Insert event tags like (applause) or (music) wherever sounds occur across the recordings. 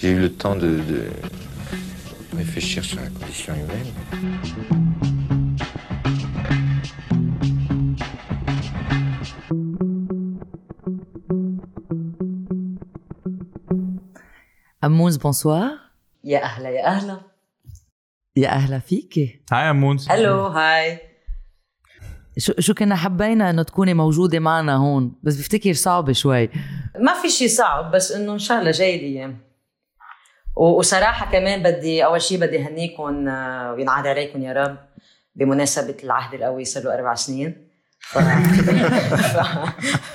J'ai eu le temps de, de réfléchir sur la condition humaine. أمونز بونسوار يا أهلا يا أهلا يا أهلا فيكي هاي امونز ألو هاي شو شو كنا حبينا انه تكوني موجوده معنا هون بس بفتكر صعب شوي ما في شيء صعب بس انه ان شاء الله جاي الأيام و- وصراحة كمان بدي أول شيء بدي اهنيكم آه، وينعاد عليكم يا رب بمناسبة العهد القوي صار له أربع سنين. ف...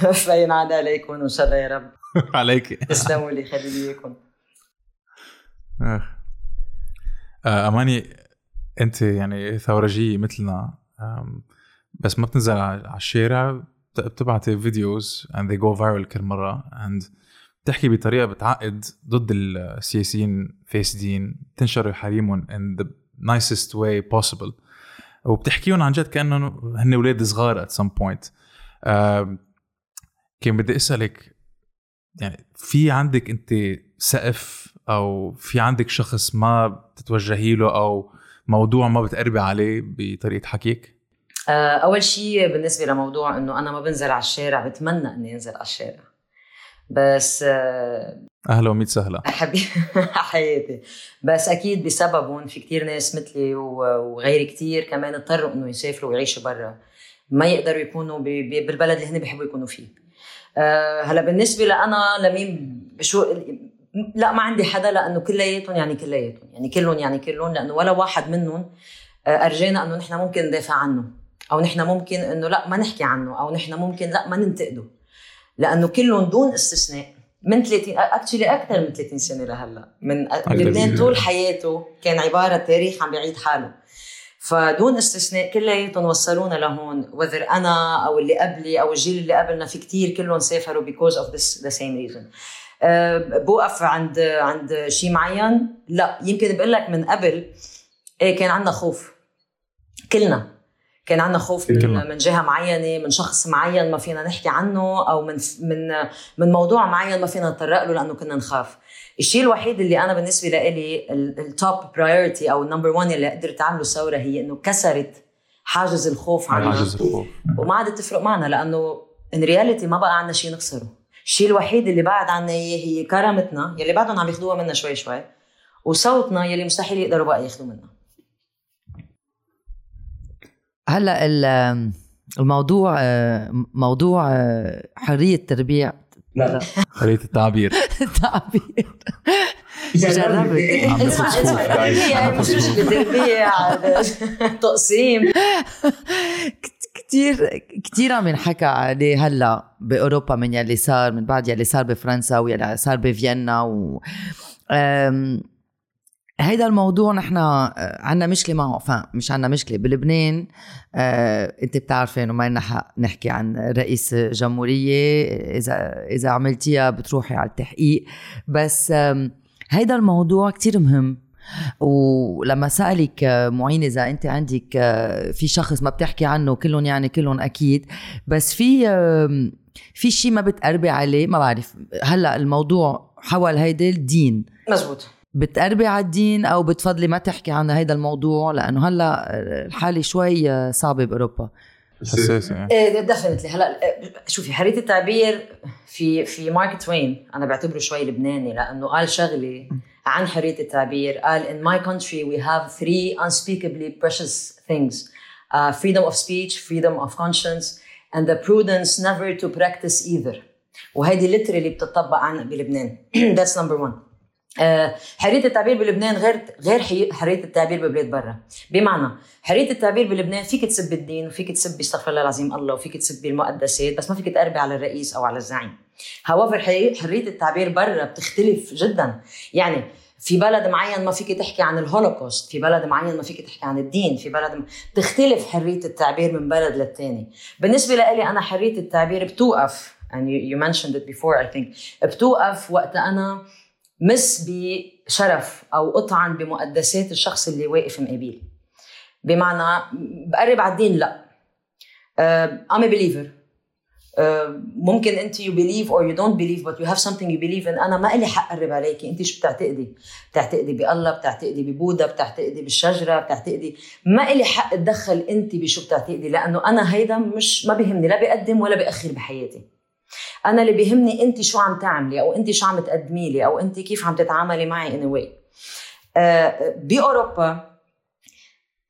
(laughs) فينعاد عليكم وإن شاء الله يا رب. (laughs) عليك. تسلموا لي خلي لي اياكم آه. أماني أنت يعني ثورجية مثلنا بس ما بتنزل على الشارع بت- بتبعتي فيديوز and they go viral كل مرة. And بتحكي بطريقة بتعقد ضد السياسيين فاسدين تنشر حريمهم in the nicest way possible. وبتحكيهم عن جد كانهم هن أولاد صغار some point. آم، كان بدي أسألك يعني في عندك أنت سقف أو في عندك شخص ما بتتوجهي له أو موضوع ما بتقربي عليه بطريقة حكيك؟ آه، أول شيء بالنسبة لموضوع إنه أنا ما بنزل على الشارع بتمنى إني أنزل على الشارع. بس آه، أهلا وميت سهلا. حبيبي (laughs) حياتي. بس أكيد بسببهم في كتير ناس مثلي وغيري كتير كمان اضطروا إنه يسافروا ويعيشوا برا. ما يقدروا يكونوا بالبلد اللي هن بيحبوا يكونوا فيه. أه هلا بالنسبة لأنا لمين شو لا ما عندي حدا لأنه كلياتهم يعني كلياتهم. يعني كلهم يعني كلهم لأنه ولا واحد منهم آه، أرجانا إنه نحن ممكن ندافع عنه. أو نحن ممكن إنه لا ما نحكي عنه. أو نحن ممكن لا ما ننتقده. لأنه كلهم دون استثناء. من 30 اكشلي أكثر من 30 سنة لهلأ. من لبنان طول حياته كان عبارة تاريخ عم بيعيد حاله. فدون استثناء كلياتهم وصلونا لهون. وذر أنا أو اللي قبلي أو الجيل اللي قبلنا في كتير كلهم سافروا because of this the same reason. أه بوقف عند عند شيء معين. لا يمكن بقول لك من قبل إيه كان عندنا خوف. كلنا. كان عندنا خوف من. من جهة معينة من شخص معين ما فينا نحكي عنه أو من من من موضوع معين ما فينا نتطرق له لأنه كنا نخاف. الشيء الوحيد اللي أنا بالنسبة لي ال top priority أو ال number 1 اللي قدرت اعمله ثوره هي إنه كسرت حاجز الخوف عنا. حاجز الخوف. وما عادت تفرق معنا لأنه ان رياليتي ما بقى عندنا شيء نخسره. الشيء الوحيد اللي بعد عنا إياه هي كرامتنا يلي بعدهم عم ياخذوها منا شوي شوي وصوتنا يلي مستحيل يقدروا بقى ياخذوا منا. هلا ال- الموضوع آه، موضوع آه، حرية التربيع لا. حرية التعبير. تعبير جربت سكوب تربية مش (laughs) تقسيم. كثير كثير عم ينحكى عليه هلا بأوروبا من يلي صار من بعد يلي صار بفرنسا ويلي صار بفيينا و هيدا الموضوع نحن عنا مشكلة معه فمش عنا مشكلة. بلبنان آه، انت بتعرفي انه ما لنا حق نحكي عن رئيس جمهورية إذا إذا عملتيها بتروحي على التحقيق. بس آم، هيدا الموضوع كتير مهم. ولما سألك آه، معين إذا أنت عندك آه، في شخص ما بتحكي عنه كلهم يعني كلهم أكيد. بس في في شيء ما بتقربي عليه ما بعرف. هلأ الموضوع حول هيدا الدين. مزبوط. بتقربي على الدين أو بتفضلي ما تحكي عن هيدا الموضوع؟ لأنه هلأ الحالة شوي صعبة بأوروبا. حساسه يعني. إيه ديفنتلي هلأ آه، شوفي حرية التعبير في في مارك توين أنا بعتبره شوي لبناني لأنه قال شغلة عن حرية التعبير. قال in my country we have three unspeakably precious things. uh, freedom of speech freedom of conscience and the prudence never to practice either. وهيدي literally بتطبق عنا بلبنان. (clears throat) That's number one. حرية التعبير بلبنان غير غير حرية التعبير ببلاد برا. بمعنى حرية التعبير بلبنان فيك تسبي الدين وفيك تسبي استغفر الله العظيم الله وفيك تسبي المقدسات بس ما فيك تقربي على الرئيس أو على الزعيم. however حرية التعبير برا بتختلف جدا. يعني في بلد معين ما فيك تحكي عن الهولوكوست في بلد معين ما فيك تحكي عن الدين في بلد م... تختلف حرية التعبير من بلد للتاني. بالنسبة لي أنا حرية التعبير بتوقف and you, you mentioned it before I think بتوقف وقت أنا مس بشرف أو اطعن بمقدسات الشخص اللي واقف مقابل بمعنى بقرب على الدين لا. I'm a believer. آه، ممكن أنت you believe or you don't believe but you have something you believe ان أنا ما لي حق أقرب عليكي. أنت شو بتعتقدي؟ بتعتقدي بالله بتعتقدي ببوذا بتعتقدي بالشجرة بتعتقدي ما لي حق أتدخل أنت بشو بتعتقدي لأنه أنا هيدا مش ما بيهمني لا بقدم ولا بأخر بحياتي. أنا اللي بيهمني انت شو عم تعملي أو انت شو عم تقدمي لي أو انت كيف عم تتعاملي معي in a way. آه، بأوروبا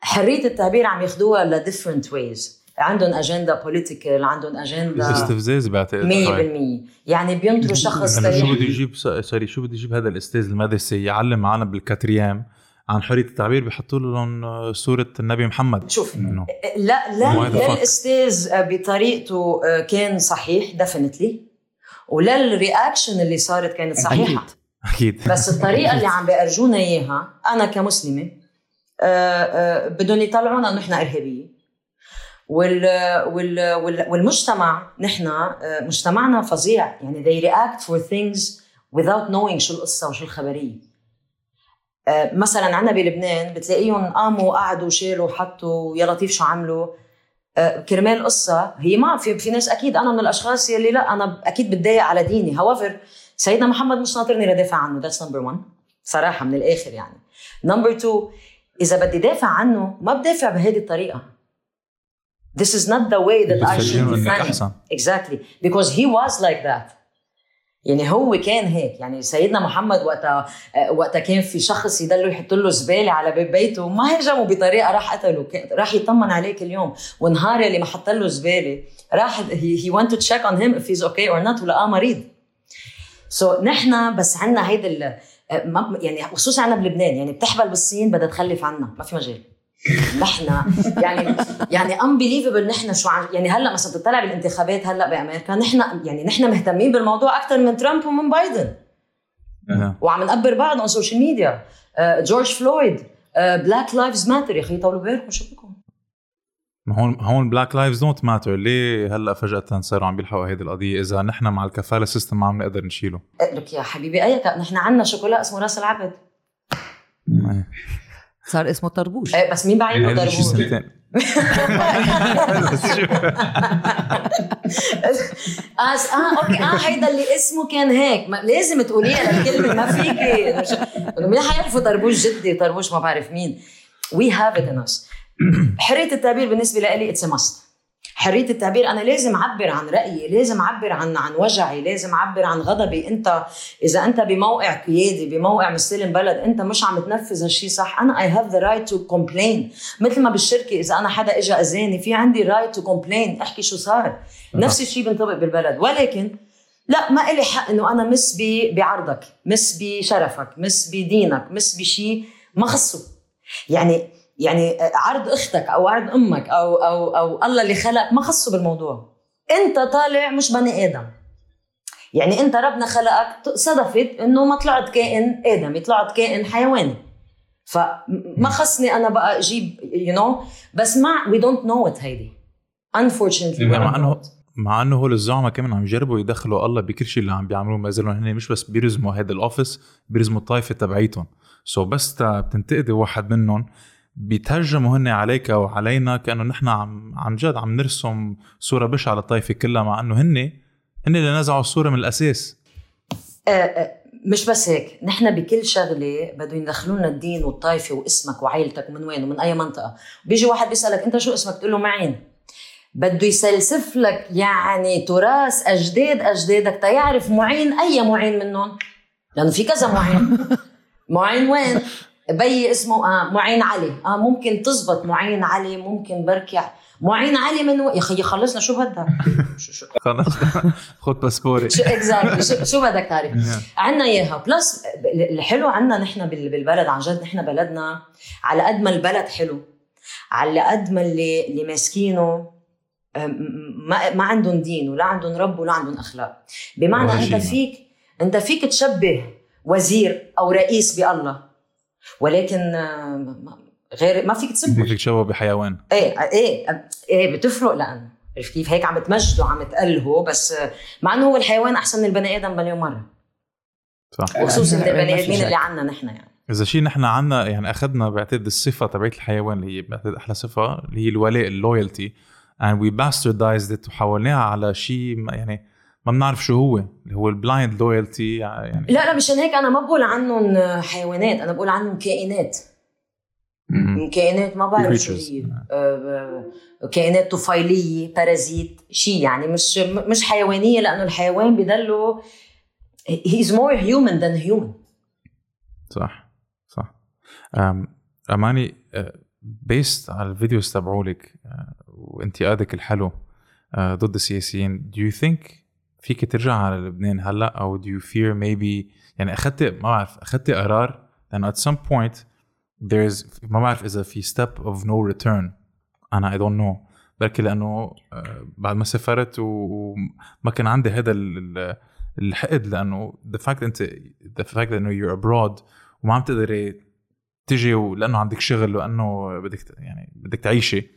حرية التعبير عم ياخذوها ل different ways. عندهم agenda political عندهم اجندا استفزاز بعتقد 100% يعني بينطروا شخص أنا شو بده يجيب سوري شو بده يجيب هذا الاستاذ المدرسي يعلم معنا بالكاتريام. عن حرية التعبير بيحطوا لهم صورة النبي محمد. شوف إنه لا لا لا? الأستاذ بطريقته آه، كان صحيح definitely ولا ال reaction اللي صارت كانت صحيحة. أكيد. أكيد بس الطريقة اللي عم بيأرجونا إياها أنا كمسلمة آه، آه، بدهم يطلعونا إنه نحن إرهابية. وال وال وال والمجتمع نحن مجتمعنا فظيع. يعني they react for things without knowing شو القصة وشو الخبرية. مثلا عنا بلبنان بتلاقيهم قاموا قعدوا شالوا حطوا يا لطيف شو عملوا؟ آه، كرمال قصة. هي ما في في ناس أكيد أنا من الأشخاص يلي لا أنا أكيد بتضايق على ديني. however سيدنا محمد مش ناطرني لدافع عنه. that's number 1 صراحة من الآخر يعني. نمبر 2 إذا بدي دافع عنه ما بدافع بهذه الطريقة. This is not the way that I should defend Exactly. Because he was like that. يعني هو كان هيك. يعني سيدنا محمد وقتها وقتها كان في شخص يضلوا يحط له زبالة على باب بيته ما هجموا بطريقة راح قتله راح يطمن عليه كل يوم ونهار اللي ما حط له زبالة راح he went to check on him if he's okay or not ولقاه مريض. so, نحن بس عنا هيدا يعني خصوصا عنا بلبنان يعني بتحبل بالصين بدها تخلف عنا ما في مجال. نحن يعني يعني unbelievable نحن شو عم يعني هلأ مثلا بتطلع بالانتخابات هلأ بأمريكا نحن يعني نحن مهتمين بالموضوع أكثر من ترامب ومن بايدن. وعم نقبر بعض على ال social media جورج فلويد Black Lives Matter يا أخي طولوا بالكم شو بكم ما هون هون black lives don't matter ليه هلأ فجأة صاروا عم بيلحقوا هيدي القضية؟ إذا نحن مع الكفالة system ما عم نقدر نشيله. آه، لك يا حبيبي أي نحن عندنا شوكولا اسمه راس العبد صار اسمه طربوش. آه، بس مين بعينه شو- آه (laughs) آه okay. آه هيدا اللي اسمه كان هيك. ما لازم تقوليها الكلمة ما إنه مين حيعرفوا طربوش جدي؟ طربوش ما بعرف مين. we have it in us حرية التعبير بالنسبة لي it's must حرية التعبير أنا لازم أعبر عن رأيي لازم أعبر عن عن وجعي لازم أعبر عن غضبي. أنت إذا أنت بموقع قيادي بموقع مستلم بلد أنت مش عم تنفذ هالشيء صح. أنا I have the right to complain مثل ما بالشركة إذا أنا حدا اجى أذاني في عندي right to complain أحكي شو صار. نفس الشيء بينطبق بالبلد. ولكن لا ما إلي حق إنه أنا مس بعرضك مس بشرفك مس بدينك مس بشيء ما خصه يعني يعني عرض أختك أو عرض أمك أو أو أو الله اللي خلق ما خصه بالموضوع. أنت طالع مش بني آدم. يعني أنت ربنا خلقك صدفت إنه ما طلعت كائن آدمي طلعت كائن حيواني. فما خصني أنا بقى أجيب you know. بس ما we don't know it هيدي. Unfortunately. مع انه. مع إنه هول الزعماء كمان عم يجربوا يدخلوا الله بكل شيء اللي عم بيعملوه ما زالوا هن مش بس بيرزموا هذا ال office بيرزموا الطائفة تبعيتهم. so بس تا بتنتقدي واحد منهم بيترجموا هن عليك وعلينا كأنه نحن عم عن جد عم نرسم صورة بشعة للطائفه كلها مع إنه هن هن اللي نزعوا الصورة من الأساس. آه، آه، مش بس هيك نحن بكل شغلة بدهم يدخلوا لنا الدين والطائفه واسمك وعائلتك ومن وين ومن أي منطقة. بيجي واحد بيسألك أنت شو اسمك؟ تقول له معين. بده يسلسف لك يعني تراث أجداد أجدادك تيعرف معين أي معين منهم. لأنه في كذا معين. (laughs) معين وين؟ بي اسمه آه معين علي. آه ممكن تزبط معين علي ممكن بركع معين علي من و... يا خيي خلصنا شو بدك؟ (laughs) شو شو خلص. (laughs) خد باسبوري. شو اكزاكتلي شو, بدك تعرف؟ عنا إياها. بلس الحلو عنا نحن بال- بالبلد. عن جد نحن بلدنا على قد ما البلد حلو على قد ما اللي اللي ماسكينه أم، ما ما عندهم دين ولا عندهم رب ولا عندهم أخلاق. بمعنى أنت. فيك أنت فيك تشبه وزير أو رئيس بالله ولكن آه، ما- غير ما فيك تسبه بدك تشوه بحيوان. إيه إيه إيه بتفرق لأنه عرفت كيف؟ هيك عم تمجده عم تألهه بس مع إنه هو الحيوان أحسن من البني آدم مليون مرة. صح. وخصوصا البني آدمين. اللي عنا نحن يعني. إذا شيء نحن عنا يعني أخذنا بعتقد الصفة تبعت الحيوان اللي هي بعتقد أحلى صفة اللي هي الولاء ال loyalty and we bastardized it وحولناها على شيء يعني ما بنعرف شو هو اللي هو ال blind loyalty يعني. لا لا مشان هيك أنا ما بقول عنهم حيوانات أنا بقول عنهم كائنات. كائنات ما بعرف شو. هي. آه، آه، كائنات طفيلية parasite شيء يعني مش مش حيوانية لأنه الحيوان بضله he's more human than human. صح صح. أم أماني based على ال videos تبعولك آه، وانتقادك الحلو آه، ضد السياسيين do you think فيك ترجع على لبنان هلأ؟ أو do you fear maybe يعني اخذت ما بعرف أخذت قرار لأنه at some point there's ما بعرف إذا في step of no return. أنا I don't know. بركي لأنه آه، بعد ما سافرت وما كان عندي هذا ال- ال- الحقد لأنه the fact انت the fact انه you're abroad وما عم تقدري تجي ولأنه عندك شغل وأنه بدك يعني بدك تعيشي.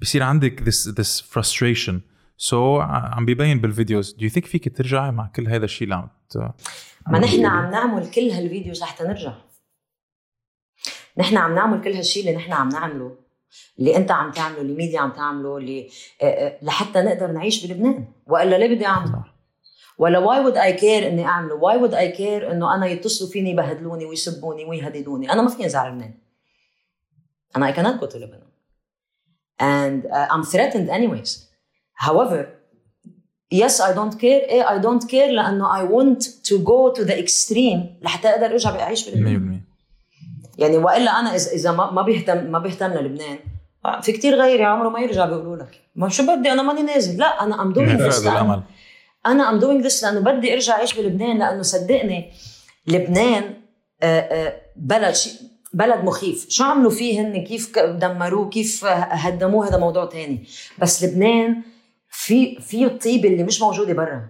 بصير عندك this this frustration. So ع- عم بيبين بال videos. Do you think فيك ترجعي مع كل هذا الشيء اللي عم. ما نحن عم نعمل كل هال videos لحتى نرجع. نحن عم نعمل كل هالشيء اللي نحن عم نعمله اللي انت عم تعمله اللي ميديا عم تعمله اللي آه، آه، لحتى نقدر نعيش بلبنان. وإلا ليه بدي أعمله. ولا why would I care إني أعمله؟ why would I care إنه أنا يتصلوا فيني يبهدلوني ويسبوني ويهددوني؟ أنا ما فيني أزعل لبنان. أنا I cannot go to Lebanon. And uh, I'm threatened anyways. However yes I don't care. إيه I don't care لأنه I want to go to the extreme. لحتى أقدر أرجع اعيش بلبنان. 100% يعني وإلا أنا اذا إذا ما ما بيهتم ما بيهتم للبنان. في كتير غيري عمره ما يرجع بيقولوا لك ما شو بدي؟ أنا ماني نازل. لا I'm doing فقد الامل أنا I'm doing this لأنه بدي أرجع أعيش بلبنان لأنه صدقني لبنان آه، آه، بلد بلد مخيف. شو عملوا فيه هن؟ كيف دمروه؟ كيف هدموه؟ هذا موضوع تاني. بس لبنان في في الطيبه اللي مش موجوده برا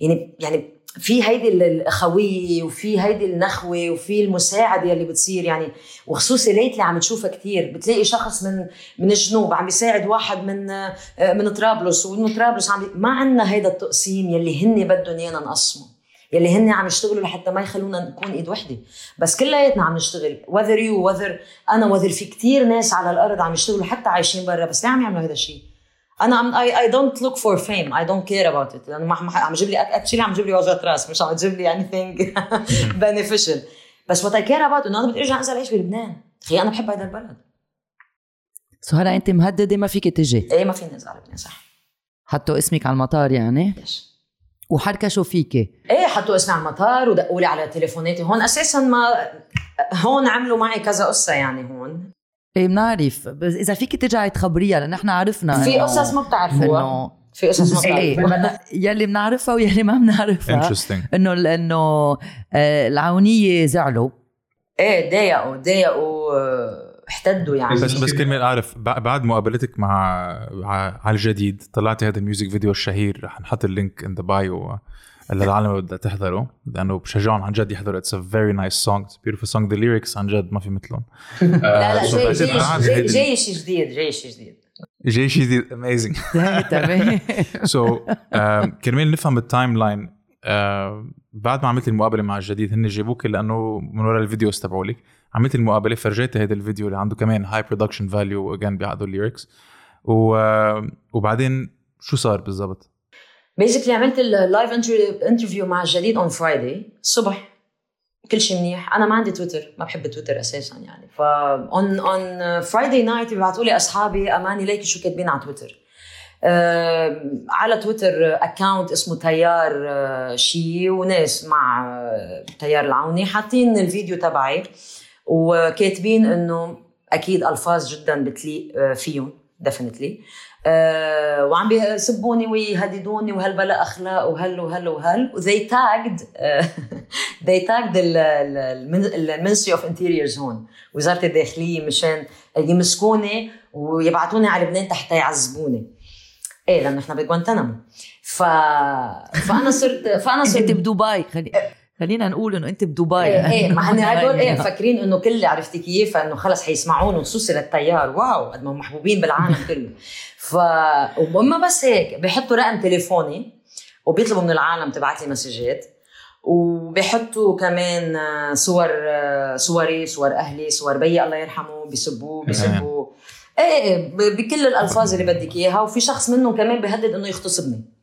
يعني يعني في هيدي الاخويه وفي هيدي النخوة وفي المساعدة اللي بتصير يعني. وخصوصي ليتلي عم تشوفها كتير. بتلاقي شخص من من الجنوب عم بيساعد واحد من آه، من طرابلس ومن طرابلس عم. ما عندنا هيدا التقسيم يلي هن بدهم إيانا نقسمه. يلي هن عم يشتغلوا لحتى ما يخلونا نكون إيد وحدة. بس كلياتنا عم نشتغل. Whether you whether أنا whether في كتير ناس على الأرض عم يشتغلوا حتى عايشين برا بس ليه عم يعملوا هذا الشيء أنا عم I, I don't look for fame. I don't care about it. لأنه عم جيب لي actually عم جيب لي وجهة رأس مش عم تجيب لي anything (laughs) beneficial. بس what I care about إنه أنا بدي أرجع أنزل أعيش بلبنان. خي أنا بحب هذا البلد. so هلا أنت مهددة ما فيك تجي. إيه ما فيني أنزل على لبنان صح. حطوا اسمك على المطار يعني. ليش؟ وحركشوا فيكي. إيه حطوا اسمي على المطار ودقوا لي على تليفوناتي. هون أساسا ما هون عملوا معي كذا قصة يعني هون. إيه بنعرف بس إذا فيك ترجعي تخبريها لأن نحن عرفنا في قصص ما بتعرفوها. إنه في قصص ما إيه بتعرفوها. يلي بنعرفها ويلي ما بنعرفها إنه إنه آه، العونية زعلوا. إيه ضايقوا ضايقوا احتدوا يعني. بس بس كرمال أعرف بع- بعد مقابلتك مع على الجديد طلعتي هذا ال music video الشهير رح نحط ال link in the bio للعالم اللي بدها تحضره لأنه بشجعهم عن جد يحضروا. it's a very nice song beautiful song the lyrics عن جد ما في مثلهم. (laughs) لا لا So جاي شيء جديد جاي شيء جديد. جاي شيء جديد. amazing (laughs) تمام. so كرمال نفهم ال timeline بعد ما عملت المقابلة مع الجديد هن جابوك لأنه من ورا ال videos تبعولك. عملت المقابلة فرجيت هذا الفيديو اللي عنده كمان هاي production value again بيعقدوا ال lyrics و وبعدين شو صار بالضبط؟ basically عملت ال live interview مع الجديد on Friday الصبح كل شيء منيح. أنا ما عندي تويتر ما بحب تويتر أساسا يعني. ف on on Friday night بيبعتوا لي أصحابي أماني ليكي شو كاتبين على تويتر آه على تويتر account اسمه تيار آه شي وناس مع آه تيار العوني. حاطين الفيديو تبعي. وكاتبين إنه أكيد ألفاظ جدا بتليق آه فيهم ديفينتلي آه وعم بيسبوني ويهددوني وهل بلا أخلاق وهل وهل وهل. وذي تاجد ذي تاجد المنستري اوف انتيريورز هون وزارة الداخلية مشان يمسكوني ويبعتوني على لبنان حتى يعذبوني. إيه لأنه إحنا بجوانتنامو. ف... فأنا صرت فأنا (laughs) صرت بدبي خلي خلينا نقول إنه أنت بدبي. إيه إيه ما هن (laughs) هدول إيه مفكرين إنه كل عرفتي كيف إنه خلص حيسمعون وخصوصي للتيار. واو قد ما هم محبوبين بالعالم كله. ف وما بس هيك بيحطوا رقم تليفوني وبيطلبوا من العالم تبعت لي مسجات. وبيحطوا كمان صور صوري صور أهلي صور بيي الله يرحمه بيسبوه بيسبوا إيه بكل الألفاظ اللي بدك إياها. وفي شخص منهم كمان بيهدد إنه يغتصبني.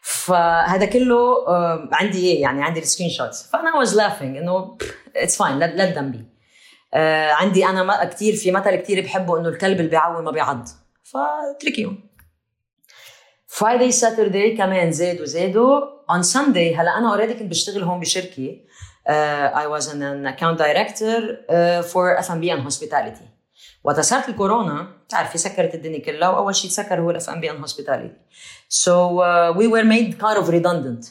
فهذا كله آه، عندي إيه يعني عندي ال screenshots. فأنا was laughing إنه it's fine let them be آه، عندي أنا كثير في مثل كثير بحبه إنه الكلب اللي بيعوي ما بيعض. فاتركيهم. Friday Saturday كمان زادوا زادوا on Sunday هلا أنا already كنت بشتغل هون بشركة. I was an account director for FMB and hospitality وقت صارت الكورونا بتعرفي سكرت الدنيا كلها وأول شيء تسكر هو ال FMB and hospitality so we were made kind of redundant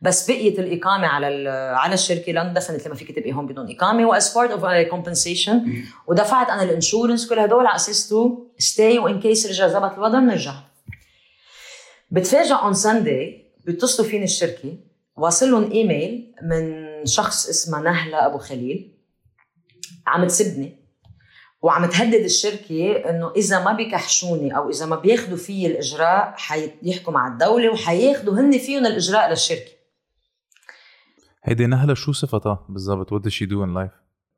بس بقيت الإقامة على على الشركة لأنه دفنت لما فيك تبقي هون بدون إقامة. و as part of compensation ودفعت أنا ال insurance كل هدول على أساس to stay و in case رجع زبط الوضع بنرجع بتفاجئ on Sunday بيتصلوا فيني الشركة واصل لهم ايميل من شخص اسمه نهلة أبو خليل عم تسبني. وعم تهدد الشركة إنه إذا ما بيكحشوني أو إذا ما بياخذوا في الإجراء حيحكوا مع الدولة وحياخذوا هن فيهم الإجراء للشركة. هيدي نهلة شو صفتها بالضبط؟ What does she do in life?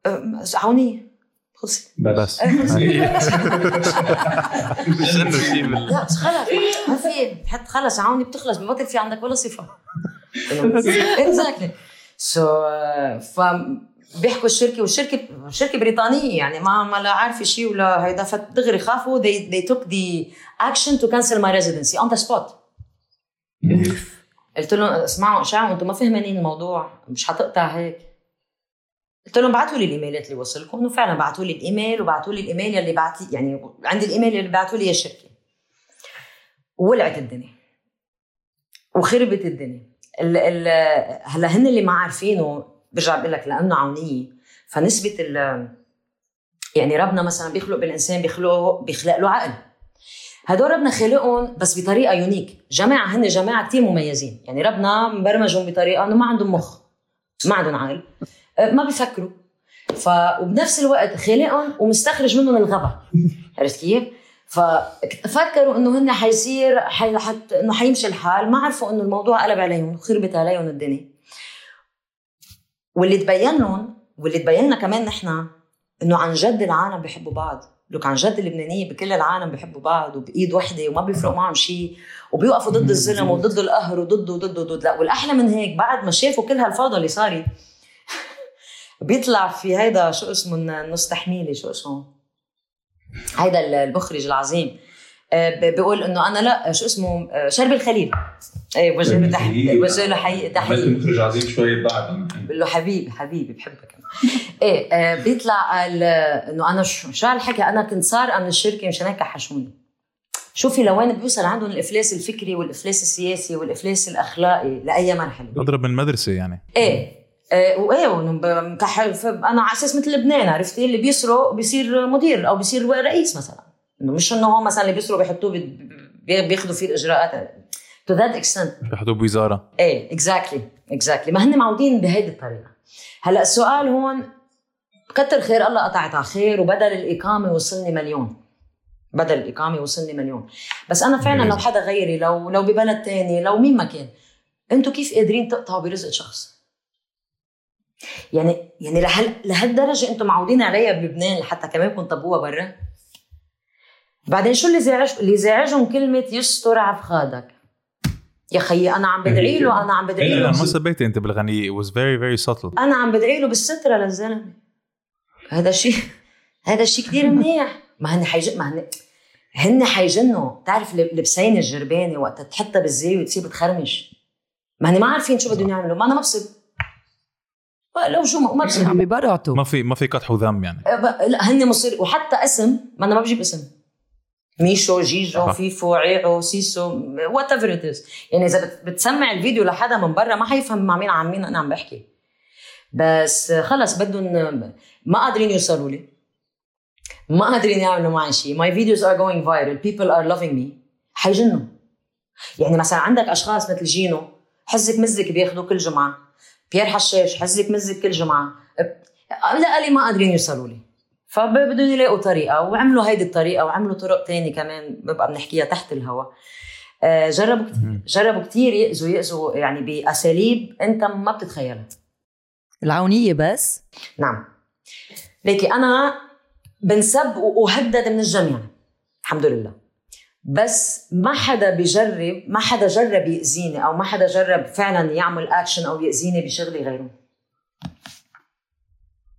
أه، عونية. خلص بس. انه (laughs) شيء لا بس خلص. ما في. حتى خلص عوني بتخلص. ببطل في عندك ولا صفة. exactly so ف بيحكوا الشركة والشركة شركة بريطانية يعني ما ما لا عارفة شيء ولا هيدا فدغري خافوا. They, they took the action to cancel my residency on the spot. قلت لهم اسمعوا اشعه وأنتم ما فهمانين الموضوع مش حتقطع هيك. قلت لهم بعثوا لي الإيميلات اللي وصلكم وفعلا بعثوا لي الإيميل وبعثوا لي الإيميل اللي بعت لي يعني عندي الإيميل اللي بعثوا لي الشركة. ولعت الدنيا. وخربت الدنيا. ال ال هلا هن اللي ما عارفينه برجع بقول لك لأنه عونية. فنسبة ال يعني ربنا مثلا بيخلق بالإنسان بيخلقه بيخلق له عقل. هدول ربنا خلقهم بس بطريقة يونيك جماعة هن جماعة كتير مميزين. يعني ربنا مبرمجهم بطريقة إنه ما عندهم مخ ما عندهم عقل ما بيفكروا. ف وبنفس الوقت خالقهم ومستخرج منهم الغباء. (laughs) عرفت كيف؟ ففكروا إنه هن حيصير حي... حت... إنه حيمشي الحال. ما عرفوا إنه الموضوع قلب عليهم وخربت عليهم الدنيا. واللي تبين لهم واللي تبين لنا كمان نحن إنه عن جد العالم بيحبوا بعض. لك عن جد اللبنانية بكل العالم بيحبوا بعض وبإيد وحدة وما بيفرق معهم شيء وبيوقفوا ضد الظلم وضد القهر وضد وضد وضد. لا والأحلى من هيك بعد ما شافوا كل هالفوضى اللي صارت (laughs) بيطلع في هيدا شو اسمه النص تحميلي شو اسمه هيدا المخرج العظيم. آه، ب- بيقول إنه أنا لا شو اسمه آه، شرب الخليل. إيه وجه له تحية وجه له حقيقة عملت تحيه مخرج عظيم شوي بعد. بقول له حبيبي حبيبي بحبك. (laughs) إيه آه، بيطلع قال آه، إنه أنا شو شو هالحكي؟ أنا كنت سارقة من الشركة مشان هيك كحشوني. شوفي لوين بيوصل عندهم الإفلاس الفكري والإفلاس السياسي والإفلاس الأخلاقي لأي مرحلة. اضرب من المدرسة يعني. إيه إيه وإيه أنا على أساس مثل لبنان عرفتي؟ اللي بيسرق بيصير مدير أو بيصير رئيس مثلا. إنه مش إنه هو مثلا اللي بيسرق بيحطوه بي- بي- بياخذوا فيه الإجراءات. to that extent بيحطوه بوزارة. إيه اكزاكتلي اكزاكتلي ما هن معودين بهيدي الطريقة. هلأ السؤال هون كتر خير الله قطعت على خير وبدل الإقامة وصلني مليون. بدل الإقامة وصلني مليون. بس أنا فعلا لو حدا غيري لو لو ببلد تاني لو مين ما كان أنتوا كيف قادرين تقطعوا برزق شخص؟ يعني يعني لهال لهالدرجة أنتم معودين عليها بلبنان لحتى كمان كنت طبوها برا؟ بعدين شو اللي زعج اللي زعجهم كلمة يستر عفخادك يا خيي أنا عم بدعي له أنا عم بدعي أنا له. ما سبيتي أنت بالغنية it was very very subtle. أنا عم بدعي له بالستره للزلمه هذا الشيء هذا الشيء كثير منيح. ما هن حيج ما هن هن حيجنوا. بتعرف لب- لبسين الجربانة وقت تحطها بالزاوية وتصير بتخرمش. ما هن ما عارفين شو بدهم يعملوا. ما أنا مبسط لو شو ما ما بصير. عم ببرعتوا. ما في ما في قدح وذم يعني. أه، لا هن مصير وحتى اسم ما أنا ما بجيب اسم. ميشو جيجو. فيفو عيعو سيسو وات ايفر يعني إذا بت- بتسمع الفيديو لحدا من برا ما حيفهم مع مين عن مين أنا عم بحكي. بس خلص بدهم ما قادرين يوصلوا لي. ما قادرين يعملوا معي شيء my videos are going viral. People are loving me. حيجنوا. يعني مثلا عندك أشخاص مثل جينو حزك مزك بياخذوا كل جمعة. بيير حشاش حزك مزك كل جمعة. لا لي ما قادرين يوصلوا لي. فبدهم يلاقوا طريقة وعملوا هيدي الطريقة وعملوا طرق تانية كمان ببقى بنحكيها تحت الهواء آه، جربوا كتير جربوا كتير يأذوا يأذوا يعني بأساليب أنت ما بتتخيلها. العونية بس؟ نعم. ليكي أنا بنسب وأهدد من الجميع الحمد لله. بس ما حدا بجرب ما حدا جرب يأذيني أو ما حدا جرب فعلا يعمل اكشن أو يأذيني بشغلي غيره.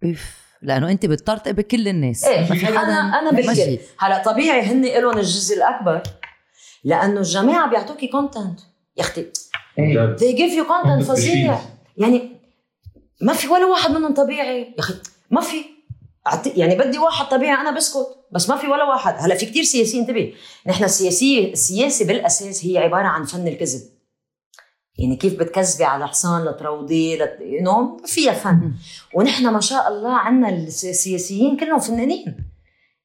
إف. لأنه أنت بتطرطق بكل الناس. إيه ما في حدا أنا أنا. بالكل هلأ طبيعي هن لهم الجزء الأكبر لأنه الجماعة بيعطوكي content يا أختي they give you content (laughs) فظيع. يعني ما في ولا واحد منهم طبيعي. يا أخي ما في. يعني بدي واحد طبيعي أنا بسكت بس ما في ولا واحد. هلأ في كتير سياسيين انتبه. نحن السياسيه السياسة بالأساس هي عبارة عن فن الكذب. يعني كيف بتكذبي على حصان لتروضيه لت... no فيها فن. ونحن ما شاء الله عنا السياسيين كلهم فنانين.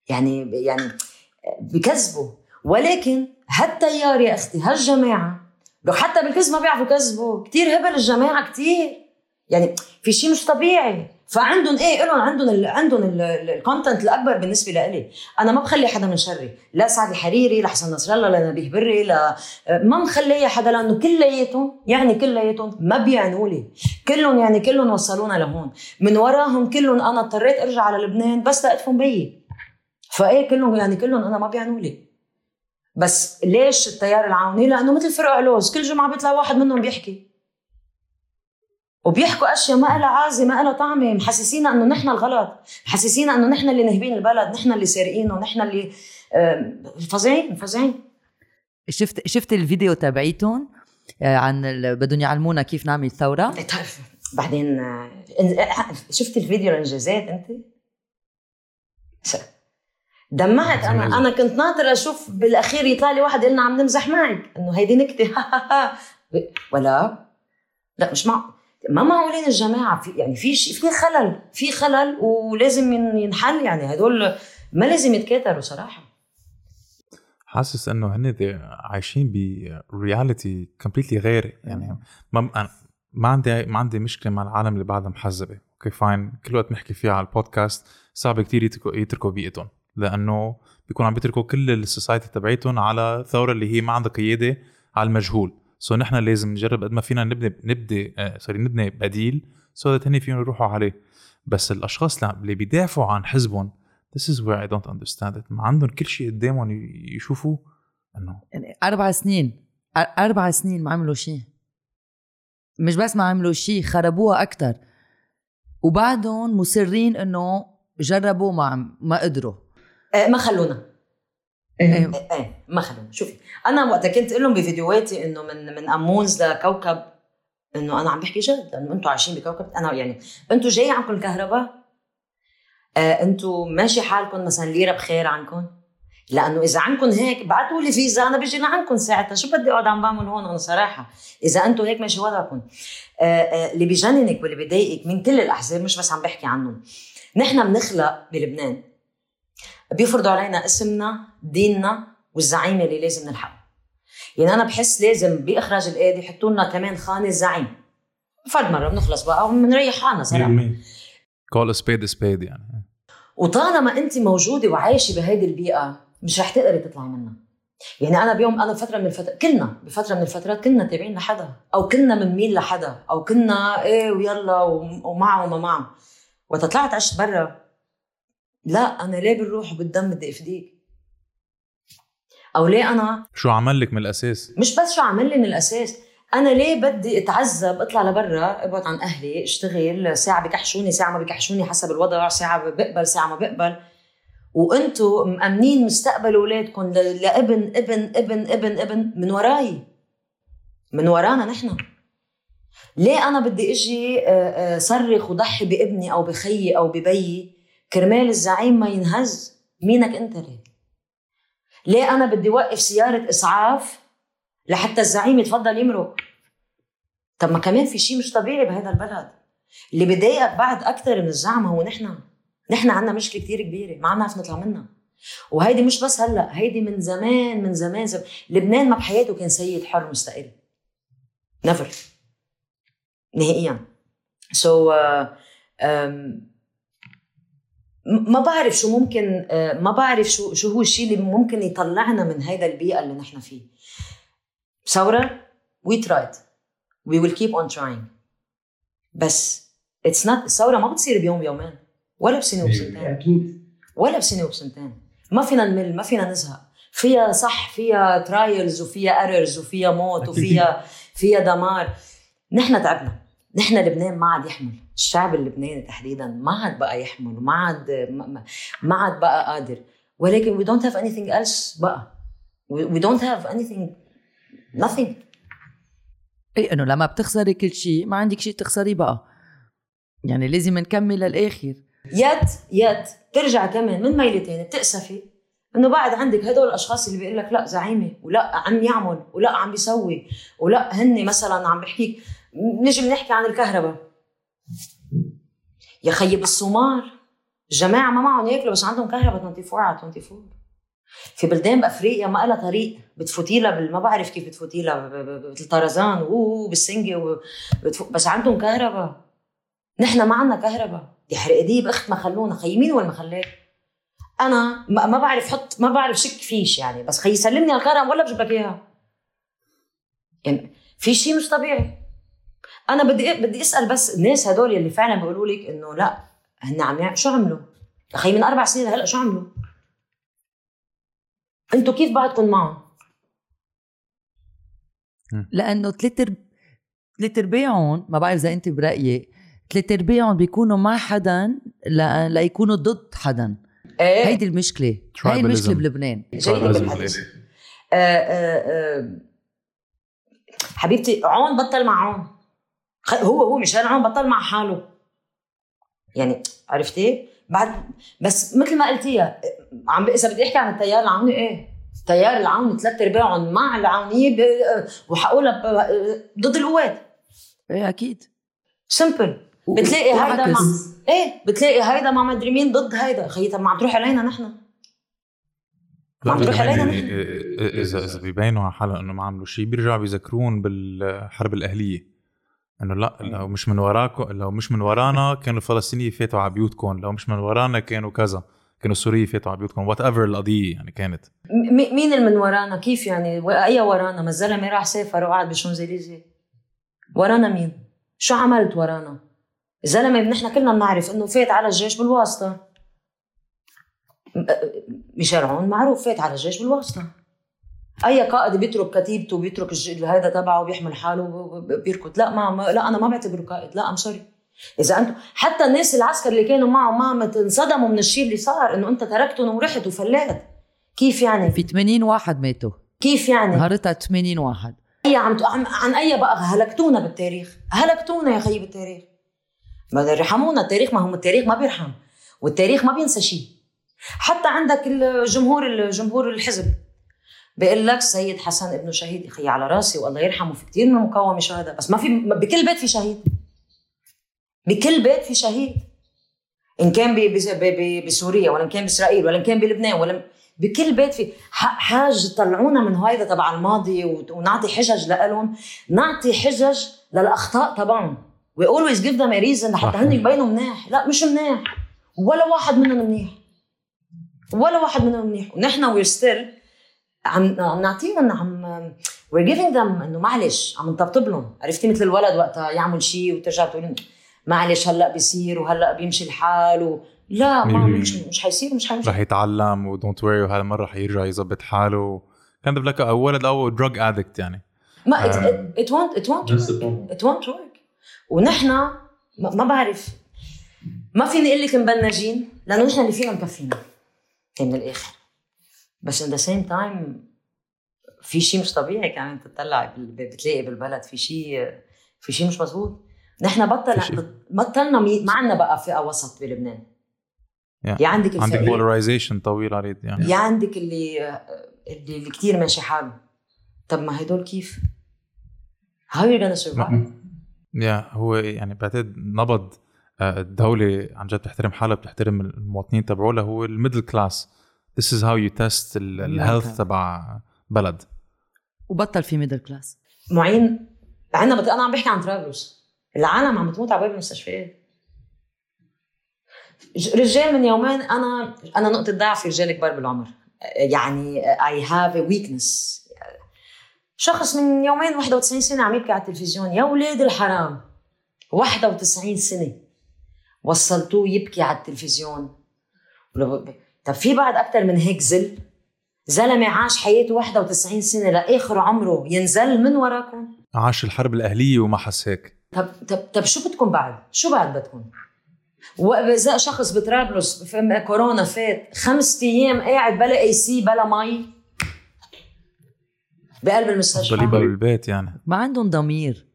يعني يعني بكذبوا. ولكن هالتيار يا أختي هالجماعة لو حتى بالكذب ما بيعرفوا يكذبوا. كثير هبل الجماعة كثير يعني في شيء مش طبيعي. فعندهم إيه لهم عندهم ال عندهم ال content الأكبر بالنسبة لإلي أنا ما بخلي حدا من شري لا سعد الحريري لحسن نصر الله لنبيه بري لا ما مخلية حدا لأنه كلياتهم يعني كلياتهم ما بيعنوا لي. كلهم يعني كلهم وصلونا لهون. من وراهم كلهم أنا اضطريت أرجع على لبنان بس لأدفن بيي فإيه كلهم يعني كلهم أنا ما بيعنوا لي. بس ليش التيار العوني لأنه مثل فرق علوز كل جمعة بيطلع واحد منهم بيحكي. وبيحكوا أشياء ما لها عازة ما لها طعمة محسسينا إنه نحن الغلط محسسينا إنه نحن اللي نهبين البلد نحن اللي سارقين ونحن اللي آه، فظيعين فظيعين شفت شفت الفيديو تبعيتهم آه، عن ال- بدهم يعلمونا كيف نعمل ثورة؟ بتعرف بعدين آه، شفت الفيديو الانجازات أنت؟ دمعت. أنا أنا كنت ناطرة أشوف بالأخير يطلع لي واحد يقول عم نمزح معك إنه هيدي نكتة. (laughs) ولا؟ لا مش مع ما معقولين الجماعة؟ في يعني في في خلل في خلل ولازم ين- ينحل. يعني هدول ما لازم يتكاتروا صراحة. حاسس إنه هن عايشين ب reality completely غير. يعني ما ما عندي ما عندي مشكلة مع العالم اللي بعدها محزبة. okay fine كل وقت بنحكي فيها على البودكاست صعب كتير يتركوا يتركوا بيئتهم. لأنه بيكون عم بيتركوا كل ال society تبعيتهم على ثوره اللي هي ما عندها قيادة على المجهول. so نحن لازم نجرب قد ما فينا نبني نبدي آه sorry نبني بديل so so هن فيهم يروحوا عليه. بس الأشخاص اللي بيدافعوا عن حزبهم This is where I don't understand it. ما عندهم كل شيء قدامهم يشوفوا إنه يعني أربع سنين أربع سنين ما عملوا شيء. مش بس ما عملوا شيء خربوها أكثر وبعدهم مصرين إنه جربوا ما عم- ما قدروا. آه، ما خلونا. إيه. إيه ما خلونا. شوفي أنا وقتها كنت أقول لهم بفيديوهاتي إنه من من أمونز لكوكب إنه أنا عم بحكي جد لأنه أنتم عايشين بكوكب أنا يعني أنتم جاي عنكم الكهرباء؟ آه أنتم ماشي حالكم مثلا ليرة بخير عنكم لأنه إذا عنكم هيك بعتوا لي فيزا أنا بيجي لعندكم ساعتها شو بدي أقعد عم بعمل هون؟ أنا صراحة إذا أنتم هيك ماشي وضعكم. آه آه اللي بيجننك واللي بيضايقك من كل الأحزاب مش بس عم بحكي عنهم. نحن بنخلق بلبنان. بيفرضوا علينا اسمنا ديننا والزعيمه اللي لازم نلحقه. يعني أنا بحس لازم بإخراج الايدي يحطوا لنا كمان خانة الزعيم. فرد مرة بنخلص بقى وبنريح حالنا صراحة. spade a spade يعني. وطالما أنت موجودة وعايشة بهيدي البيئة مش رح تقدري تطلعي منها. يعني أنا بيوم أنا فتره من الفترات كلنا بفترة من الفترات كنا تابعين لحدا أو كنا بنميل لحدا أو كنا إيه ويلا وم- ومعه وما معه وقت طلعت عشت برا لا أنا ليه بالروح وبالدم بدي أفديك؟ أو ليه أنا شو عمل لك من الأساس؟ مش بس شو عمل لي من الأساس أنا ليه بدي أتعذب أطلع لبرا أبعد عن أهلي أشتغل ساعة بكحشوني ساعة ما بكحشوني حسب الوضع ساعة بقبل ساعة ما بقبل. وأنتم مأمنين مستقبل اولادكم لابن ابن ابن ابن ابن من وراي. من ورانا نحن. ليه أنا بدي إجي آه، آه، صرخ وضحي بابني أو بخيي أو ببيي؟ كرمال الزعيم ما ينهز. مينك أنت ليه؟ ليه أنا بدي وقف سيارة إسعاف لحتى الزعيم يتفضل يمرق؟ طب ما كمان في شيء مش طبيعي بهذا البلد. اللي بضايقك بعد أكثر من الزعمه هو نحن. نحن عنا مشكلة كتير كبيرة ما عم نعرف نطلع منها. وهيدي مش بس هلأ هيدي من زمان من زمان, زمان. لبنان ما بحياته كان سيد حر مستقل. نيفر نهائيا. سو so, uh, um, ما بعرف شو ممكن uh, ما بعرف شو شو هو الشيء اللي ممكن يطلعنا من هيدا البيئة اللي نحن فيه. ثوره we tried. We will keep on trying. بس it's not الثوره ما بتصير بيوم بيومين ولا بسنة وبسنتين. أكيد. ولا بسنة وبسنتين. ما فينا نمل ما فينا نزهق. فيها صح فيها trials وفيها errors وفيها موت وفيها فيها دمار. نحن تعبنا. نحن لبنان ما عاد يحمل. الشعب اللبناني تحديدا ما عاد بقى يحمل وما عاد ما عاد بقى قادر. ولكن we don't have anything else بقى. We don't have anything. Nothing. إيه إنه لما بتخسري كل شيء ما عندك شيء تخسريه بقى. يعني لازم نكمل للآخر. يد يد ترجع كمان من ميلتين بتأسفي. إنه بعد عندك هدول الأشخاص اللي بيقول لك لا زعيمة ولا عم يعمل ولا عم بيسوي ولا هن مثلا عم بحكيك. نجي بنحكي عن الكهرباء. يا خيي بالصومال الجماعه ما معهم ياكلوا بس عندهم كهرباء 24 على 24 في بلدان بأفريقيا ما لها طريق. بتفوتي لها ما بعرف كيف بتفوتي لها بالطرزان. بالسنجة بس عندهم كهرباء. نحن ما عندنا كهرباء. دي حرقديب أخت ما خلونا. خيي مين ولا ما خلاك أنا ما بعرف حط ما بعرف شك فيش يعني. بس خيي سلمني الكهرباء ولا بجيب لك إياها. يعني في شيء مش طبيعي. أنا بدي بدي أسأل بس الناس هدول اللي فعلا بيقولوا لك إنه لا هن عم شو عملوا؟ أخي من أربع سنين هلا شو عملوا؟ أنتوا كيف بعدكم معهم؟ لأنه ثلاث ثلاث أرباعهم ما بعرف إذا أنت برأيي ثلاث أرباعهم بيكونوا مع حدا لا ليكونوا ضد حدا إيه هيدي المشكلة هي المشكلة بلبنان آه، آه، آه. حبيبتي عون بطل مع عون هو هو مشان عون بطل مع حاله. يعني عرفتي؟ بعد بس مثل ما قلتيها عم إذا بدي أحكي عن التيار العوني إيه؟ التيار العوني ثلاث أرباعهم مع العونيه وحقولها ضد القوات. إيه أكيد. سمبل بتلاقي هيدا مع إيه؟ بتلاقي هيدا مع مدري مين ضد هيدا. خيي طب ما عم تروح علينا نحن. ما عم تروح علينا نحن. إذا إذا بيبينوا على حالهم إنه ما عملوا شيء بيرجعوا بيذكرون بالحرب الأهلية. إنه لا لو مش من وراكم لو مش من ورانا (laughs) كانوا الفلسطينيين فاتوا على بيوتكم لو مش من ورانا كانوا كذا كانوا السوريين فاتوا على بيوتكم whatever القضية يعني كانت. مين اللي من ورانا؟ كيف يعني؟ أي ورانا؟ ما الزلمة راح سافر وقعد بشونزليزيه ورانا مين؟ شو عملت ورانا؟ الزلمة نحن كلنا بنعرف إنه فات على الجيش بالواسطة. ميشيل عون معروف فات على الجيش بالواسطة. أي قائد بيترك كتيبته بيترك هذا تبعه بيحمل حاله بيركض. لا ما, لا أنا ما بعتبره قائد. لا I'm sorry إذا أنتم حتى الناس العسكر اللي كانوا معه ما انصدموا من الشيء اللي صار إنه أنت تركتهم ورحت وفلات كيف يعني؟ في 80 واحد ماتوا. كيف يعني؟ نهارتها 80 واحد. أي عم عن أي بقى؟ هلكتونا بالتاريخ. هلكتونا يا خيي بالتاريخ ما يرحمونا التاريخ ما هم التاريخ ما بيرحم. والتاريخ ما بينسى شيء. حتى عندك الجمهور الجمهور الحزب. بيقول لك سيد حسن ابنه شهيد أخي على راسي والله يرحمه في كثير من المقاومه شهداء بس ما في بكل بيت في شهيد. بكل بيت في شهيد. إن كان بسوريا ولا إن كان بإسرائيل ولا إن كان بلبنان ولا بكل بيت في حاج طلعونا من هيدا تبع الماضي ونعطي حجج لهم نعطي حجج للأخطاء تبعهم. Always give them a reason لحتى هن يبينوا منيح لا مش منيح ولا واحد منهم منيح. ولا واحد منهم منيح. ونحن we're still عم عم نعطيهم عم we're giving them إنه معلش عم نطبطب لهم. عرفتي مثل الولد وقتها يعمل شيء وترجع تقول معلش هلأ بيصير وهلأ بيمشي الحال و... لا ما مش مش حيصير مش حيمشي. رح يتعلم و don't worry وهذا المره حيرجع يظبط حاله كان لك ولد أو دراج ادكت يعني. ما ات وونت ات وونت ات وونت ورك ونحن ما بعرف. ما فيني أقول لك مبنجين. لأنه نحن اللي فينا مكفينا من الآخر. بس ان ذا سيم تايم في شيء مش طبيعي كمان تطلع بتلاقي بالبلد في شيء في شيء مش مزبوط نحن بطل بطلنا ما عندنا بقى فئة وسط بلبنان يا عندك عندك polarization طويل عريض يعني يا عندك اللي اللي, اللي كثير ماشي حاله. طب ما هدول كيف؟ how you gonna survive؟ يا هو يعني بعتقد نبض آه، الدولة عن جد بتحترم حالها بتحترم المواطنين تبعولها هو ال middle class This is how you test ال health تبع بلد. وبطل في middle class معين. عندنا بت... أنا عم بحكي عن طرابلس العالم عم تموت على باب المستشفيات رجال من يومين أنا أنا نقطة ضعف رجال كبار بالعمر. يعني I have a weakness شخص من يومين 91 سنة عم يبكي على التلفزيون. يا ولاد الحرام. 91 سنة. وصلتوه يبكي على التلفزيون. طب في بعد أكثر من هيك ذل زلمة عاش حياته 91 سنة لآخر عمره ينزل من وراكم؟ عاش الحرب الأهلية وما حس هيك. طب طب طب شو بدكم بعد؟ شو بعد بدكم؟ وإذا شخص بطرابلس في كورونا فات خمس أيام قاعد بلا AC بلا مي؟ بقلب المستشفى. ضليبة بالبيت يعني. ما عندهم ضمير.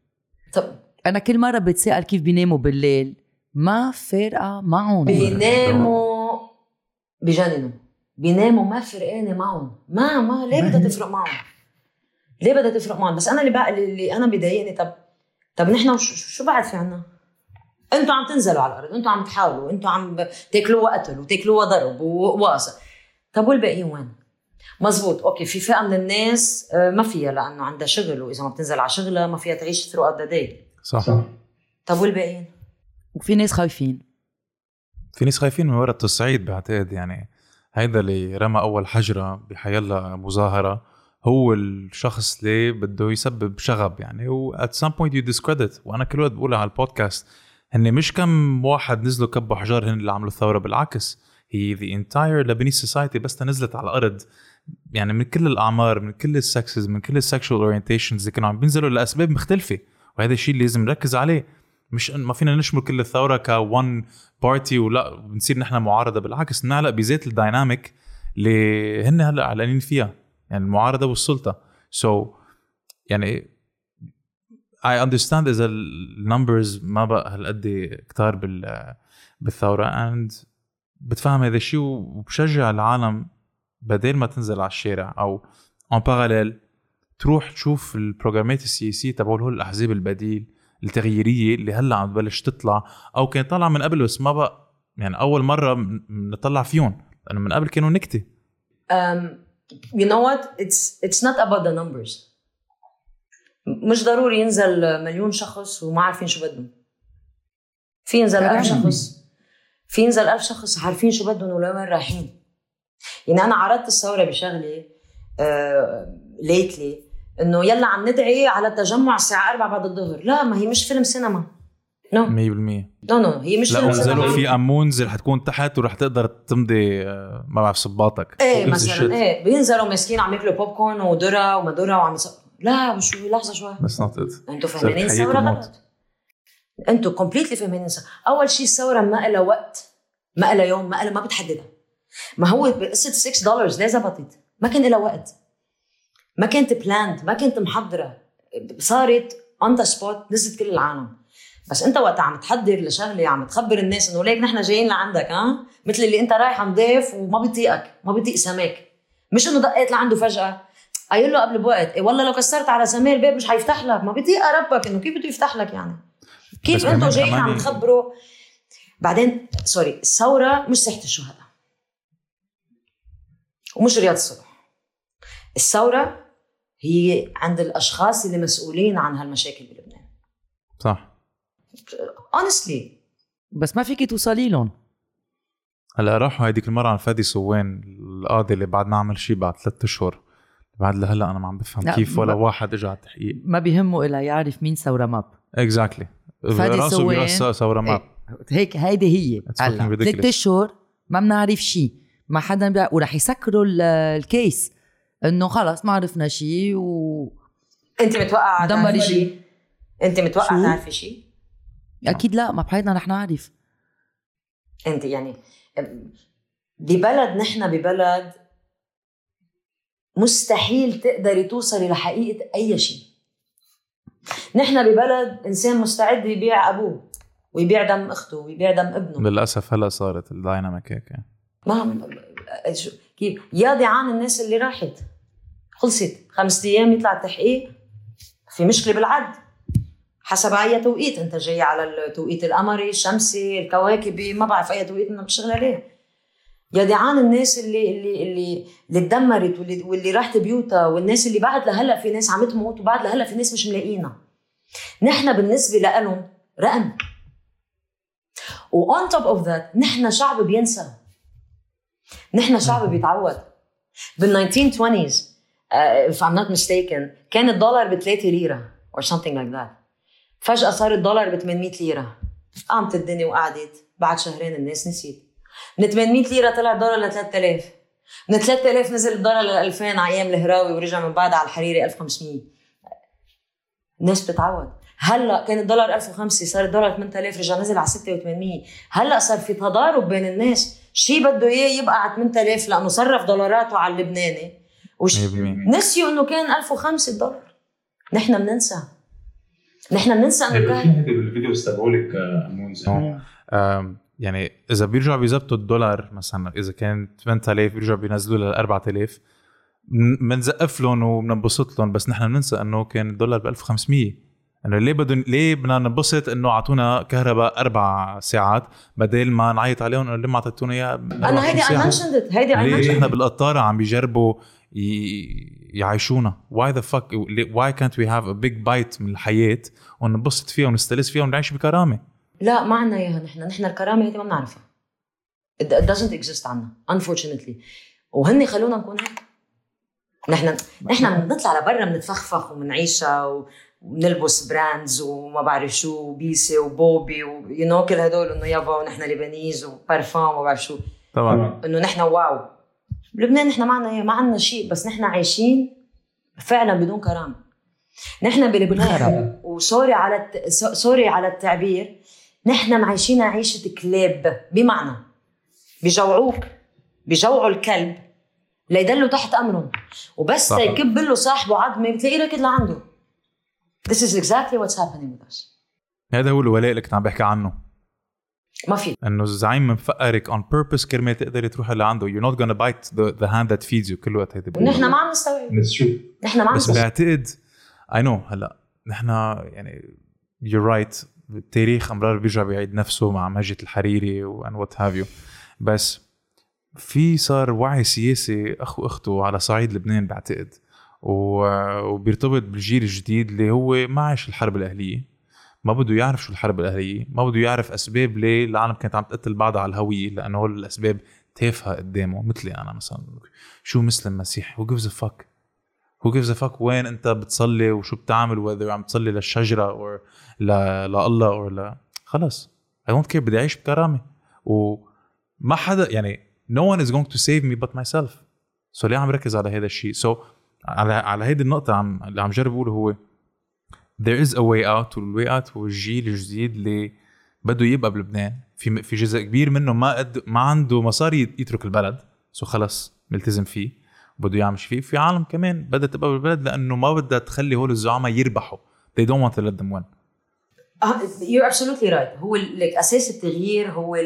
طب. أنا كل مرة بتسال كيف بيناموا بالليل. ما فارقة معهم. بيناموا. بجننوا. بيناموا ما فرقانة معهم. ما ما ليه بدها (laughs) تفرق معهم؟ ليه بدها تفرق معهم؟ بس أنا اللي بقى اللي أنا بضايقني طب طب نحن شو, شو بعد في عنا؟ أنتوا عم تنزلوا على الأرض أنتوا عم تحاولوا أنتوا عم تاكلوها قتل وتاكلوها ضرب وواصل طب والباقيين وين؟ مزبوط. أوكي في فئة من الناس آه، ما فيها لأنه عندها شغل وإذا ما بتنزل على شغلها ما فيها تعيش through the day صح. طب والباقيين؟ وفي ناس خايفين. في ناس خايفين من ورا التصعيد بعتقد يعني. هيدا اللي رمى أول حجرة بحيلا مظاهرة. هو الشخص اللي بده يسبب شغب يعني. و at some point you discredit. وأنا كل وقت بقولها على البودكاست هن مش كم واحد نزلوا كبوا حجار هن اللي عملوا الثورة بالعكس. هي the entire Lebanese society بس نزلت على الأرض. يعني من كل الأعمار من كل السكسز من كل ال sexual orientations اللي كانوا عم بينزلوا لأسباب مختلفة. وهذا الشيء اللي لازم نركز عليه. مش ما فينا نشمل كل الثورة كون party ولا بنصير نحن معارضة بالعكس نعلق بذات ال dynamic اللي هن هلأ اعلانين فيها يعني المعارضة والسلطة. so so, يعني I understand إذا ال numbers ما بقى هالقد كتار بال بالثورة and بتفهم هذا الشيء وبشجع العالم بدل ما تنزل على الشارع أو in parallel تروح تشوف البروجرامات السياسية تبعول هول الأحزاب البديل. التغييرية اللي هلأ عم تبلش تطلع أو كانت طالعه من قبل بس ما بقى يعني أول مرة بنطلع فيهم لأنه من قبل كانوا نكتة. um, you know what? It's it's not about the numbers. مش ضروري ينزل مليون شخص وما عارفين شو بدهم. في ينزل ألف شخص. في ينزل ألف شخص عارفين شو بدهم ولوين رايحين. يعني أنا عرضت الثورة بشغلة literally uh, إنه يلا عم ندعي على التجمع الساعة 4 بعد الظهر. لا ما هي مش فيلم سينما. نو 100% نو نو هي مش سينما. لا في أمونز اللي حتكون تحت ورح تقدر تمضي آه، ما بعرف صباطك. إيه مثلا إيه بينزلوا مسكين عم ياكلوا بوب كورن وذره وما ذره وعم يص... لا شو لحظة شوي. بس نوت أنتوا فاهمين الثورة غلط؟ أنتوا completely فاهمين أول شيء الثورة ما لها وقت ما لها يوم ما لها ما بتحددها. ما هو بقصة 6 دولار ليه زبطت؟ ما كان لها وقت. ما كانت planned ما كانت محضرة. صارت on the spot نزلت كل العالم. بس انت وقت عم تحضر لشغلة عم تخبر الناس إنه ليك نحن جايين لعندك ها؟ مثل اللي انت رايح عم ضيف وما بيطيقك ما بيطيق سماك. مش إنه دقيت لعنده فجأة. قايل له قبل بوقت إيه والله لو كسرت على سمير الباب مش حيفتح لك. ما بيطيق ربك إنه كيف بده يفتح لك يعني؟ كيف أنتم جايين عم تخبروا؟ بعدين sorry الثورة مش ساحه الشهداء. ومش رياض الصلح. الثورة هي عند الأشخاص اللي مسؤولين عن هالمشاكل بلبنان. صح. honestly بس ما فيك توصلي لهم. هلا راحوا هيديك المرة عن فادي سوان القاضي اللي بعد ما عمل شيء بعد ثلاث أشهر. بعد لهلأ أنا ما عم بفهم كيف ولا واحد اجى على التحقيق. ما بيهمه إلا يعرف مين ثورة map. exactly فادي سوان ثورة map. هيك هيدي هي. هلا ثلاث أشهر ما بنعرف شيء. ما حدا بيع... ورح يسكروا ال case. إنه خلص ما عرفنا شيء و أنت متوقعة تعرفي شيء أنت متوقعة تعرفي شيء أكيد لا ما بحياتنا رح نعرف. أنت يعني ببلد نحن ببلد مستحيل تقدري توصلي لحقيقة أي شيء. نحن ببلد إنسان مستعد يبيع أبوه ويبيع دم أخته ويبيع دم ابنه. للأسف هلا صارت الدايناميك هيك. ما كيف؟ يا عن الناس اللي راحت. خلصت. خمس أيام يطلع التحقيق. في مشكلة بالعد. حسب أي توقيت. أنت جاي على التوقيت القمري الشمسي الكواكبي. ما بعرف أي توقيت انت بتشتغل عليه يا دعان الناس اللي اللي اللي اللي تدمرت واللي واللي راحت بيوتها والناس اللي بعد لهلا في ناس عم تموت وبعد لهلا في ناس مش ملاقينا. نحن بالنسبة لهم رقم. وأون توب اوف ذات نحن شعب بينسى. نحن شعب بيتعود. بال 1920s uh, if I'm not mistaken كان الدولار ب 3 ليرة or something like that. فجأة صار الدولار ب 800 ليرة. قامت الدنيا وقعدت. بعد شهرين الناس نسيت. من 800 ليرة طلع الدولار ل 3000 من 3000 نزل الدولار ل 2000 على أيام الهراوي ورجع من بعدها على الحريري 1500 الناس بتتعود. هلأ كان الدولار 1005 صار الدولار 8000 رجع نزل على 6800 هلأ صار في تضارب بين الناس. شي بده إياه يبقى على 8000 لأنه صرف دولاراته على اللبناني. وش؟ 100% نسيوا إنه كان 1005 الدولار نحن بننسى نحن بننسى إنه في كان بالفيديو استقبلك امونز آم، يعني إذا بيرجعوا بيظبطوا الدولار مثلا إذا كان 8000 بيرجعوا بينزلوا لل 4000 من- بنزقف لهم وبننبسط لهم بس نحن بننسى إنه كان الدولار ب 1500 إنه ليه بدهم ليه بدنا ننبسط إنه أعطونا كهرباء أربع ساعات بدل ما نعيط عليهم إنه ليه ما أعطيتونا إياها؟ أنا هيدي اي منشند هيدي اي ليش منشند إحنا بالقطارة عم بيجربوا يعيشونا. Why the fuck why can't we have a big bite من الحياة وننبسط فيها ونستلذ فيها ونعيش بكرامة؟ لا ما عنا إياها نحن. نحن الكرامة هيدي ما بنعرفها. It doesn't exist عنا unfortunately. وهن خلونا نكون هيك. نحن نحن بنطلع لبرا بنتفخفخ وبنعيشها وبنلبس brands وما بعرف شو بيسي وبوبي و you know كل هدول إنه يابا ونحن Lebanese و parfum وما بعرف شو. طبعا. إنه نحن wow. بلبنان نحن ما عنا ما عنا شيء بس نحن عايشين فعلا بدون كرامة. نحن بلبنان و sorry على الت... so- sorry على التعبير نحن معيشين عيشة كلاب بمعنى بجوعوك بجوعوا الكلب ليدلوا تحت أمرهم. وبس. يكب له صاحبه عظمه بتلاقيه ركض لعنده. This is exactly what's happening with us. هذا هو الولاء اللي كنت عم بحكي عنه. ما في. انه الزعيم مفقرك on purpose كرمال تقدري تروحي لعنده. You're not gonna bite the, the hand that feeds you. كل وقت هيدي. ونحن ما عم نستوعب. نحن ما عم بس بعتقد I know هلا نحن يعني you're right. التاريخ امرار بيرجع بيعيد نفسه مع مجد الحريري و and what have you بس في صار وعي سياسي أخو أخته على صعيد لبنان بعتقد. و- وبيرتبط بالجيل الجديد اللي هو ما عاش الحرب الأهلية. ما بده يعرف شو الحرب الأهلية ما بده يعرف أسباب ليه العالم كانت عم تقتل بعضها على الهوية لأنه هول الأسباب تافهة قدامه مثلي أنا مثلا. شو مسلم مسيحي؟ Who gives a fuck who gives a fuck وين أنت بتصلي وشو بتعمل whether عم تصلي للشجرة أو. لله أو لا خلص. I don't care بدي أعيش بكرامة. وما حدا يعني no one is going to save me but myself. so so ليه عم ركز على هذا الشيء؟ so so على على هيدي النقطة عم اللي عم جرب أقوله هو there is a way out وال way out هو الجيل الجديد اللي بده يبقى بلبنان. في في جزء كبير منه ما قد ما عنده مصاري يترك البلد. so خلص ملتزم فيه بده يعمل فيه. في عالم كمان بدها تبقى بالبلد لأنه ما بدها تخلي هول الزعماء يربحوا. They don't want to let them win. آه، you're absolutely right. هو like أساس التغيير هو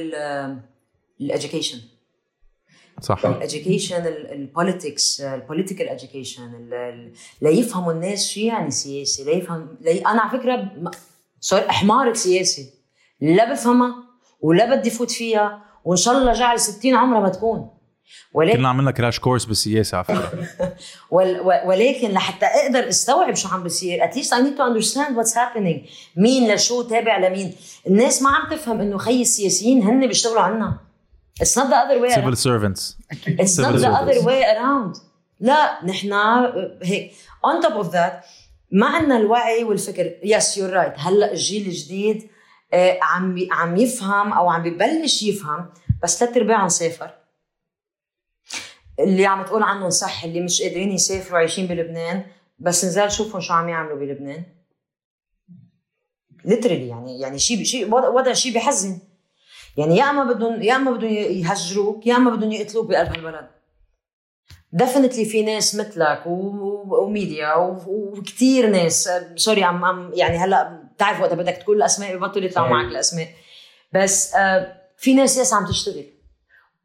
الاديوكيشن صح. الاديوكيشن البوليتكس البوليتيكال education ليفهموا الناس شو يعني سياسي ليفهم لي... أنا على فكرة صار حمارك سياسي لا بفهمها ولا بدي فوت فيها وإن شاء الله جعل 60 عمرها ما تكون. ولكن كلنا عملنا crash course بالسياسة على فكرة. (laughs) ولكن لحتى أقدر أستوعب شو عم بيصير least I need to understand what's happening. مين لشو تابع لمين. الناس ما عم تفهم إنه خي السياسيين هن بيشتغلوا عنا. It's not the other way civil around. servants. It's not civil the other way around. لا نحن هيك on top of that ما عندنا الوعي والفكر. yes you're right هلا الجيل الجديد آه، عم عم يفهم أو عم ببلش يفهم بس ثلاث ارباعهم سافر. اللي عم تقول عنهم صح اللي مش قادرين يسافروا عايشين بلبنان بس نزال شوفهم شو عم يعملوا بلبنان. literally يعني يعني شيء شيء وضع شيء بحزن. يعني يا أما بدهم يا أما بدهم يهجروك يا أما بدهم يقتلوك بقلب هالبلد definitely في ناس مثلك وميديا و- وكتير ناس. sorry عم عم يعني هلأ بتعرف وقت بدك تقول الأسماء ببطل يطلعوا. معك الأسماء. بس آه، في ناس yes عم تشتغل.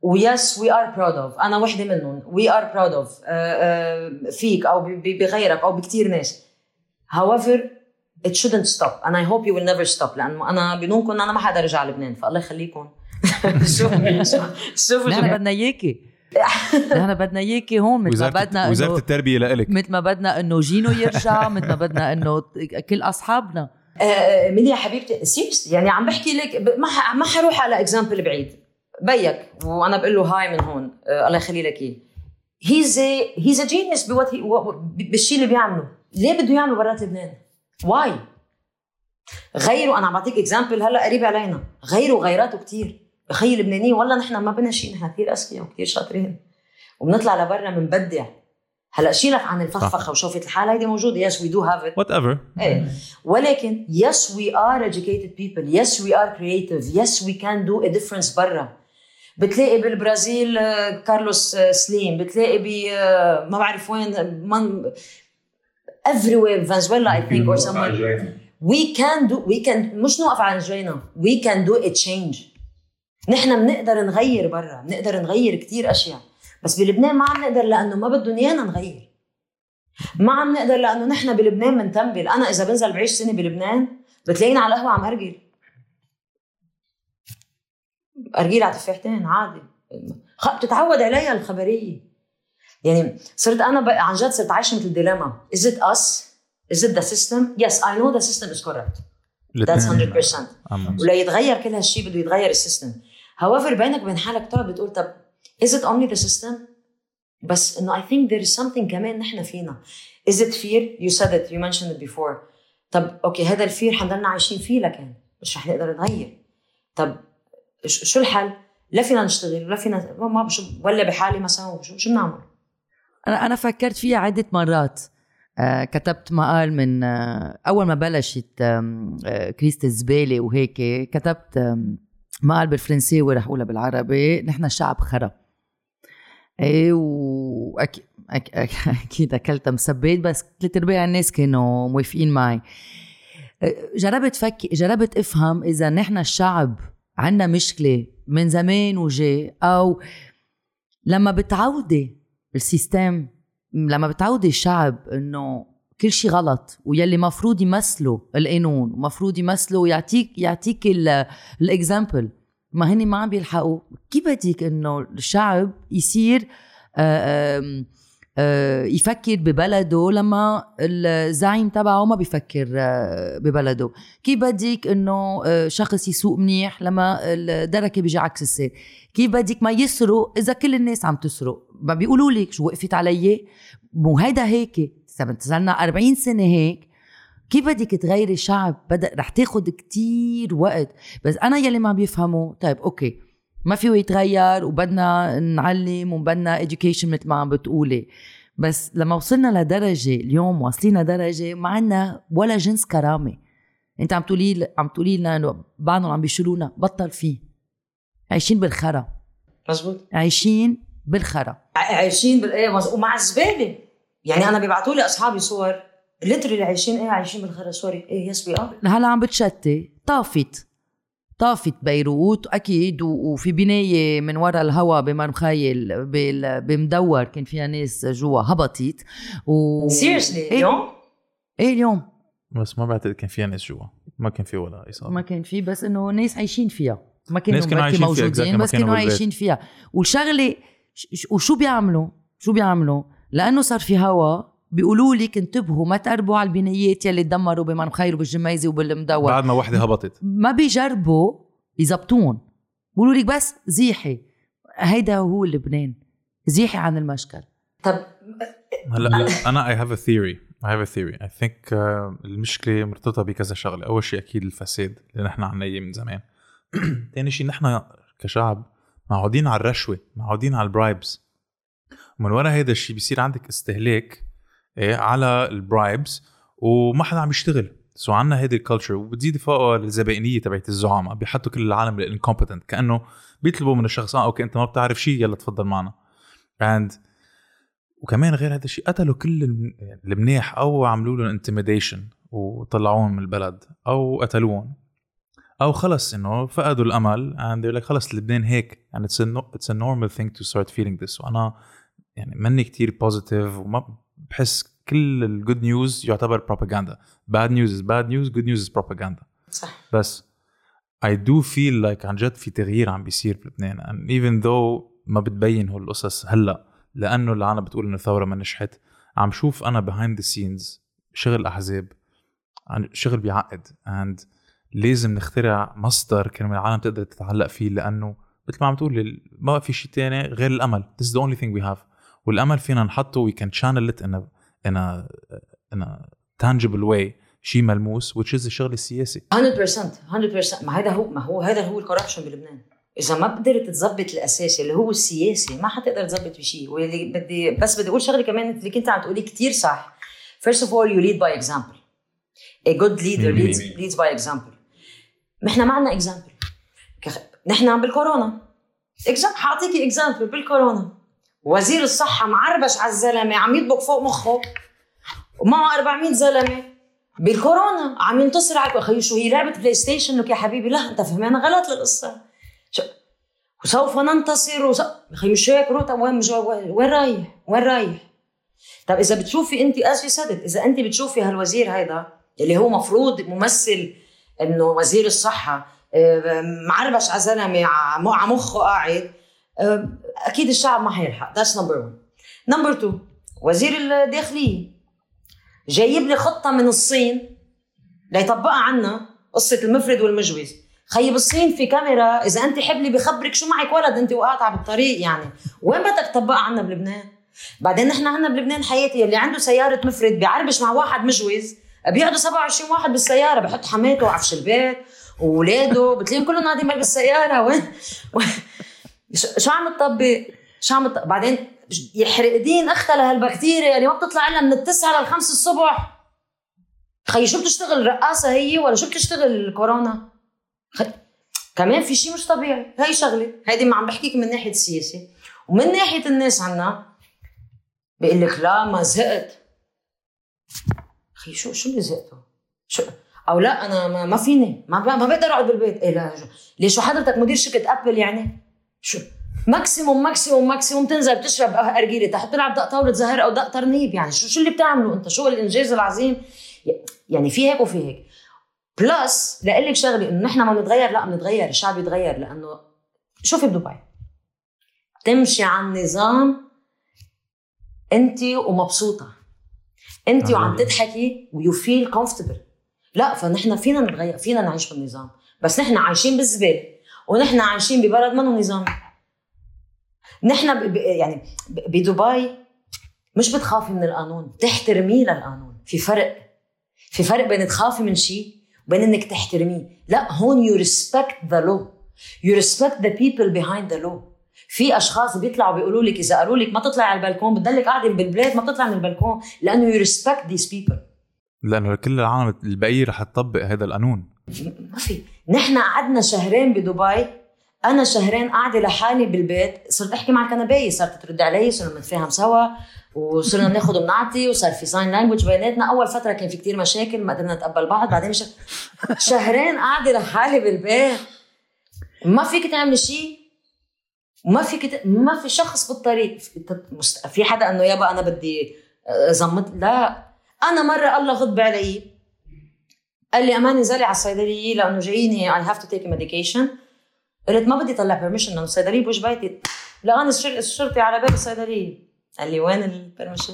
و yes we are proud of أنا وحدة منهم. we are proud of فيك أو بغيرك أو بكتير ناس. However it shouldn't stop and I hope you will never stop لأنه أنا بدونكم أنا ما حدا رجع لبنان فالله يخليكم. (laughs) (laughs) شوفوا شوفوا نحن بدنا إياكي. (laughs) نحن بدنا إياكي هون مثل ما بدنا وزارة التربية لإلك. مثل ما بدنا إنه جينو يرجع مثل ما بدنا إنه كل أصحابنا. آه، ميليا يا حبيبتي seriously يعني عم بحكي لك ما ما حروح على example بعيد. بيك وأنا بقول له هاي من هون آه، الله يخلي لك إياه. he's he's a genius بالشيء اللي بيعمله ليه بده يعمله برات لبنان؟ why؟ غيره أنا عم بعطيك example هلا قريب علينا. غيره غيراته كتير. خي اللبنانيين والله نحن ما بدنا شيء نحن كثير أذكياء وكثير شاطرين. وبنطلع لبرا بنبدع هلا شيلك عن الفخفخة وشوفة الحال هيدي موجودة. yes we do have it whatever ولكن yes we are educated people. Yes we are creative. Yes we can do a difference برا. بتلاقي بالبرازيل آه، كارلوس آه، سليم. بتلاقي ب آه، ما بعرف وين من everywhere فنزويلا I think or somewhere we can do we can مش نوقف على رجلينا we can do a change. نحن بنقدر نغير برا بنقدر نغير كتير أشياء. بس بلبنان ما عم نقدر لأنه ما بدهم إيانا نغير. ما عم نقدر لأنه نحن بلبنان بنتنبل أنا إذا بنزل بعيش سنة بلبنان بتلاقيني على القهوة عم ارجل ارجيل على تفاحتين عادي. بتتعود عليها الخبرية. يعني صرت أنا. عن جد صرت عايشة مثل ديلاما is it us? Is it the system? Yes I know the system is correct that's 100% أمم. ولا يتغير كل هالشيء بده يتغير السيستم. However بينك وبين حالك تقعد بتقول طب is it only the system بس إنه I think there is something كمان نحن فينا. Is it fear? You said it. You mentioned it before. طب okay هذا ال fear حنضلنا عايشين فيه لكن مش رح نقدر نغير طب شو الحل؟ لا فينا نشتغل ولا فينا ما- ما ولا بحالي مثلا شو بنعمل؟ أنا أنا فكرت فيها عدة مرات. آه كتبت مقال من آه أول ما بلشت آه الزبالة وهيك كتبت مقال بالفرنساوي رح اقولها بالعربي. نحن شعب خرا. إيه واكيد (laughs) أكيد أكلتها مسبات بس ثلاث ارباع الناس كانوا موافقين معي. آه، جربت فك جربت أفهم إذا نحن الشعب عندنا مشكلة من زمان وجاي أو لما بتعودي السيستم لما بتعودي الشعب إنه كل شيء غلط ويلي مفروض يمثلوا القانون ومفروض يمثلوا يعطيك يعطيك ال example ما هني ما عم بيلحقوا. كيف بدك إنه الشعب يصير آم، آه، يفكر ببلده لما الزعيم تبعه ما بيفكر آه، ببلده. كيف بدك إنه آه، شخص يسوق منيح لما الدركة بيجي عكس السير؟ كيف بدك ما يسرق إذا كل الناس عم تسرق؟ ما بيقولوا لك شو وقفت علي؟ مو هيدا هيك. صرنا 40 سنة هيك كيف بدك تغيري شعب؟ بدأ رح تاخد كتير وقت. بس أنا يلي ما بيفهموا. طيب أوكي. ما فيه يتغير وبدنا نعلم وبدنا education مثل ما عم بتقولي. بس لما وصلنا لدرجة اليوم واصلين لدرجة ما عنا ولا جنس كرامة. انت عم تقولي عم تقولي لنا انه بعضهم عم بيشيلونا بطل فيه. عايشين بالخرا. مزبوط. عايشين بالخرا. عايشين بال إيه مز- ومع الزباله يعني أنا بيبعتوا لي أصحابي صور literally عايشين إيه عايشين بالخرا sorry إيه yes we are هلا عم بتشتي. طافت. طافت بيروت أكيد وفي بناية من وراء الهوا بمرمخيل بال- بمدور كان فيها ناس جوا هبطت و seriously إيه؟ اليوم؟ إيه اليوم. بس ما بعتقد كان فيها ناس جوا. ما كان في ولا إصابة. ما كان في بس إنه ناس عايشين فيها. ما كانوا ناس كانوا عايشين فيها، موجودين ما بس كانوا. عايشين فيها. والشغلة وشو بيعملوا؟ شو بيعملوا؟ لأنه صار في هوا بيقولوا لك انتبهوا ما تقربوا على البنايات يلي تدمروا بمنخير وبالجميزة وبالمدور. بعد ما وحدة هبطت. ما بيجربوا يزبطون. بيقولوا لك بس زيحي. هيدا هو لبنان. زيحي عن المشكل. طب هلا أنا I have a theory I have a theory I think المشكلة مرتبطة بكذا شغلة. أول شيء أكيد الفساد اللي نحن عنا إياه من زمان. (clears throat) ثاني شيء نحن كشعب معودين على الرشوة معودين على ال bribes ومن ورا هذا الشيء بيصير عندك استهلاك إيه على ال bribes وما حدا عم يشتغل. so عنا هيدي ال culture وبتزيد فوقها الزبائنية تبعت الزعماء بيحطوا كل العالم ال incompetent كأنه بيطلبوا من الشخص آه okay أنت ما بتعرف شيء يلا تفضل معنا. And وكمان غير هذا الشيء قتلوا كل الم- المنيح أو عملوا لهم intimidation وطلعوهم من البلد أو قتلوهم. أو خلص إنه فقدوا الأمل they're like خلص لبنان هيك. And it's a, no, it's a normal thing وأنا يعني مني كتير positive وما بحس كل ال good news يعتبر propaganda bad news is bad news good news is propaganda. صح. بس I do feel like عن جد في تغيير عم بيصير بلبنان and even though ما بتبين هول القصص هلأ لأنه اللي أنا بتقول إنه الثورة ما نجحت عم شوف أنا behind the scenes شغل أحزاب عن شغل بيعقد. And لازم نخترع مصدر كرمال العالم تقدر تتعلق فيه لأنه مثل ما عم تقول ما في شيء تاني غير الأمل. This is the only thing we have. والأمل فينا نحطه. It in a in a in a tangible way. شيء ملموس which is الشغل السياسي 100% 100% ما هذا هو ما هو هذا هو الكوربشن بلبنان. إذا ما قدرت تظبط الاساسي اللي هو السياسي ما حتقدر تظبط بشيء واللي بدي بس بدي أقول شغلة كمان اللي كنت عم تقولي كثير صح. First of all you lead by example. A good leader leads, leads by example. نحن ما عندنا example. كخ- نحن بالكورونا. Example حاعطيكي example بالكورونا. وزير الصحة معربش على الزلمة عم يطبق فوق مخه. ومعه 400 زلمة. بالكورونا عم ينتصر على خيو شو هي لعبة بلاي ستيشن لك يا حبيبي؟ لا أنت فهمان غلط للقصة. شو- وسوف ننتصر وس... خيو مش هيك روتا؟ وين مش وين رايح؟ وين رايح؟ طب إذا بتشوفي انت اسفي صدق؟ إذا أنت بتشوفي هالوزير هيدا اللي هو مفروض ممثل إنه وزير الصحة آه، معربش على زلمه على مخه قاعد آه، أكيد الشعب ما حيلحق. that's number 1 number 2 وزير الداخلية جايب لي خطة من الصين ليطبقها عنا قصة المفرد والمجوز. خيي بالصين في كاميرا إذا أنت حبلي بخبرك شو معك ولد أنت وقاطعه بالطريق يعني. وين بدك تطبقها عنا بلبنان؟ بعدين نحن عندنا بلبنان حياتي اللي عنده سيارة مفرد بيعربش مع واحد مجوز بيقعدوا 27 واحد بالسيارة بحط حماته وعفش البيت واولاده بتلاقيهم كلهم قاعدين بالسياره (laughs) وين- شو عم تطبق؟ شو عم تطبق بعدين يحرق دين أختها لهالبكتيريا اللي ما بتطلع إلا من التسعة للخمس الصبح. خيي شو بتشتغل رقاصة هي ولا شو بتشتغل الكورونا؟ خي... كمان في شيء مش طبيعي. هاي شغلة هيدي ما عم بحكيك من ناحية السياسة ومن ناحية الناس عنا بيقول لك لا ما زهقت. خي شو شو اللي زهقته؟ شو أو لا أنا ما, ما فيني ما, ما بقدر أقعد بالبيت. إيه لا ليش؟ حضرتك مدير شركة أبل يعني؟ شو؟ maximum maximum maximum تنزل بتشرب أرجيلة تحت تلعب دق طاولة زهر أو دق ترنيب يعني شو شو اللي بتعمله انت شو الإنجاز العظيم؟ يعني في هيك وفي هيك. plus لاقول لك شغلة إنه نحن ما بنتغير لا بنتغير الشعب يتغير لأنه شوفي بدبي. تمشي على النظام أنت ومبسوطة. أنت. وعم تضحكي و you feel comfortable لا فنحن فينا نتغير فينا نعيش بالنظام. بس نحن عايشين بالزبالة. ونحن عايشين ببلد منه نظام. نحن ب... ب... يعني. بدبي مش بتخافي من القانون بتحترميه للقانون. في فرق في فرق بين تخافي من شيء وبين إنك تحترميه. لا هون you respect the law you respect the people behind the law في أشخاص بيطلعوا بيقولوا لك إذا قالوا لك ما تطلعي على البلكون بتضلك قاعدة بالبلاد ما بتطلع من البلكون لأنه you respect these people لأنه كل العالم البقية رح تطبق هذا القانون. ما في. نحن قعدنا شهرين بدبي. أنا شهرين قاعدة لحالي بالبيت. صرت أحكي مع الكنباية. صارت ترد علي. صرنا نتفاهم سوا. وصرنا ناخذ ونعطي وصار في sign language بيناتنا. أول فترة كان في كتير مشاكل. ما قدرنا نتقبل بعض. بعدين مش (laughs) شهرين قاعدة لحالي بالبيت. ما فيك تعملي شيء وما فيك ت... ما في شخص بالطريق. في- حدا إنه يابا أنا بدي زمت لا. أنا مرة الله غضب علي. قال لي أمان انزلي على الصيدلية لأنه جاييني I have to take medication قلت ما بدي طلع permission لأنه الصيدلية بوجه بيتي. لقاني الشر- الشرطي على باب الصيدلية. قال لي وين ال permission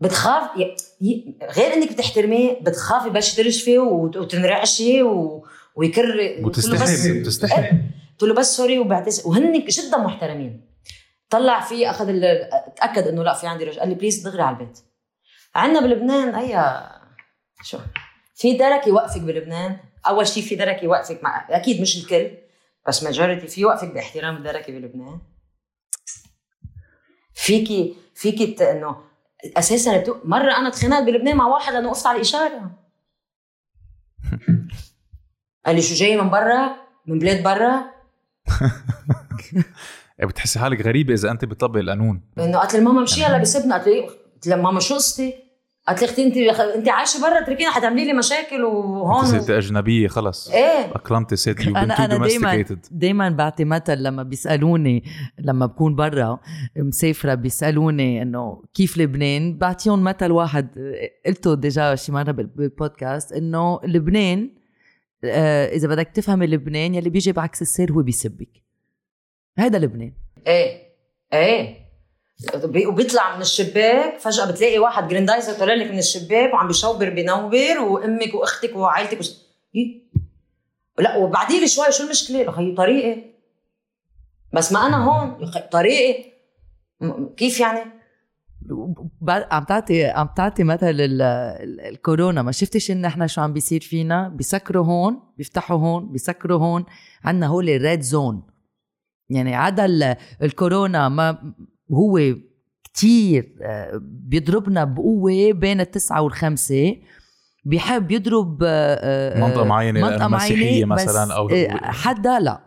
بتخاف؟ غير إنك بتحترميه بتخافي ترشفي وت- وتنرعشي و... ويكر وتستحي بتستحي قلت له بس sorry وبعتذر. وهن جدا محترمين. طلع في أخذ ال- تأكد إنه لا في عندي رجل. قال لي please دغري على البيت. عندنا بلبنان اي شو؟ في درك يوقفك بلبنان؟ أول شيء في درك يوقفك مع أكيد مش الكل بس ماجورتي في يوقفك باحترام الدركه بلبنان. فيكي فيكي إنه أساسا. مرة أنا اتخانقت بلبنان مع واحد لأنه وقفت على الإشارة. قال لي شو جاي من برا؟ من بلاد برا؟ (laughs) بتحسي حالك غريبة إذا أنت بتطبق القانون. إنه قالت لي ماما مشي هلا بسبنا قالت لي قلت لها ماما شو قصتي؟ قالت لي أختي انت انت عايشة برا اتركينا حتعملي لي مشاكل انت وهون صرت أجنبية خلص. إيه. أكرمتي ست أنا أنا domesticated. دائما بعطي مثل لما بيسألوني لما بكون برا مسافره بيسألوني إنه كيف لبنان؟ بعطيهم مثل واحد قلته déjà شي مرة بال- بالبودكاست إنه لبنان آه، إذا بدك تفهم لبنان يلي بيجي بعكس السير هو بيسبك. هذا لبنان. إيه. إيه. وبيطلع من الشباك. فجأة بتلاقي واحد جريندايزر طالع لك من الشباك وعم بيشوبر بينور وأمك وأختك وعائلتك وش... إيه؟ لا وبعديه لي شوي شو المشكلة؟ يا خيي طريقي بس ما أنا هون. طريقي كيف يعني؟ عم تعطي عم تعطي مثل ال- ال- الكورونا. ما شفتش إن إحنا شو عم بيصير فينا؟ بيسكروا هون بيفتحوا هون بيسكروا هون. عندنا هول ال red zone يعني عدا ال- الكورونا ما هو كتير آه، بيضربنا بقوة بين التسعة والخمسة. بيحب يضرب آه، آه، منطقة معينة معينة بس مثلا أو حدا لا.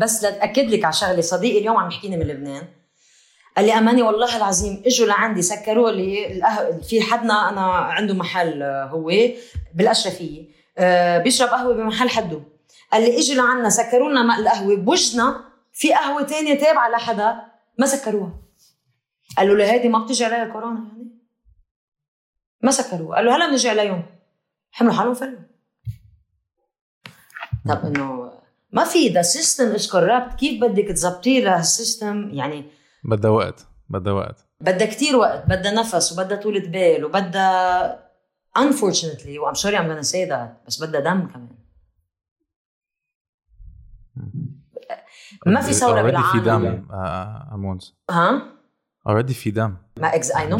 بس لاتاكد لك على شغلة. صديقي اليوم عم يحكيني من لبنان. قال لي أماني والله العظيم إجوا لعندي سكروا لي في حدنا أنا عنده محل هو بالأشرفية. بيشرب قهوة بمحل حده. قال لي إجوا لعنا سكروا لنا مي القهوة. بوجنا في قهوة تانية تابعة لحدا. ما سكروها قال له لهيدي ما بتجي عليها كورونا يعني. ما سكروها قال له هلا بنجي عليهم حملوا حالهم فلوا طب إنه ما في the system is corrupt كيف بدك تظبطي له ال system يعني بدها وقت. بدها وقت. بدها كتير وقت. بدها نفس وبدها طولة بال وبدها unfortunately. و I'm sorry I'm gonna say that. بس بدها دم كمان. ما في ثورة Already في بالعالم. دم آه، أمونز. ها؟ اوريدي في دم. ما اكز اي نو.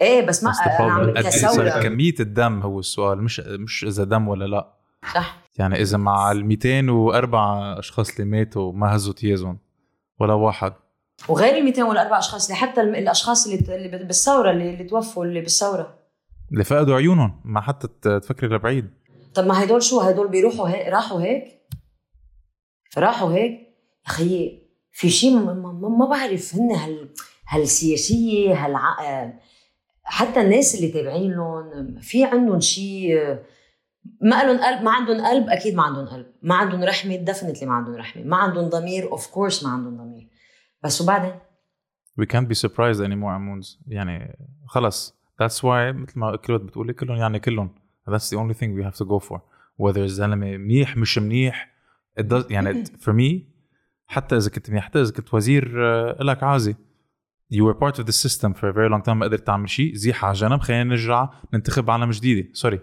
إيه بس ما أنا عم كثورة. كمية الدم هو السؤال مش مش إذا دم ولا لا. صح. يعني إذا مع ال 204 أشخاص اللي ماتوا ما هزوا تيزهم ولا واحد. وغير ال 204 أشخاص اللي حتى الأشخاص اللي اللي بالثورة اللي, اللي توفوا اللي بالثورة. اللي فقدوا عيونهم ما حتى تفكري لبعيد طب ما هدول شو؟ هدول بيروحوا هيك راحوا هيك؟ راحوا هيك. يا خيي في شيء ما, ما, ما بعرف هن هال هالسياسية هالع حتى الناس اللي تابعين لهم في عندهم شيء ما لهم قلب ما عندهم قلب أكيد ما عندهم قلب. ما عندهم رحمة definitely ما عندهم رحمة. ما عندهم ضمير of course ما عندهم ضمير. بس وبعدين؟ We can't be surprised anymore امونز يعني خلص. That's why مثل ما كل وقت بتقولي كلهم يعني كلهم. That's the only thing we have to go for. whether الزلمة منيح مش منيح. Does يعني for me حتى إذا كنت منيح حتى إذا كنت وزير آه، لك عازي. You were part of the system for a very long time ما قدرت تعمل شيء زيح على جنب خلينا نرجع ننتخب عالم جديدة. سوري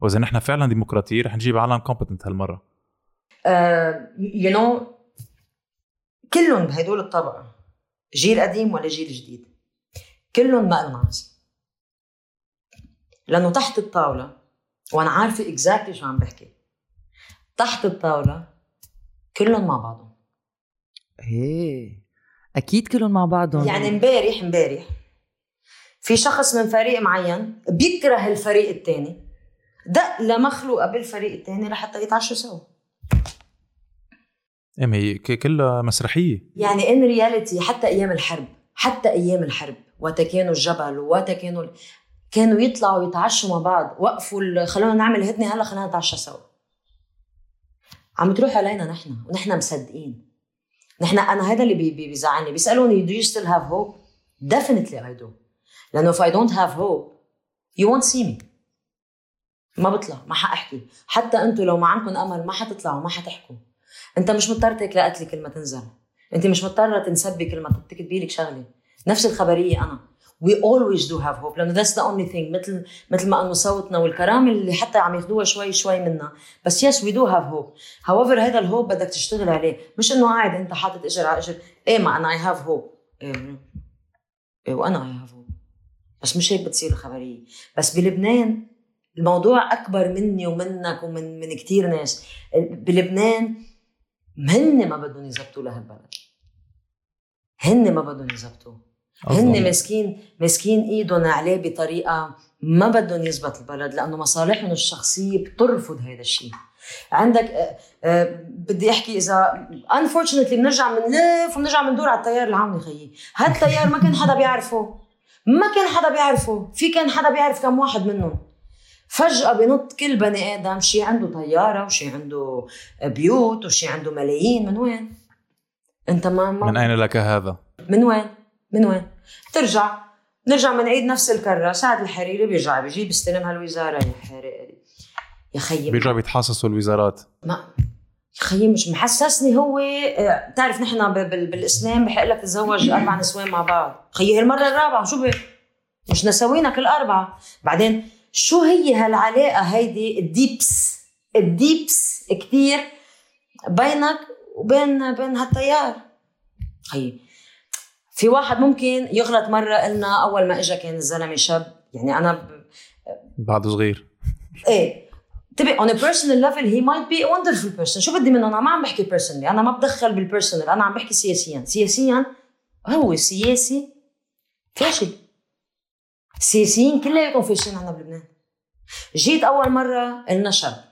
وإذا نحن فعلا ديمقراطية رح نجيب عالم competent هالمرة. you know كلهم بهدول الطبقة جيل قديم ولا جيل جديد كلهم ما لهم عازي. لأنه تحت الطاولة وأنا عارفة exactly شو عم بحكي. تحت الطاولة كلهم مع بعضهم. إيه أكيد كلهم مع بعضهم. يعني امبارح امبارح في شخص من فريق معين بيكره الفريق الثاني دق لمخلوقه بالفريق الثاني لحتى يتعشوا سوا. إيه ما هي ك- كلها مسرحية. يعني in reality حتى أيام الحرب حتى أيام الحرب وقت كانوا الجبل وقت كانوا كانوا يطلعوا يتعشوا مع بعض وقفوا خلونا نعمل هدنة هلا خلينا نتعشى سوا. عم تروح علينا نحن ونحن مصدقين. نحن أنا هذا اللي بي- بي- بيزعلني. بيسألوني do you still have hope? Definitely I do. لأنه if I don't have hope you won't see me. ما بطلع ما حأحكي. حتى أنتم لو ما عندكم أمل ما حتطلعوا ما حتحكوا. أنت مش مضطر تاكل قتلي كل ما تنزل. أنت مش مضطرة تنسبي كل ما تكتبي لك شغلة. نفس الخبرية أنا. We always do have hope. لأنه that's the only thing. مثل مثل ما انه صوتنا والكرامة اللي حتى عم ياخذوها شوي شوي منا بس yes we do have hope. However هذا الهوب بدك تشتغل عليه. مش إنه قاعد أنت حاطط إجر على إجر. إيه ما أنا hope. إيه, إيه وأنا I have hope. بس مش هيك بتصير الخبرية. بس بلبنان الموضوع أكبر مني ومنك ومن من كثير ناس. بلبنان هن ما بدهم يزبطوا لهالبلد. هن ما بدهم يزبطوه هن ماسكين ماسكين إيدهم عليه بطريقة ما بدهم يزبط البلد لأنه مصالحهم الشخصية بترفض هذا الشيء. عندك آه، آه، بدي أحكي إذا unfortunately بنرجع بنلف وبنرجع بندور على التيار العوني خيي هالتيار ما كان حدا بيعرفه. ما كان حدا بيعرفه. في كان حدا بيعرف كم واحد منهم. فجأة بنط كل بني آدم شي عنده طيارة وشي عنده بيوت وشي عنده ملايين. من وين؟ أنت ما, ما من أين لك هذا؟ من وين؟ من وين؟ ترجع. نرجع بنعيد نفس الكرة. سعد الحريري بيرجع بيجي بيستلم هالوزارة. يا حريري. يا خيي. بيرجعوا بيتحاصصوا الوزارات. ما يا خيي مش محسسني هو. آه، بتعرف نحن ب- بال- بالاسلام بحق لك تتزوج (coughs) أربع نسوان مع بعض. خيي هالمره الرابعة. شو بك مش نسوينا كل أربعة. بعدين شو هي هالعلاقة هيدي؟ الديبس. الديبس كتير بينك وبين بين هالتيار خيي. في واحد ممكن يغلط مرة قلنا أول ما اجى كان الزلمه شاب. يعني أنا ب... بعده صغير. إيه. a personal level he might be a wonderful person. شو بدي منه؟ أنا ما عم بحكي personally. أنا ما بدخل بال personal أنا عم بحكي سياسيا. سياسيا هو سياسي فاشل السياسيين كلياتهم فاشلين عنا بلبنان. جيت أول مرة قلنا شاب.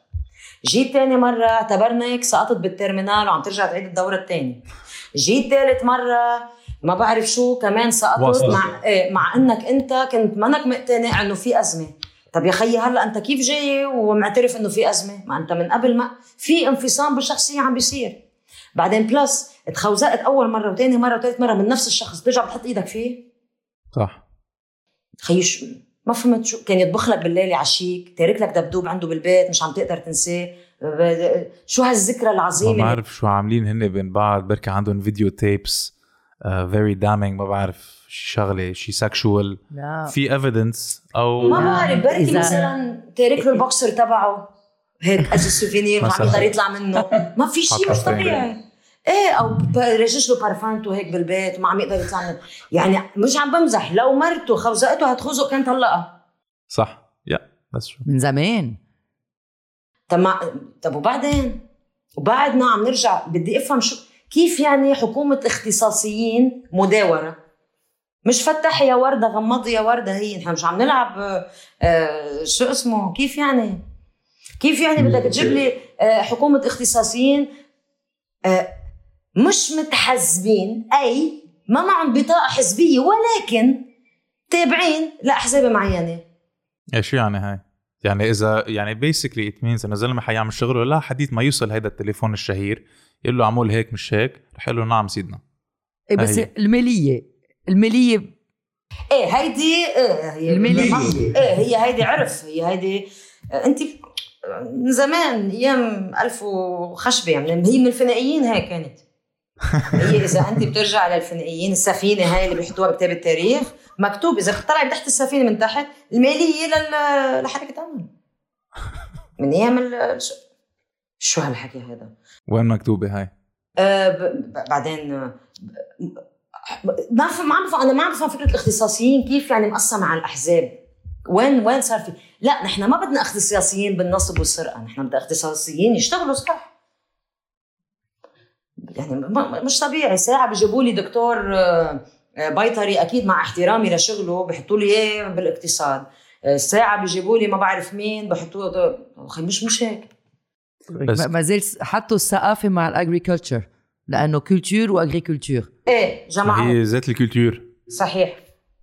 جيت تاني مرة اعتبرناك سقطت بال terminal وعم ترجع تعيد الدورة الثانية جيت ثالث مرة ما بعرف شو كمان سقطت. مع إيه مع إنك أنت كنت منك مقتنع إنه في أزمة. طب يا خيي هلا أنت كيف جاي ومعترف إنه في أزمة؟ ما أنت من قبل ما في انفصام بالشخصية عم بيصير. بعدين plus تخوزقت أول مرة وثاني مرة وثالث مرة من نفس الشخص. بترجع بتحط إيدك فيه؟ صح. خيي شو ما فهمت شو كان يطبخ لك بالليل يعشيك تارك لك دبدوب عنده بالبيت مش عم تقدر تنساه. ب- شو هالذكرى ما العظيمه بعرف شو عاملين هن بين بعض. بركي عندهم video tapes very damaging ما بعرف شي شغلة شي sexual في evidence أو ما بعرف بركي إذا- مثلا تارك له البوكسر تبعه. هيك (laughs) اجى souvenir ما عم مثلاً. يقدر يطلع منه. ما في شيء مش. طبيعي. إيه أو رشش له بارفانته هيك بالبيت وما عم يقدر يطلع منه. يعني مش عم بمزح. لو مرته خوزقته هتخوزق كان طلقها. صح. يا بس شو من زمان. طب ما طب وبعدين؟ وبعدنا عم نرجع بدي افهم شو كيف يعني حكومة اختصاصيين مداورة؟ مش فتح يا وردة غمضي يا وردة هي نحن مش عم نلعب آه، آه شو اسمه؟ كيف يعني؟ كيف يعني بدك تجيب لي آه حكومة اختصاصيين آه مش متحزبين أي ما معهم بطاقة حزبية ولكن تابعين لأحزاب معينة. إيه شو يعني هاي؟ يعني إذا يعني basically it means إنه الزلمه حيعمل شغله لا حديث ما يوصل هيدا التليفون الشهير. يقول له عمول هيك مش هيك؟ رح يقول له نعم سيدنا. إيه بس هي. الماليه الماليه إيه هيدي إيه هي المالية. إيه هي هيدي عرف هي هيدي. أنت من زمان أيام ألف وخشبة يعني هي من الفينيقيين هي كانت. (laughs) هي إذا أنت بترجع للفينيقيين السفينة هاي اللي بيحطوها بكتاب التاريخ مكتوب إذا بتطلعي تحت السفينة من تحت الماليه لل... لحركه امن من أيام ال... شو- شو هالحكي هذا؟ وين مكتوبه هاي؟ ب- بعدين ب- ما ما عم أنا ما عم بفهم فكرة الاختصاصيين كيف يعني مقسمة على الأحزاب. وين وين صار في؟ لا نحن ما بدنا اختصاصيين بالنصب والسرقة نحن بدنا اختصاصيين يشتغلوا صح. يعني مش طبيعي. ساعة بيجيبوا لي دكتور آه، آه، بيطري أكيد مع احترامي لشغله بحطوا لي إياه بالاقتصاد. ساعة بيجيبوا لي ما بعرف مين بحطوه أخي مش مش هيك. بس- ما زال حطوا الثقافة مع ال agriculture لأنه culture و agriculture إيه جماعة. هي ذات ال culture صحيح.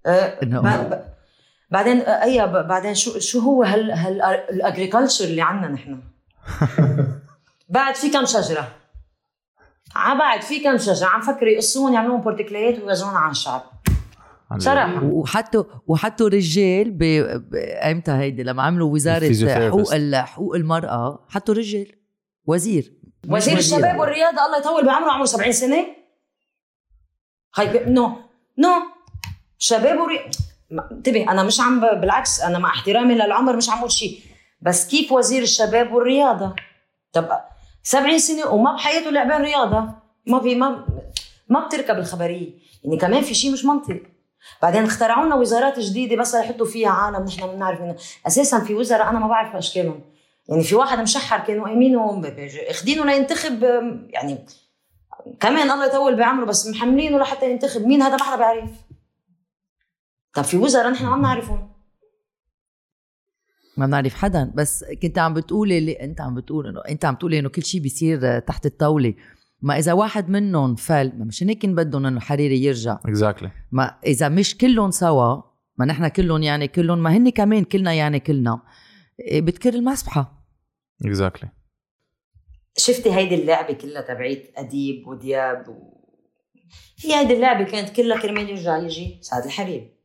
آه، ب- ب- بعدين آه، أي بعدين شو شو هو هال هال ال agriculture اللي عندنا نحن؟ (laughs) بعد في كم شجرة؟ ع بعد في كم شجرة؟ عم فكر يقصون يعملون porte-clé يات ويوزعونها على الشعب. صراحة. وحطوا وحطوا رجال. إمتى هيدي؟ لما عملوا وزارة. حقوق. حقوق المرأة حطوا رجال. وزير. وزير الشباب والرياضة الله يطول بعمره عمره 70 سنة. خي نو نو. شباب ورياضه انتبه أنا مش عم بالعكس أنا مع احترامي للعمر مش عم أقول شيء بس كيف وزير الشباب والرياضة؟ طب 70 سنة وما بحياته لعبان رياضة. ما في ما ما بتركب الخبرية. يعني كمان في شيء مش منطق. بعدين اخترعوا لنا وزارات جديدة بس ليحطوا فيها عالم نحن بنعرف منه. أساسا في وزراء أنا ما بعرف اشكالهم يعني في واحد مشحر كانوا قايمينه أخدينه لينتخب يعني كمان الله يطول بعمره بس محملينه لحتى ينتخب. مين هذا؟ ما حدا بيعرف طب في وزراء نحن ما بنعرفهم ما بنعرف حدا. بس كنت عم بتقولي اللي أنت عم بتقول انه أنت عم تقولي إنه كل شيء بيصير تحت الطاولة. ما إذا واحد منهم فل ما مش هيك بدهم إنه حريري يرجع. exactly ما إذا مش كلهم سوا ما نحن كلهم يعني كلهم ما هن كمان كلنا يعني كلنا إيه، بتكر المسبحة. exactly شفتي هيدي اللعبة كلها تبعيت أديب ودياب و... هي هيدي اللعبة كانت كلها كرمال يرجع يجي سعد الحريري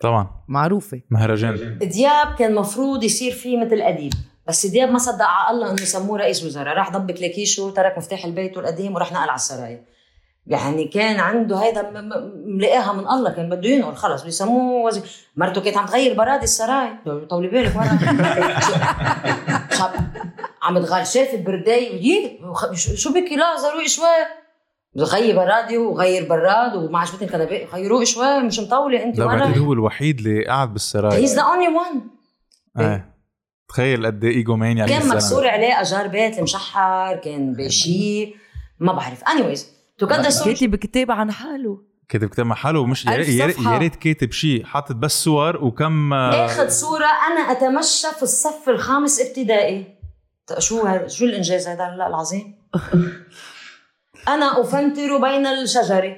طبعا. معروفة. مهرجان. دياب كان مفروض يصير فيه مثل أديب. بس دياب ما صدق على الله إنه يسموه رئيس وزراء. راح ضب كلاكيشه وترك مفتاح البيت القديم وراح نقل على السرايا. يعني كان عنده هيدا ملاقاها من الله كان بده ينقل. خلص بيسموه وزير. مرته كانت عم تغير برادي السراي طولي بالك ورا. (laughs) عم تغال شافت برداي شو- بكي؟ لا ضروري شوي. غير الراديو وغير براد وما عجبتني الكنبه غيروه شوي مش مطولة. انت لا بعتقد هو الوحيد اللي قاعد بالسراير he's the only one إيه. تخيل قد إيه egomania كان مكسور عليه أجار بيت المشحر كان بشي ما بعرف. Anyways تو كاتب كتاب عن حاله. كاتب كتاب مع حاله ومش يا ريت- كاتب شيء. حاطط بس صور وكم آه، آخذ صورة. أنا أتمشى في الصف الخامس ابتدائي. شو شو الإنجاز هذا؟ لا العظيم. أنا أفنتر بين الشجر.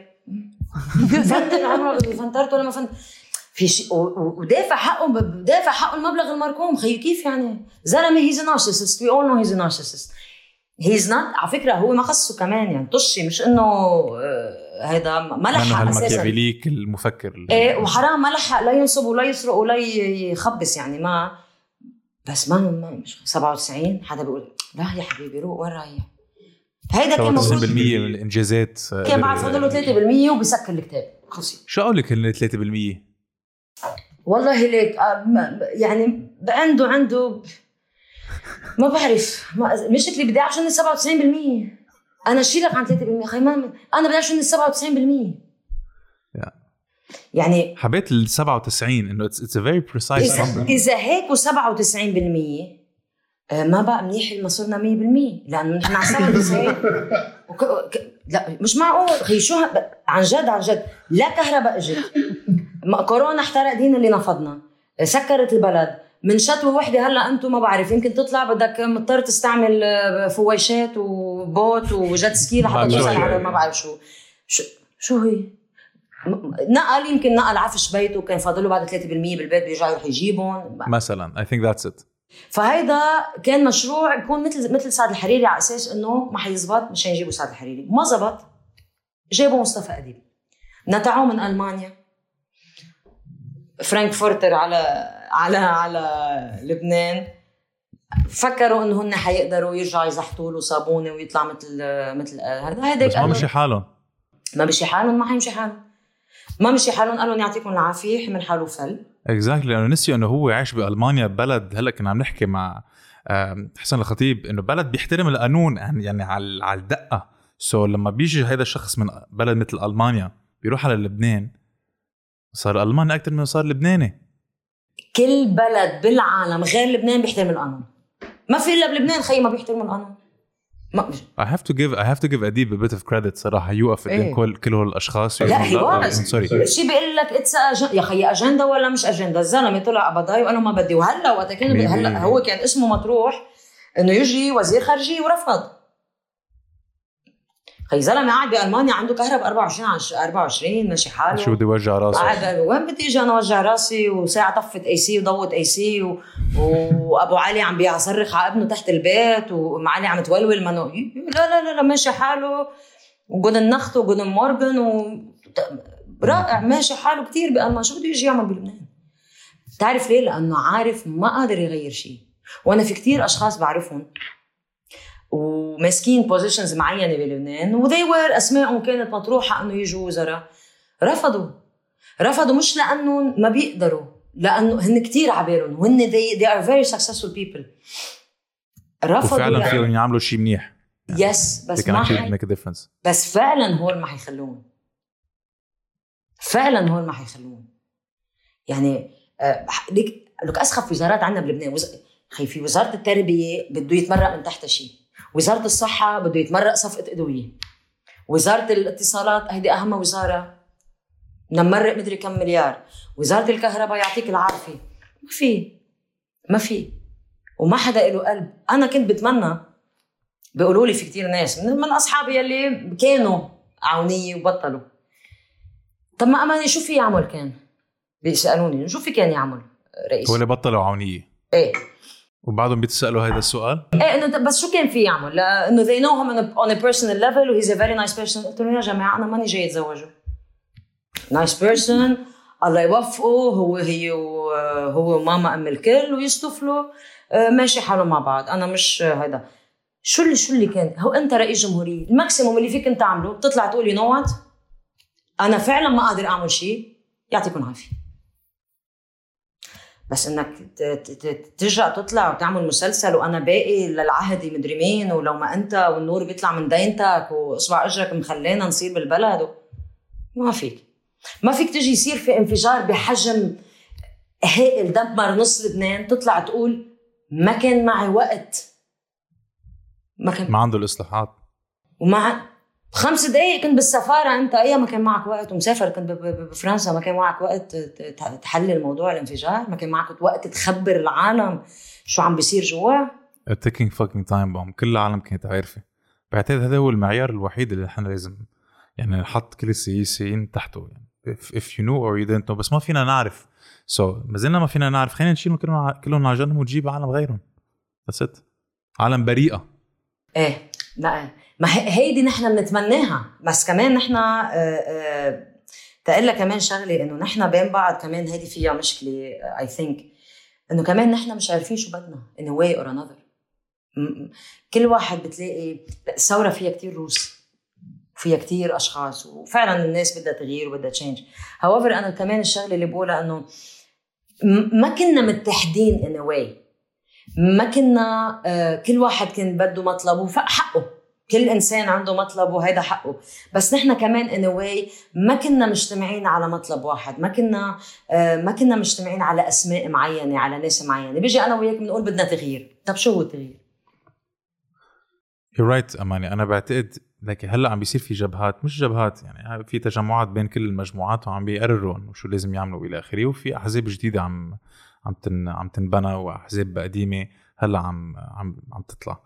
(laughs) فنتر عمره فنترت ولا ما في شيء ودافع حقه دافع حقه المبلغ المركوم. خيي كيف يعني؟ زلمة he's narcissist we all know he's narcissist he's not على فكرة هو ما خصه كمان يعني. طشي مش إنه آه، هيدا ما لحق أساسا. المفكر. إيه وحرام ما لحق لا ينصب ولا يسرق ولا يخبص يعني. ما بس ما ما مش 97 حدا بيقول لا يا حبيبي روق وين رايح؟ هيدا كان 97% المفروض من الإنجازات آه، كان بعد قدر- فاضل له 3% وبسكر الكتاب. خلص. شو قولك هن 3% والله ليك آه، يعني عنده عنده ما بعرف ما مش اللي بدي اعرف شو 97% أنا شيلك عن 3% خي ما أنا بدي اعرف شو 97% يا. يعني حبيت ال 97 إنه it's a very precise إذا هيك و97% آه، ما بقى منيح ما صرنا 100% لأنه نحن على 97 (laughs) وك... لا مش معقول. خي شو. عن جد عن جد. لا كهرباء إجت. كورونا احترق دين اللي نفضنا. سكرت البلد. من شتوى وحدة هلا أنتم ما بعرف. يمكن تطلع بدك مضطر تستعمل فويشات وبوت وجت سكي لحتى توصل. على ما بعرف شو. شو, شو هي؟ نقل يمكن نقل عفش بيته كان فاضله بعد 3% بالبيت بيرجع يروح يجيبهم. مثلا I think that's it فهيدا كان مشروع يكون مثل مثل سعد الحريري على أساس إنه ما حيزبط مش حيجيبوا سعد الحريري. ما زبط. جابوا مصطفى أديب. نتعوه من ألمانيا. فرانكفورتر على على على لبنان. فكروا إنه هن حيقدروا يرجعوا يزحطوا له صابونة ويطلع مثل مثل هذا. هيدا بس ما مشي حالهم. ما مشي حالهم ما حيمشي حالهم. ما مشي حالهم قالوا يعطيكم العافية حمل حاله فل. exactly لأنه نسيوا إنه هو عايش بألمانيا بلد هلأ كنا عم نحكي مع حسن الخطيب إنه بلد بيحترم القانون يعني يعني على على الدقة. so so لما بيجي هذا الشخص من بلد مثل ألمانيا بيروح على لبنان صار ألماني أكثر من صار لبناني. كل بلد بالعالم غير لبنان بيحترم القانون. ما في إلا بلبنان خيي ما بيحترموا القانون. ما I have to give I have to give أديب a bit of credit صراحة. يوقف قدام إيه. كل كل هول الأشخاص. لا he was sorry شيء بيقول لك it's يا خيي اجنده ولا مش اجنده الزلمة طلع قبضاي وأنا ما بدي. وهلأ وقت كان هلأ. هو كان اسمه مطروح إنه يجي وزير خارجيه ورفض. خي زلمه قاعد بألمانيا عنده كهرباء 24 على 24 ماشي حاله. شو بدي وجع راسي قاعد وين بدي أجي أنا وجع راسي وساعة طفت اي سي وضوت اي سي و... وأبو علي عم بيصرخ على ابنه تحت البيت ومعلي عم تولول منو لا لا لا, لا ماشي حاله. و guten Nacht و guten Morgen و رائع ماشي حاله كثير بألمان. شو بده يجي يعمل بلبنان؟ تعرف ليه؟ لأنه عارف ما قادر يغير شيء. وأنا في كتير أشخاص بعرفهم وماسكين positions معينة بلبنان و they were اسمائهم كانت مطروحة إنه يجوا وزراء. رفضوا. رفضوا مش لأنه ما بيقدروا لأنه هن كتير عبالهم وهن they, they are very successful people. رفضوا وفعلا فيهم يعملوا شيء منيح. يس they بس ما حي... بس فعلا هول ما حيخلوهم. فعلا هول ما حيخلوهم. يعني آه، ليك لك أسخف وزارات عندنا بلبنان وز... خي في وزارة التربية بده يتمرق من تحت شيء وزارة الصحة بده يتمرق صفقة إدوية. وزارة الاتصالات هيدي أهم وزارة. نمرق مدري كم مليار. وزارة الكهرباء يعطيك العافية. ما في. ما في. وما حدا له قلب. أنا كنت بتمنى. بيقولوا لي في كتير ناس من, من أصحابي يلي كانوا عونيه وبطلوا. طب ما أماني شو في يعمل كان؟ بيسألوني شو في كان يعمل رئيس؟ هو اللي بطلوا عونية إيه. وبعدهم بيتسألوا هذا السؤال؟ إيه إنه بس شو كان في يعمل؟ لأنه they know him on a, on a personal level و he's a very nice person. قلت لهم يا جماعة أنا ماني جاي أتزوجه. Nice person. الله يوفقه. هو هي وهو وماما أم الكل ويصطفلوا آه، ماشي حالهم مع بعض. أنا مش هذا شو اللي شو اللي كان؟ هو أنت رئيس جمهورية. ال maximum اللي فيك أنت تعمله بتطلع تقول لي not أنا فعلا ما قادر أعمل شيء. يعطيكم العافية. بس إنك ترجع تطلع وتعمل مسلسل وأنا باقي للعهدي مدري مين ولو ما أنت والنور بيطلع من دينتك وإصبع إجرك مخلينا نصير بالبلد و... ما فيك. ما فيك تجي يصير في انفجار بحجم هائل دمر نص لبنان تطلع تقول ما كان معي وقت. ما كان ما عنده الإصلاحات. ومع خمس دقايق كنت بالسفارة أنت أيام ما كان معك وقت ومسافر كنت بفرنسا ما كان معك وقت تحلل موضوع الانفجار ما كان معك وقت تخبر العالم شو عم بيصير جوا. ticking fucking time bomb كل العالم كانت عارفة. بعتقد هذا هو المعيار الوحيد اللي إحنا لازم يعني نحط كل السياسيين تحته. يعني if, if you knew or you didn't know. بس ما فينا نعرف. سو so, ما زلنا ما فينا نعرف. خلينا نشيلهم كلهم كلهم على جنب ونجيب عالم غيرهم. بس. عالم بريئة. إيه. ما هي- هيدي نحن بنتمناها. بس كمان نحن تقول لك كمان شغلة إنه نحن بين بعض كمان هيدي فيها مشكلة اي ثينك إنه كمان نحن مش عارفين شو بدنا or another. م- م- كل واحد بتلاقي لا، الثوره فيها كتير روس فيها كتير أشخاص وفعلا الناس بدها تغيير وبدها change however أنا كمان الشغلة اللي بقولها إنه ما كنا متحدين a way. ما كنا آه، كل واحد كان بده مطلبه فحقه. كل إنسان عنده مطلبه وهيدا حقه. بس نحن كمان in a way ما كنا مجتمعين على مطلب واحد. ما كنا آه، ما كنا مجتمعين على أسماء معينة على ناس معينة. بيجي أنا وياك بنقول بدنا تغيير. طب شو هو التغيير؟ You're right أماني. أنا بعتقد لك هلأ عم بيصير في جبهات مش جبهات يعني في تجمعات بين كل المجموعات وعم بيقرروا إنه شو لازم يعملوا والى آخره وفي أحزاب جديدة عم عم تن عم تنبنى وأحزاب قديمة هلأ عم عم عم تطلع.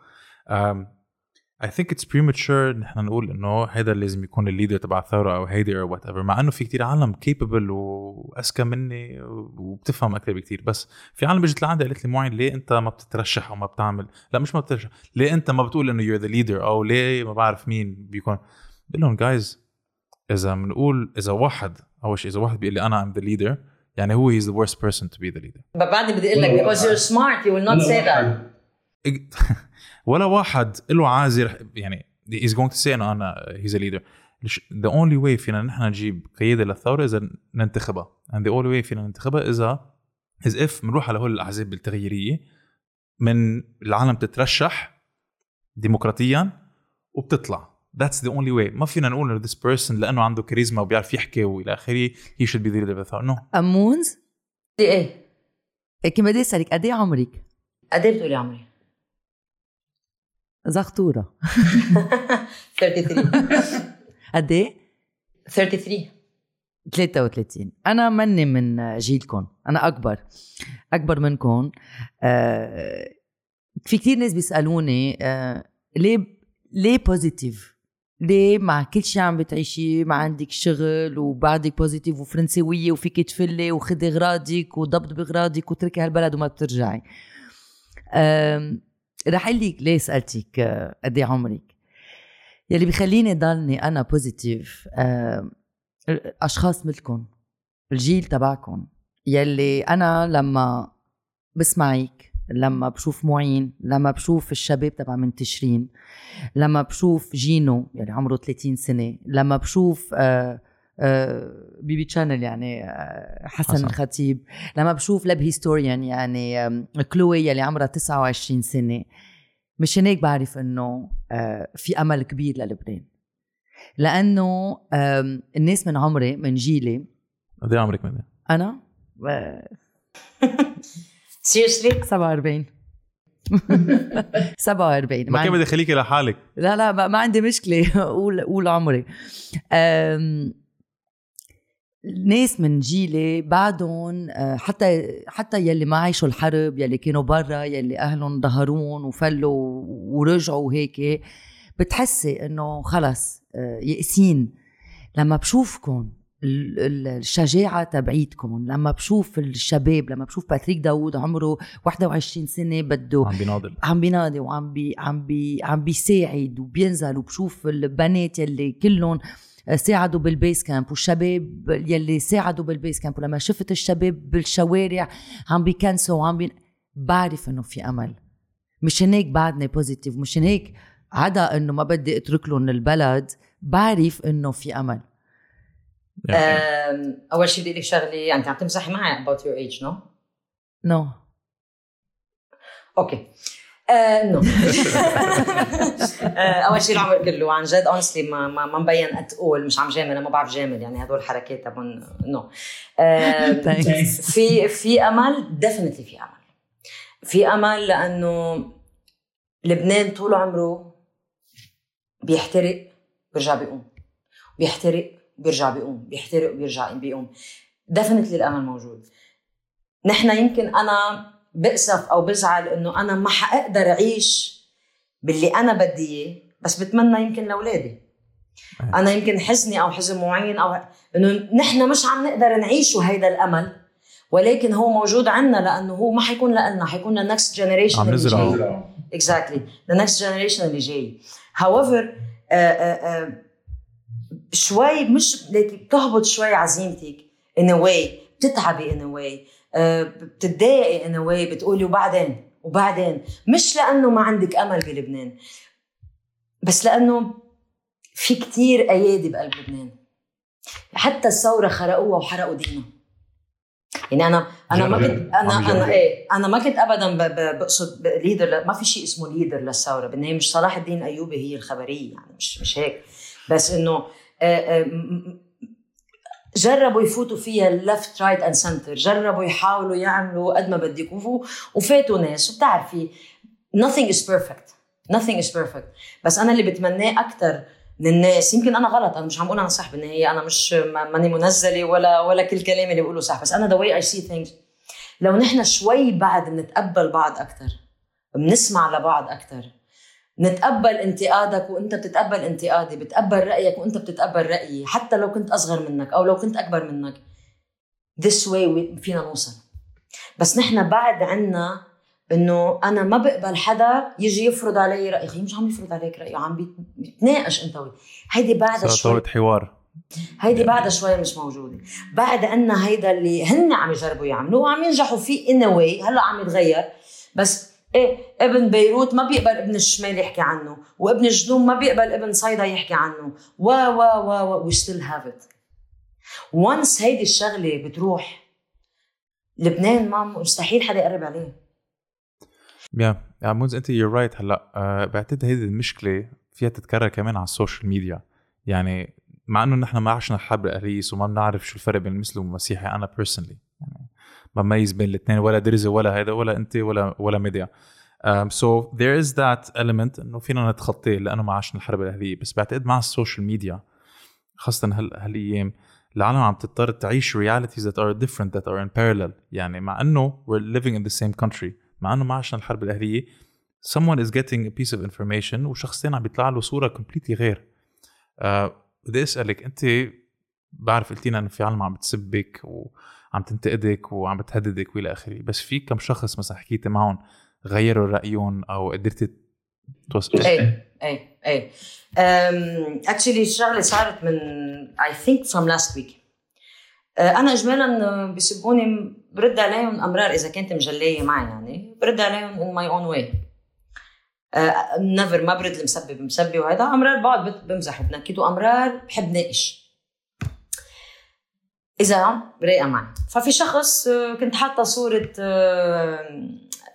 I think it's premature نحن نقول إنه هيدا لازم يكون ال leader تبع الثورة أو هيدي أو whatever مع إنه في كتير عالم capable وأذكى مني وبتفهم أكثر بكتير. بس في عالم إجت لعندي قالت لي معين ليه أنت ما بتترشح أو ما بتعمل؟ لأ مش ما بتترشح ليه أنت ما بتقول إنه you're the leader أو ليه ما بعرف مين بيكون؟ بقول لهم جايز إذا بنقول إذا واحد أول شيء إذا واحد بيقول لي أنا I'm the leader يعني هو he's the worst person to be the leader. بعدني بدي أقول لك because you're smart you will not say that. (laughs) ولا واحد له عازر يعني he's going to say إنه أنا he's a leader. the only way فينا نحن نجيب قيادة للثورة إذا ننتخبها. And the only way فينا ننتخبها اذا as if بنروح على هول الأحزاب التغييرية من العالم تترشح ديمقراطيا وبتطلع. That's the only way. ما فينا نقول إنه this person لأنه عنده كاريزما وبيعرف يحكي وإلى آخره. He should be the leader of the no. أمونز؟ بدي إيه؟ هيك بدي أسألك قد إيه عمرك؟ قد إيه بتقولي عمري؟ زغطورة. (laughs) 33 قد إيه؟ 33 33 أنا مني من جيلكم أنا أكبر. أكبر منكم آه في كتير ناس بيسألوني آه ليه ليه positive ليه مع كل شيء عم بتعيشي ما عندك شغل وبعدك positive وفرنسويه وفيك تفلي وخدي اغراضك وضبضبي اغراضك وتركي هالبلد وما بترجعي. رح أقول لك ليه سألتك آه، قد إيه عمرك. يلي بخليني ضلني أنا positive اشخاص مثلكم الجيل تبعكم يلي أنا لما بسمعك لما بشوف معين لما بشوف الشباب تبع منتشرين لما بشوف جينو يلي عمره 30 سنة لما بشوف آه آه بيبي تشانل يعني آه حسن, حسن. الخطيب لما بشوف Leb Historian يعني كلوي يلي عمرها 29 سنة مشان هيك بعرف إنه في أمل كبير للبنان لأنه الناس من عمري من جيلي قد إيه عمرك مدى؟ أنا (laughs) سيريسلي 47 47 ما كان بدي اخليكي لحالك. لا لا ما, ما عندي مشكلة. (laughs) قول قول عمري. أم، ناس من جيلي بعدهم آه، حتى حتى يلي ما عايشوا الحرب يلي كانوا برا يلي أهلهم ظهرون وفلوا ورجعوا هيك بتحسي إنه خلص آه، يئسين لما بشوفكم الشجاعة تبعيتكم. لما بشوف الشباب لما بشوف باتريك داوود عمره 21 سنة بده عم بيناضل. عم بينادي وعم بي عم بي عم بيساعد وبينزل وبشوف البنات يلي كلهم ساعدوا بال base camp والشباب يلي ساعدوا بال base camp. ولما شفت الشباب بالشوارع عم بيكنسوا وعم بي... بعرف إنه في أمل. مشان هيك بعدني positive مشان هيك عدا إنه ما بدي أترك لهم البلد بعرف إنه في أمل. يعني أول شيء بدي أقول لك شغلة انت عم تمزحي معي about your age no no okay. آه no (laughs) آه أول شيء العمر كله عن جد honestly ما ما, ما مبين اتقول مش عم جامل أنا ما بعرف جامل يعني هدول حركات تبعون no آه. في في أمل definitely في أمل. في أمل لأنه لبنان طول عمره بيحترق بيرجع بيقوم. بيحترق بيرجع بيقوم بيحترق وبيرجع بيقوم. definitely الأمل موجود. نحن يمكن أنا بأسف أو بزعل إنه أنا ما حأقدر أعيش باللي أنا بدي إياه بس بتمنى يمكن لأولادي. أنا يمكن حزني أو حزن معين أو إنه نحن مش عم نقدر نعيشه هيدا الأمل ولكن هو موجود عنا لأنه هو ما حيكون لنا حيكون لل next generation عم نزرعه. the next generation اللي جاي. However آه آه آه شوي مش بتهبط شوي عزيمتك in a way بتتعبي in a way آه بتتضايقي in a way بتقولي وبعدين وبعدين مش لأنه ما عندك أمل بلبنان بس لأنه في كتير أيادي بقلب لبنان حتى الثورة خرقوها وحرقوا دينها يعني أنا أنا ما. كنت أنا أنا. إيه أنا ما كنت ابدا بقصد leader ما في شيء اسمه leader للثورة بالنهاية مش صلاح الدين الايوبي هي الخبرية يعني مش مش هيك بس إنه جربوا يفوتوا فيها left right and center جربوا يحاولوا يعملوا قد ما بدك. وفو- وفاتوا ناس. وبتعرفي nothing is perfect. Nothing is perfect. بس أنا اللي بتمناه أكثر من الناس. يمكن أنا غلط. أنا مش عم بقول أنا صح بالنهاية. أنا مش ما- ماني منزلة ولا ولا كل كلامي اللي بقوله صح. بس أنا the way I see things لو نحن شوي بعد بنتقبل بعض أكثر بنسمع لبعض أكثر نتقبل انتقادك وانت بتتقبل انتقادي بتقبل رأيك وانت بتتقبل رأيي حتى لو كنت أصغر منك أو لو كنت أكبر منك. This way فينا نوصل. بس نحن بعد عنا إنه أنا ما بقبل حدا يجي يفرض علي رأي. خي مش عم يفرض عليك رايه عم بيت- بيتناقش أنت وياه. هيدي بعدها شوي. حوار. هيدي بعدها شوي مش موجودة. بعد عنا هيدا اللي هن عم يجربوا يعملوه وعم ينجحوا فيه ان واي هلأ عم يتغير. بس إيه ابن بيروت ما بيقبل ابن الشمال يحكي عنه وابن الجنوب ما بيقبل ابن صيدا يحكي عنه. و و و و we still have it. Once هيدي الشغلة بتروح لبنان ما مستحيل حدا يقرب عليه. yeah yeah موز أنت you're right هلأ آه، بعتقد هيدي المشكلة فيها تتكرر كمان على ال social media يعني مع إنه نحن ما عشنا الحرب الاهليه وما بنعرف شو الفرق بين المسلم والمسيحي أنا personally يعني بميز بين الاثنين ولا درزه ولا هيدا ولا أنت ولا ولا media so there is that element إنه فينا نتخطيه لأنه ما عشنا الحرب الأهلية. بس بعتقد مع ال social media خاصة هال هالأيام العالم عم تضطر تعيش realities that are different that are in parallel. يعني مع إنه we're living in the same country مع إنه ما عشنا الحرب الأهلية someone is getting a piece of information وشخص تاني عم بيطلع له صورة completely غير. آه بدي أسألك أنت بعرف قلتي لنا إنه في عالم عم بتسبك وعم تنتقدك وعم بتهددك والى آخره. بس في كم شخص مثلا حكيتي معهم غيروا رأيهم أو قدرتي توصل؟ إيه إيه إيه actually الشغلة صارت من I think from last week أنا اجمالا بيسبوني برد عليهم أمرار إذا كانت مجلية معي يعني. برد عليهم in my own way never ما برد المسبة بمسبة وهذا أمرار بقعد بمزح وبنكد وامرار بحب ناقش إذا رايقه معي ففي شخص آه، كنت حاطة صورة آه،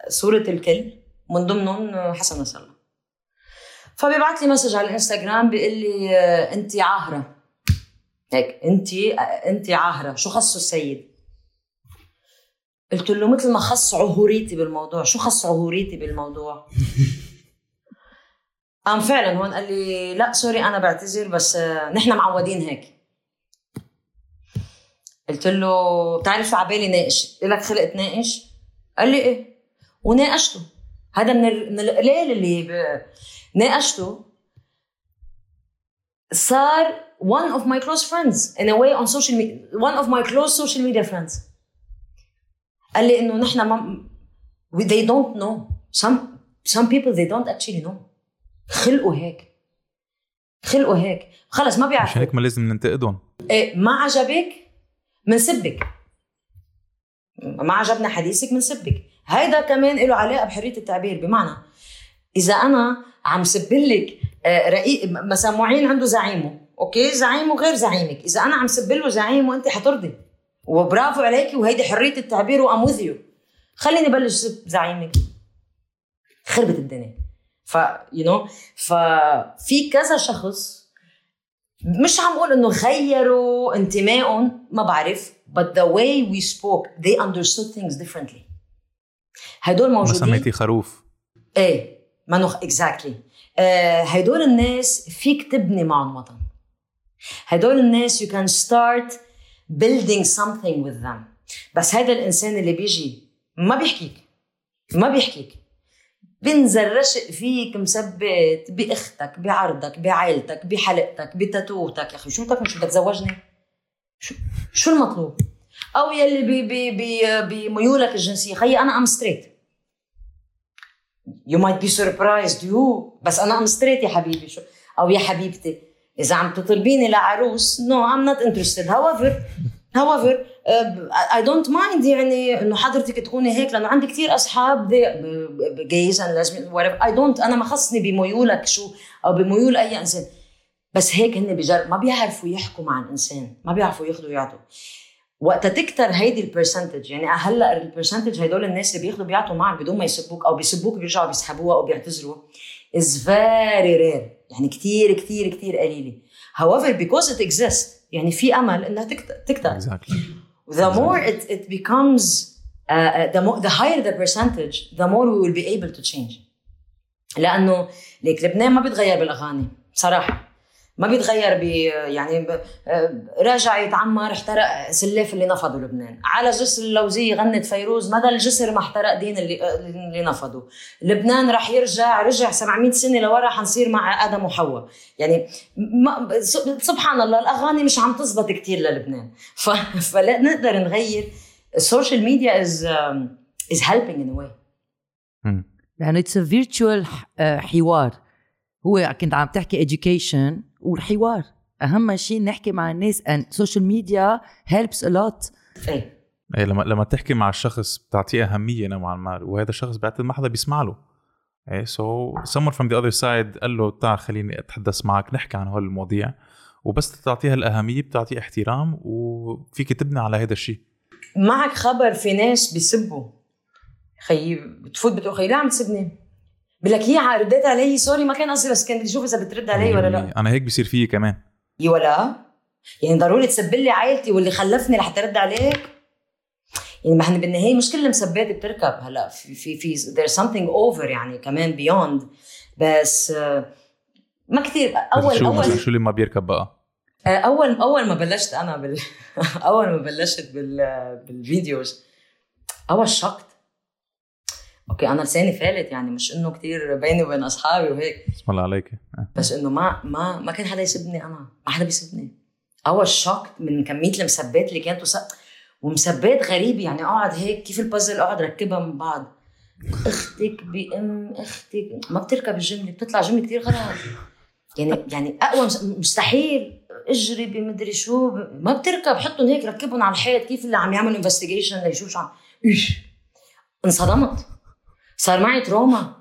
صورة الكل من ضمنهم آه، حسن نصر الله. فبيبعت لي message على الإنستغرام بيقول لي انت عاهرة. هيك انت انت عاهرة. شو خصه السيد؟ قلت له مثل ما خص عهوريتي بالموضوع. شو خص عهوريتي بالموضوع؟ (laughs) قام فعلا هون قال لي لا sorry أنا بعتذر بس نحن معودين هيك. قلت له بتعرف شو عبالي ناقش لك خلق تناقش قال لي إيه. وناقشته. هذا من ال- من القليل اللي ب... ناقشته. صار one of my close friends in a way on social media one of my close social media friends. قال لي إنه نحن ما they don't know. Some some people they don't actually know. خلقوا هيك. خلقوا هيك. خلص ما عشان بيعرفوا هيك ما لازم ننتقدهم. إيه ما عجبك؟ منسبك. ما عجبنا حديثك منسبك. هيدا كمان له علاقة بحرية التعبير. بمعنى إذا أنا عم سبلك آه، رفيق مثلا معين عنده زعيمه okay؟ زعيمه غير زعيمك. إذا أنا عم سبله زعيمه أنت حترضي. وبرافو عليكي وهيدي حرية التعبير و um خليني بلش سب زعيمك. خربت الدنيا. ف you know ففي كذا شخص مش عم أقول إنه غيروا انتمائهم ما بعرف but the way we spoke they understood things differently. هدول ما موجودين. سميتي خروف. إيه ما نخ exactly آه هدول الناس فيك تبني معهم وطن. هدول الناس you can start building something with them. بس هذا الإنسان اللي بيجي ما بيحكيك. ما بيحكيك. بنزل رشق فيك مسبات بأختك بعرضك بعائلتك بخلقتك بتاتوتك. يا أخي شو بدك مش بدك تزوجني؟ شو شو المطلوب؟ أو يلي بي بي بي بميولك الجنسية. خيي أنا I'm straight you might be surprised. You. بس أنا I'm straight يا حبيبي. شو؟ أو يا حبيبتي إذا عم تطلبيني لعروس no I'm not interested. However however I don't mind يعني إنه حضرتك تكوني هيك لأنه عندي كثير أصحاب gays I don't أنا ما خصني بميولك شو أو بميول أي إنسان. بس هيك هن بجرب ما بيعرفوا يحكوا مع الإنسان ما بيعرفوا ياخذوا ويعطوا وقتها تكتر هيدي ال percentage يعني هلأ ال percentage هدول الناس اللي بياخذوا بيعطوا معك بدون ما يسبوك أو بيسبوك بيرجعوا بيسحبوها أو بيعتذروا is very rare. يعني كثير كثير كثير قليلة. However because it exists يعني في امل انها تكتر, exactly. the more it, it becomes uh, uh, the, more, the higher the percentage the more we will be able to change لأنه ليك لبنان ما بيتغير بالاغاني صراحة ما بيتغير ب يعني ب... راجع يتعمر احترق سلاف اللي نفضوا لبنان. على جسر اللوزية غنت فيروز مدى الجسر ما احترق دين اللي اللي نفضوا لبنان رح يرجع رجع 700 سنة لورا حنصير مع آدم وحواء. يعني ما... سبحان الله الأغاني مش عم تزبط كتير للبنان. ف... فلا نقدر نغير. ال social media is is helping in a way. لأنه it's virtual حوار. هو كنت عم تحكي education والحوار. أهم شيء نحكي مع الناس and social media helps a lot. إيه. إيه لما لما تحكي مع الشخص بتعطيه أهمية نوعا ما وهذا الشخص بعتقد ما حدا بيسمع له. إيه so so someone from the other side قال له تعال خليني أتحدث معك نحكي عن هول المواضيع. وبس تعطيها الأهمية بتعطيه احترام وفيك تبني على هذا الشيء. معك خبر في ناس بيسبوا. خيي بتفوت بتقول خيي ليه عم تسبني؟ بقول لك هي رديت علي sorry ما كان قصدي بس كان بدي أشوف إذا بترد علي ولا لا. أنا هيك بصير فيي كمان. اي ولا؟ يعني ضروري تسب لي عائلتي واللي خلفني لحتى ارد عليك. يعني ما إحنا بالنهاية مش كل المسبات بتركب هلا. في في في there's something over يعني كمان beyond. بس ما كثير أول شو أول. شو اللي ما بيركب بقى؟ أول أول ما بلشت أنا بال (laughs) أول ما بلشت بال بال videos. I was shocked okay أنا لساني فالت يعني مش إنه كتير بيني وبين أصحابي وهيك. بسم الله عليك. بس إنه ما ما ما كان حدا يسبني أنا ما حدا بيسبني I was shocked من كمية المسبات اللي كانت وس... ومسبات غريبة يعني أقعد هيك كيف البازل أقعد ركبها من بعض. أختك بأم أختك ما بتركب الجمله بتطلع جمله كتير غلط. يعني يعني أقوى مستحيل. اجري بمدري شو ما بتركب حطهم هيك ركبهم على الحيط كيف اللي عم يعمل investigation ليشوف شو عم انصدمت. صار معي trauma.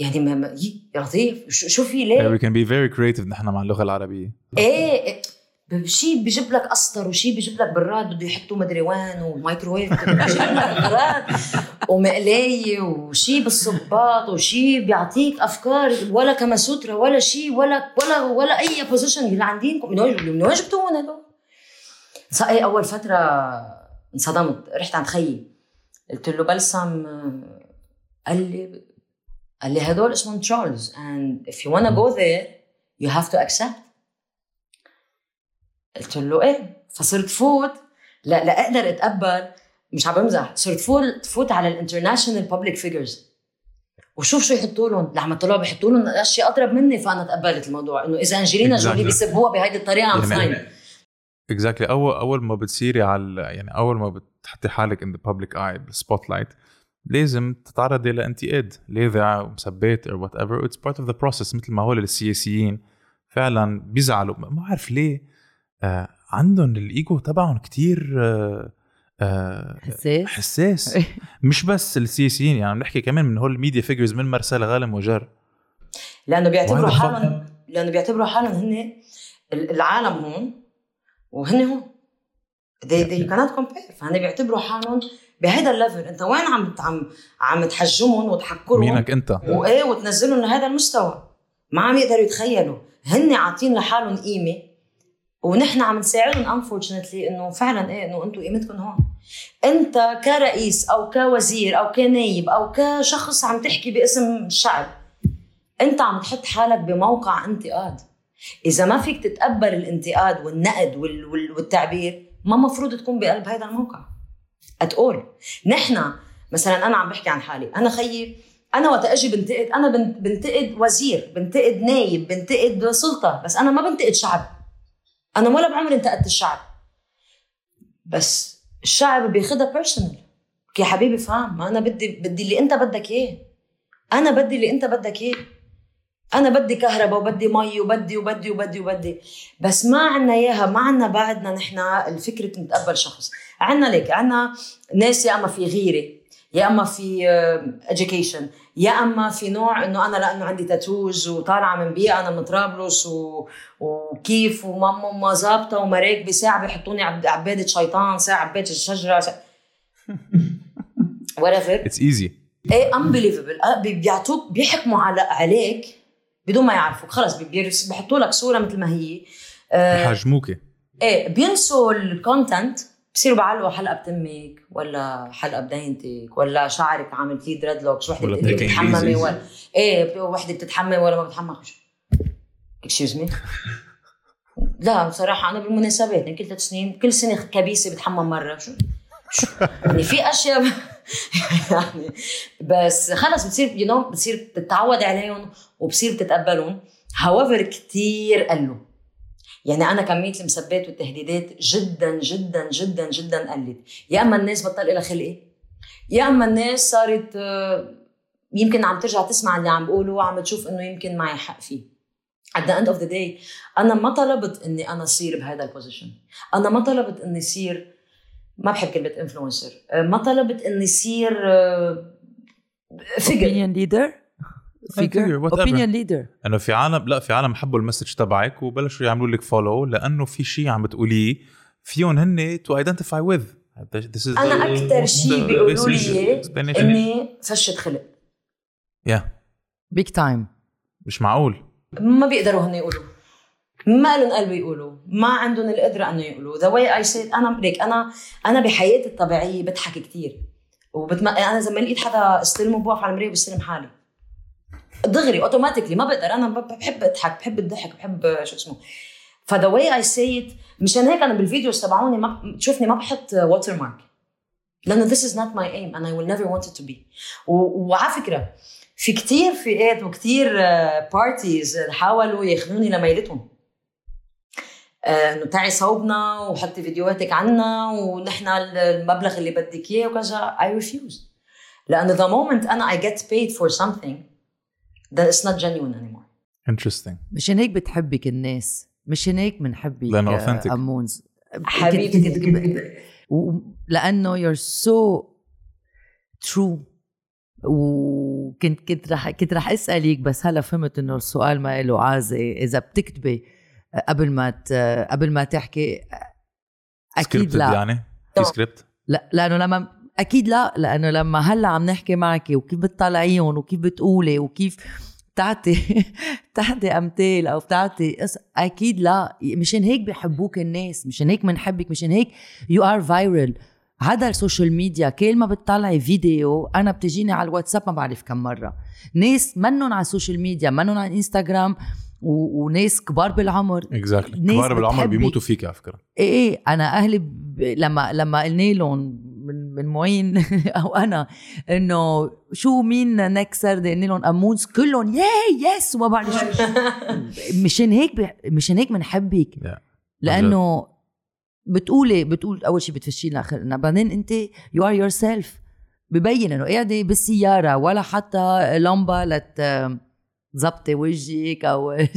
يعني ما ما يا لطيف. شو في ليه؟ we can be very creative نحن مع اللغة العربية. إيه شيء بيجيب لك اسطر وشيء بيجيب لك براد بده يحطوا مدري وين ومايكروويف براد ومقلاية وشيء بالصباط وشيء بيعطيك أفكار ولا Kama Sutra ولا شيء ولا ولا ولا أي position اللي عندكم من وين من وين جبتوهم هدول؟ إيه أول فترة انصدمت. رحت عند خيي. قلت له بلسم قال لي قال لي هدول اسمهم trolls and if you wanna go there you have to accept. قلت له إيه؟ فصرت فوت. لا لا أقدر أتقبل. مش عم بمزح. صرت فوت فوت على ال international public figures وشوف شو يحطوا لهم. لما طلعوا بيحطوا لهم أشياء اضرب مني فأنا تقبلت الموضوع. إنه إذا أنجلينا Exactly. جولي بيسبوها بهيدي الطريقة um يعني fine exactly. أول أول ما بتصيري على يعني أول ما بتحطي حالك in the public eye بال spotlight لازم تتعرضي لانتقاد لاذع ومسبات أو whatever it's part of the process مثل ما هول السياسيين فعلا بيزعلوا. ما بعرف ليه. آه عندهم الإيجو تبعهم كتير آه آه حساس. حساس. (laughs) مش بس السياسيين يعني عم نحكي كمان من هول ال media figures من مرسال غانم وجر. لأنه بيعتبروا? حالهم لأنه بيعتبروا حالهم هن العالم هون وهن هون. They, they cannot compare. فهن بيعتبروا حالهم بهيدا ال level. انت وين عم عم عم تحجمهم وتحقرهم مينك انت؟ وايه وتنزلهم لهذا المستوى؟ ما عم يقدروا يتخيلوا. هن عاطين لحالهم قيمة ونحن عم نساعدهم unfortunately إنه فعلا إيه إنه أنتم قيمتكم هون. أنت كرئيس أو كوزير أو كنايب أو كشخص عم تحكي باسم الشعب أنت عم تحط حالك بموقع انتقاد. إذا ما فيك تتقبل الانتقاد والنقد وال- وال- والتعبير ما مفروض تكون بقلب هذا الموقع. ات اول نحن مثلا أنا عم بحكي عن حالي. أنا خيي أنا وقت أجي بنتقد أنا بن- بنتقد وزير بنتقد نايب بنتقد سلطة بس أنا ما بنتقد شعب. أنا ولا بعمري انتقدت الشعب. بس الشعب بياخدها بيرسونال يا حبيبي فهم ما أنا بدي بدي اللي أنت بدك إياه. أنا بدي اللي أنت بدك إياه. أنا بدي كهرباء وبدي مي وبدي وبدي وبدي وبدي. بس ما عنا إياها ما عنا بعدنا نحن الفكرة نتقبل شخص. عنا ليك عنا ناس يا أما في غيره يا أما في education يا أما في نوع إنه أنا لأنه عندي تاتوز وطالعة من بيئة أنا من طرابلس و... وكيف وماما ما ظابطة ومراكبي ساعة بيحطوني عب- عبادة شيطان ساعة عبادة الشجرة ساعة... (laughs) whatever. it's easy إيه unbelievable بيعطوك بيحكموا على عليك بدون ما يعرفوك. خلص بيحطوا لك صورة مثل ما هي. آه حجموكي إيه بينسوا ال content بصيروا بعلقوا حلقة بتمك ولا حلقة بدينتك ولا شعرك عامل فيه dreadlocks وحدة ولا بتقلي بتحكي بتتحممي. ولا إيه وحدة بتتحمم ولا ما بتحمم excuse me لا بصراحة أنا بالمناسبات يعني كل ثلاث سنين كل سنة كبيسة بتحمم مرة. شو؟ يعني في أشياء (laughs) يعني بس خلص بتصير you know بتصير تتعود عليهم وبصير تتقبلهم however كتير قلوا. يعني أنا كمية المسبات والتهديدات جدا جدا جدا جدا قلت. يا أما الناس بطل لها خلقي يا أما الناس صارت آه، يمكن عم ترجع تسمع اللي عم بقوله وعم تشوف إنه يمكن معي حق فيه. At the end of the day أنا ما طلبت إني أنا أصير بهذا البوزيشن أنا ما طلبت إني أصير ما بحب كلمة influencer ما طلبت إني أصير figure opinion leader. Whatever. opinion leader. إنه في عالم لا في عالم حبوا ال message تبعك وبلشوا يعملوا لك follow لأنه في شيء عم بتقوليه فيهم هن to identify with أنا أكثر شيء بيقولوا لي. إني فشت خلق. Yeah. big time. مش معقول. ما بيقدروا هن يقولوا. ما لهم قلب يقولوا. ما عندهم القدرة إنه يقولوا. that's why I said أنا ليك أنا أنا بحياتي الطبيعية بضحك كثير وبتم... أنا إذا ما لقيت حدا استلمه بوقف على المراية بستلم حالي. دغري automatically ما بقدر أنا بحب أضحك بحب الضحك بحب شو اسمه. ف that's why I say مشان هيك أنا بالفيديوز تبعوني ما تشوفني ما بحط watermark لأنه this is not my aim and I will never want it to be. و... وعلى فكرة في كتير فئات وكتير بارتيز حاولوا ياخذوني لميلتهم. آه، إنه تعي صوبنا وحطي فيديوهاتك عنا ونحن المبلغ اللي بدك إياه وكذا. I refuse. لأنه the moment أنا I get paid for something then it's not genuine anymore. Interesting. مشان هيك بتحبك الناس. مشان هيك بنحبك لأنه آه، authentic. أمونز حبيبتي لأنه you're so true. وكنت كنت رح كنت رح اسالك بس هلا فهمت إنه السؤال ما له عازة. إذا بتكتبي قبل ما ت- قبل ما تحكي أكيد Scripted لا. يعني؟ في No. سكريبت لا لأنه لما أكيد لا لأنه لما هلأ عم نحكي معك وكيف بتطلعيهم وكيف بتقولي وكيف بتعطي (laughs) بتعطي أمثال أو بتعطي أكيد لا. مشان هيك بحبوك الناس مشان هيك بنحبك مشان هيك you are viral هذا ال social media كل ما بتطلعي فيديو أنا بتجيني على الواتساب ما بعرف كم مرة. ناس منن على ال social media منن على الانستغرام و... وناس كبار بالعمر. exactly ناس كبار بالعمر. بيموتوا فيك على فكرة. إيه إيه. أنا أهلي ب... لما لما قلنا لهم من من معين (laughs) أو أنا إنه شو مين next سردي قلنا لهم امونز كلهم yay yes وما بعرف شو. (laughs) مشان هيك. مشان هيك بنحبك. لأنه بتقولي بتقول أول شيء بتفشي لنا اخرنا بعدين أنت you are yourself ببين إنه قاعدة بالسيارة ولا حتى لمبة لت زبطي وجهك أو (laughs) إيه،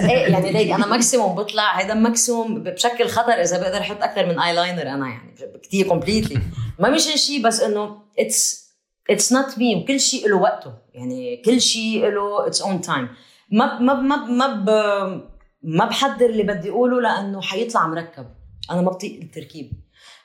يعني (laughs) ليك أنا maximum بطلع هذا maximum بشكل خطر إذا بقدر أحط أكثر من اي لاينر أنا يعني كثير completely (laughs) ما مش شيء بس إنه it's it's not me وكل شيء له وقته. يعني كل شيء له its own time ما ما ما ما ما بحضر اللي بدي أقوله لأنه حيطلع مركب. أنا ما بطيق التركيب.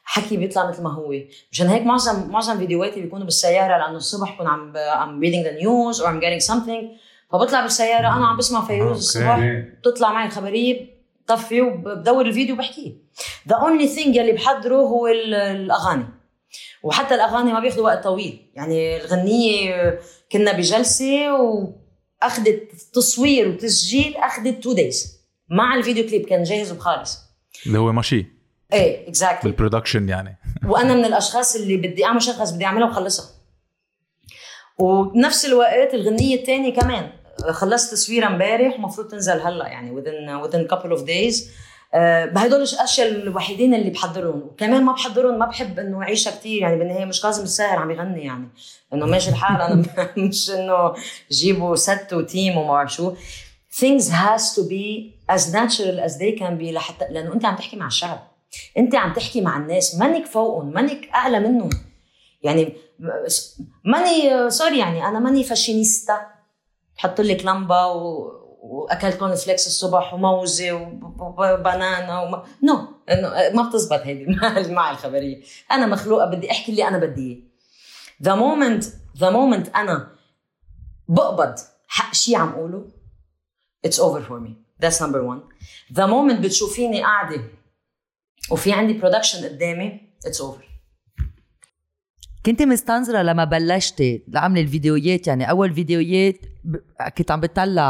حكي بيطلع مثل ما هو. مشان هيك معظم معظم فيديوهاتي بيكونوا بالسيارة لأنه الصبح بكون عم عم reading the news or I'm getting something. فبطلع بالسيارة أنا عم بسمع فيروز الصبح بتطلع معي الخبريه بطفي وبدور الفيديو بحكيه the only thing يلي بحضره هو الأغاني. وحتى الأغاني ما بياخذوا وقت طويل. يعني الغنية كنا بجلسة واخذت تصوير وتسجيل اخذت two days مع ال video clip كان جاهز وخالص. اللي هو ماشي. إيه exactly بال production يعني. (laughs) وأنا من الأشخاص اللي بدي أعمل شغلة بدي أعملها وخلصها. وبنفس الوقت الغنية الثانية كمان. خلصت تصويرها امبارح ومفروض تنزل هلا يعني within within couple of days. أه هدول الأشياء الوحيدين اللي بحضرهم. وكمان ما بحضرهم ما بحب إنه أعيشها كثير يعني بالنهاية مش كاظم الساهر عم يغني يعني. إنه ماشي الحال أنا (laughs) مش إنه جيبوا set و team وما بعرف شو. Things has to be as natural as they can be لحتى لأنه أنت عم تحكي مع الشعب. أنت عم تحكي مع الناس. مانك فوقهم مانك أعلى منهم. يعني ماني sorry يعني أنا ماني فاشينيستا. بحط لك لمبة و... وأكلت corn flakes الصبح وموزة و banana وما... no no. ما بتزبط هيدي (laughs) مع الخبرية. أنا مخلوقة بدي أحكي اللي أنا بدي إياه. the moment the moment أنا بقبض حق شيء عم اقوله it's over for me that's number 1 the moment بتشوفيني قاعدة وفي عندي production قدامي it's over كنت مستنظره لما بلشتي لعمل الفيديوهات يعني أول فيديوهات كنت عم بتطلع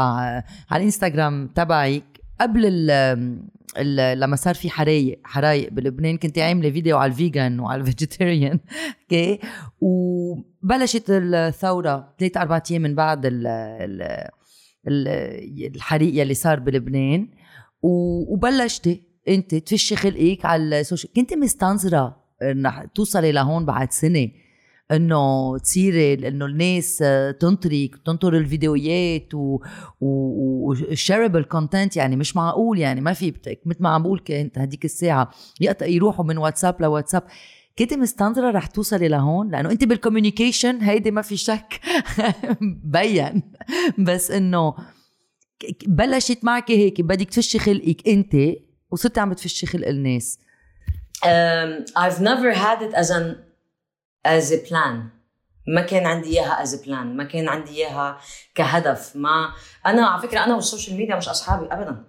على الإنستغرام تبعك قبل ال لما صار في حرايق حرايق بلبنان كنت عاملة فيديو على ال vegan وعلى ال (laughs) vegetarian okay؟ وبلشت الثورة ثلاث أربع أيام من بعد ال ال الحريق يلي صار بلبنان. وبلشتي أنت تفشي خلقك على ال social كنت مستنظره انه توصلي لهون بعد سنة. انه تصيري انه الناس تنطرك تنطر الفيديوهات و و shareable content يعني مش معقول يعني ما في مثل ما عم بقول كنت هديك الساعة يروحوا من واتساب لواتساب. كنت مستنظرة رح توصلي لهون لأنه أنت بال communication هيدي ما في شك (laughs) بين. بس إنه بلشت معك هيك بدك تفشي خلقك أنت وصرتي عم بتفشي خلق الناس. um, I've never had it as an as a plan. ما كان عندي إياها a plan. ما كان عندي إياها كهدف. ما أنا على فكرة أنا وال social media مش أصحابي ابدا.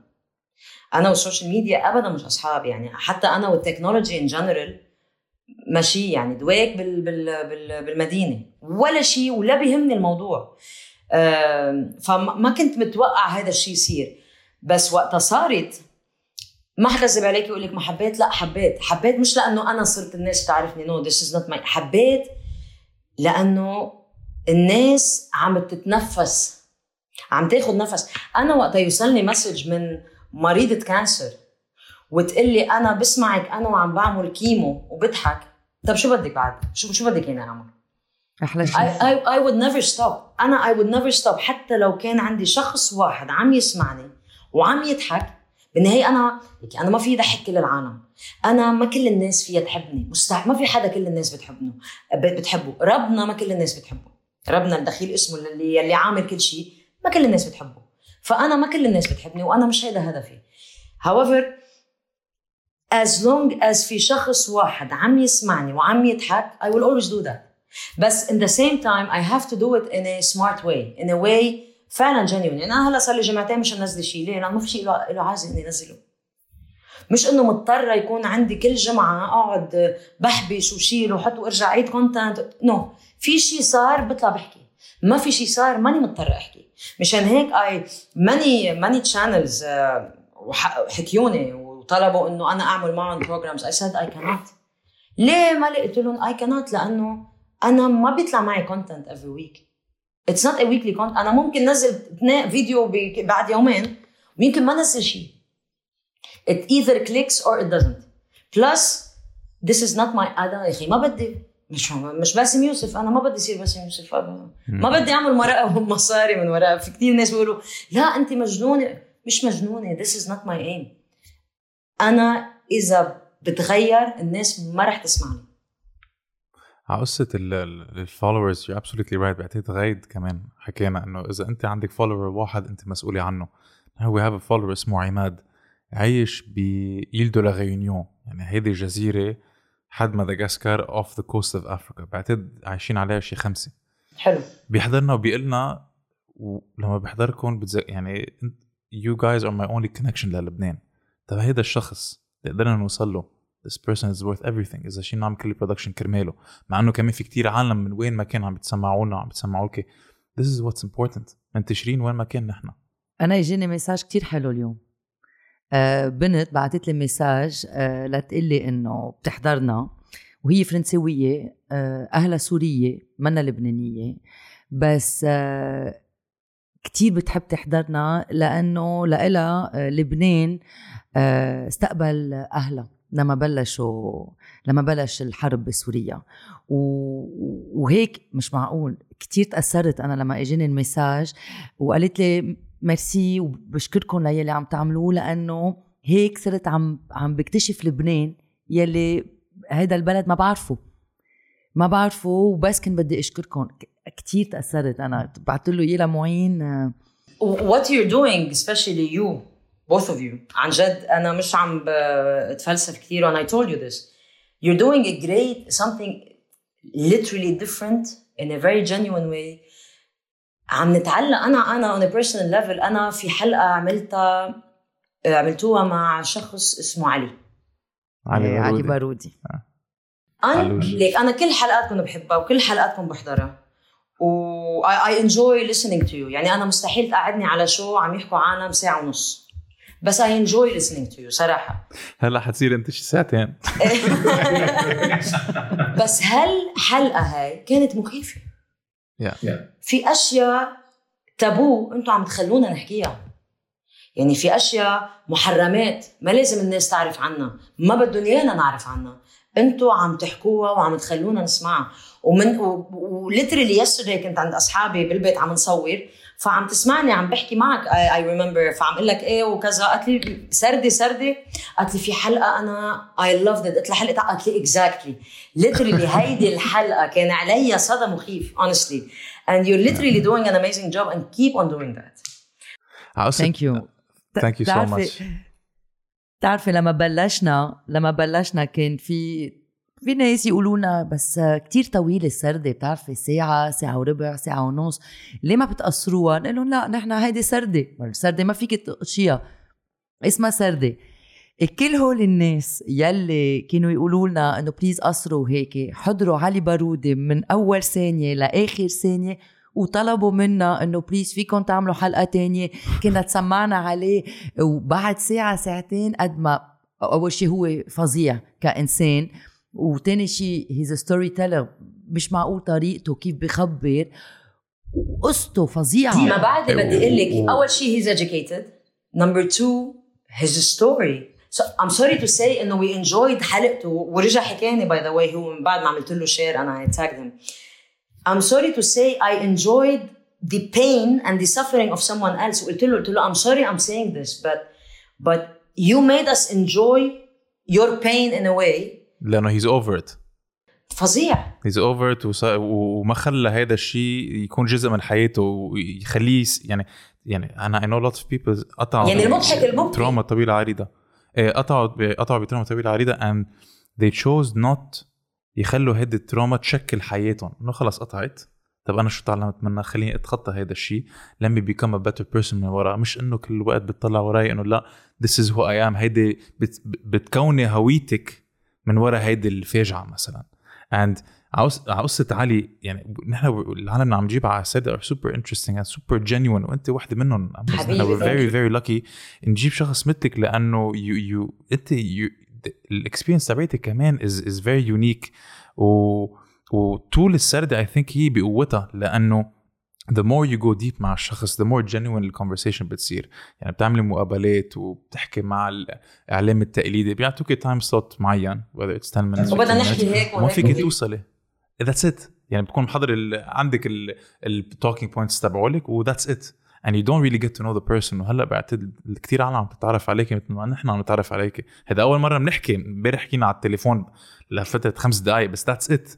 أنا وال social media ابدا مش أصحاب يعني. حتى أنا وال technology in general ماشي يعني. دواك بال بال بال بالمدينة. ولا شيء ولا بيهمني الموضوع. فما كنت متوقع هذا الشيء يصير. بس وقتها صارت ما حكذب عليك يقول لك ما حبيت؟ لا حبيت. حبيت مش لأنه أنا صرت الناس تعرفني. no this is not my حبيت لأنه الناس عم تتنفس عم تاخذ نفس. أنا وقتها يوصلني message من مريضة cancer وتقول لي أنا بسمعك أنا وعم بعمل chemo وبضحك. طب شو بدك بعد؟ شو شو بدك أنا أعمل؟ أحلى شيء I would never stop. أنا I would never stop. حتى لو كان عندي شخص واحد عم يسمعني وعم يضحك بالنهاية أنا أنا ما في يضحك كل العالم أنا ما كل الناس فيها تحبني. مستحيل. ما في حدا كل الناس بتحبنه. بتحبه. ربنا ما كل الناس بتحبه. ربنا الدخيل اسمه اللي اللي عامل كل شيء ما كل الناس بتحبه. فأنا ما كل الناس بتحبني وأنا مش هيدا هدفي. However as long as في شخص واحد عم يسمعني وعم يضحك I will always do that. بس in the same time I have to do it in a smart way. In a way فعلا جينيون يعني أنا هلأ صار لي جمعتين مش انزل شيء ليه؟ لأنه ما في شيء له عازه إني انزله مش إنه مضطرة يكون عندي كل جمعة أقعد بحبش وشيل وحط وأرجع عيد content no no. في شيء صار بطلع بحكي. ما في شيء صار ماني مضطرة أحكي. مشان هيك إي many many channels حكيوني وطلبوا إنه أنا أعمل معهم بروجرامز اي سيد اي كانوت ليه ما قلت لهم؟ اي كانوت لأنه أنا ما بيطلع معي content every week it's not a weekly content أنا ممكن نزل فيديو بعد يومين ويمكن ما نزل شيء. It either clicks or it doesn't. Plus this is not my أنا يا أخي ما بدي. مش مش باسم يوسف أنا ما بدي اصير باسم يوسف. ما بدي أعمل مرقه (laughs) ومصاري من وراء في كثير ناس بيقولوا لا أنت مجنونة. مش مجنونة this is not my aim. أنا إذا بتغير الناس ما رح تسمعني. على قصة ال followers you absolutely right بعتقد غايد كمان حكينا إنه إذا أنت عندك follower واحد أنت مسؤولة عنه. we have follower اسمه عماد عايش ب Île de la Réunion يعني هيدي جزيرة حد مدغشقر off the coast of Africa بعتقد عايشين عليها شي خمسة. حلو. بيحضرنا وبيقول لنا ولما بيحضركم بتز... يعني you guys are my only connection للبنان. طب هيدا الشخص اللي قدرنا نوصل له. This person is worth everything. إذا شي نعمل كل production كرماله. مع إنه كمان في كتير عالم من وين ما كان عم بتسمعونا عم بتسمعوا لك this is what's important. منتشرين وين ما كان نحن. أنا إجاني مساج كتير حلو اليوم. آه بنت بعثت لي مساج آه لتقول لي إنه بتحضرنا. وهي فرنسوية آه أهلها سورية منا لبنانية. بس آه كتير بتحب تحضرنا لأنه لإلها آه، لبنان آه، استقبل أهلها. لما بلشوا لما بلش الحرب بسوريا. و- وهيك مش معقول كتير تأثرت. أنا لما إجاني المساج وقالت لي ميرسي وبشكركم ليلي عم تعملوه لأنه هيك صرت عم عم بكتشف لبنان يلي هيدا البلد ما بعرفه. ما بعرفه وبس كنت بدي أشكركم. كتير تأثرت. أنا بعت له اياه لمعين. What you're doing especially you. Both of you. عن جد أنا مش عم بتفلسف كثير and I told you this. You're doing a great something literally different in a very genuine way. عم نتعلق أنا أنا on a personal level أنا في حلقة عملتها عملتوها مع شخص اسمه علي. علي, علي بارودي. بارودي. أنا. ليك أنا كل حلقاتكم بحبها وكل حلقاتكم بحضرها. و I, I enjoy listening to you. يعني أنا مستحيل تقعدني على شو عم يحكوا عالم ساعه ونص. بس I enjoy listening to you صراحة. هلا حتصير انت شي ساعتين. (laughs) بس هالحلقه هاي كانت مخيفة؟ Yeah. في أشياء تابو أنتم عم تخلونا نحكيها. يعني في أشياء محرمات ما لازم الناس تعرف عنها ما بدهم إيانا نعرف عنها. أنتم عم تحكوها وعم تخلونا نسمعها. ومن وليترلي يسترداي كنت عند أصحابي بالبيت عم نصور. فعم تسمعني عم بحكي معك. I remember فعم أقول لك إيه وكذا. قالت لي سردي سردي. قالت لي في حلقة أنا I loved قلت لها حلقه قالت لي exactly literally هيدي الحلقة كان عليها صدى مخيف honestly. And you're literally doing an amazing job and keep on doing that. Thank you Thank you. So much. بتعرفي لما بلشنا لما بلشنا كان في في ناس يقولوا لنا بس كتير طويلة السردة بتعرفي ساعة ساعة وربع ساعة ونص. ليه ما بتقصروها نقول لهم لا نحن هيدي سردة السردة ما فيك تقشيها. اسمها سردة كل هول الناس يلي كانوا يقولوا لنا إنه please قصروا هيك. حضروا علي بارودي من أول ثانية لآخر ثانية وطلبوا منا إنه please فيكم تعملوا حلقة تانية. كنا تسمعنا عليه. وبعد ساعة ساعتين قد ما أول شيء هو فظيع كإنسان. وتاني شيء he's story teller مش معقول طريقته كيف بخبر وقصته فظيعه ما بعد بدي أقول لك اول شيء he's educated number two his story so I'm sorry to say انه we enjoyed حلقته ورجع حكاني by the way هو من بعد ما عملت له شير أنا I tagged him I'm sorry to say I enjoyed the pain and the suffering of someone else وقلت له قلت له I'm sorry I'm saying this but but you made us enjoy your pain in a way لأنه he's over it فظيع. he's over it وما خلى هذا الشيء يكون جزء من حياته ويخليه يعني يعني أنا I know lot of people قطعوا يعني المضحك المبكي. trauma طويلة عريضة. إيه، قطعوا قطعوا ب trauma طويلة عريضة and they chose not يخلوا هيدي ال trauma تشكل حياتهم. إنه خلص قطعت. طب أنا شو تعلمت منها؟ خليني أتخطى هذا الشيء. Me become a better person من وراء. مش إنه كل وقت بتطلع وراي إنه لا this is who I am. هيدي بت بتكوني هويتك. من وراء هيدي الفاجعه مثلا. عاوز قصة علي يعني نحن العالم اللي عم نجيبها على سردة are super interesting super genuine وأنت وحدة منهم. حبيبي، نحن very. very lucky نجيب شخص مثلك لأنه you you أنت ال experience تبعتك كمان is is very unique و وطول السردة I think هي بقوتها لأنه the more you go deep مع الشخص the more genuine ال conversation بتصير. يعني بتعملي مقابلات وبتحكي مع الإعلام التقليدي بيعطوك time slot معين whether it's 10 minutes وبدنا 15 نحكي. هيك وما فيك. توصلي. that's it يعني بتكون محضر ال... عندك ال talking points تبعولك و that's it and you don't really get to know the person. وهلأ بعتقد كثير عالم عم تتعرف عليك مثل ما نحن عم نتعرف عليك هذا أول مرة بنحكي امبارح حكينا على التليفون لفترة خمس دقائق بس that's it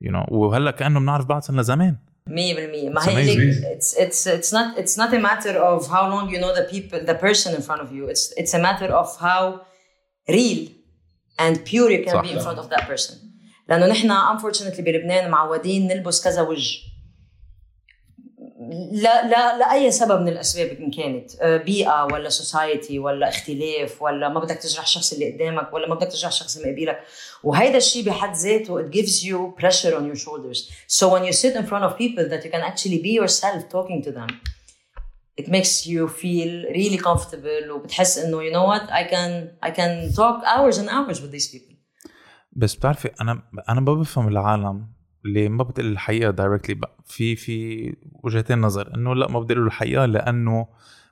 you know وهلأ كأنه بنعرف بعض صرنا زمان. 100% ما It's هي amazing. ليك it's it's it's not it's not a matter of how long you know the people the person in front of you it's it's a matter of how real and pure you can صح. be in front of that person لانه نحن unfortunately بلبنان معودين نلبس كذا وجه لا لا لاي سبب من الاسباب ان كانت آه، بيئه ولا سوسايتي ولا اختلاف ولا ما بدك تجرح الشخص اللي قدامك ولا ما بدك تجرح الشخص اللي مقابلك وهيدا الشيء بحد ذاته it gives you pressure on your shoulders so when you sit in front of people that you can actually be yourself talking to them it makes you feel really comfortable وبتحس انه you know what I can I can talk hours and hours with these people بس بتعرفي أنا أنا ما بفهم العالم اللي ما بتقول الحقيقة دايركتلي في في وجهتين نظر إنه لأ ما بدي أقول الحقيقة لأنه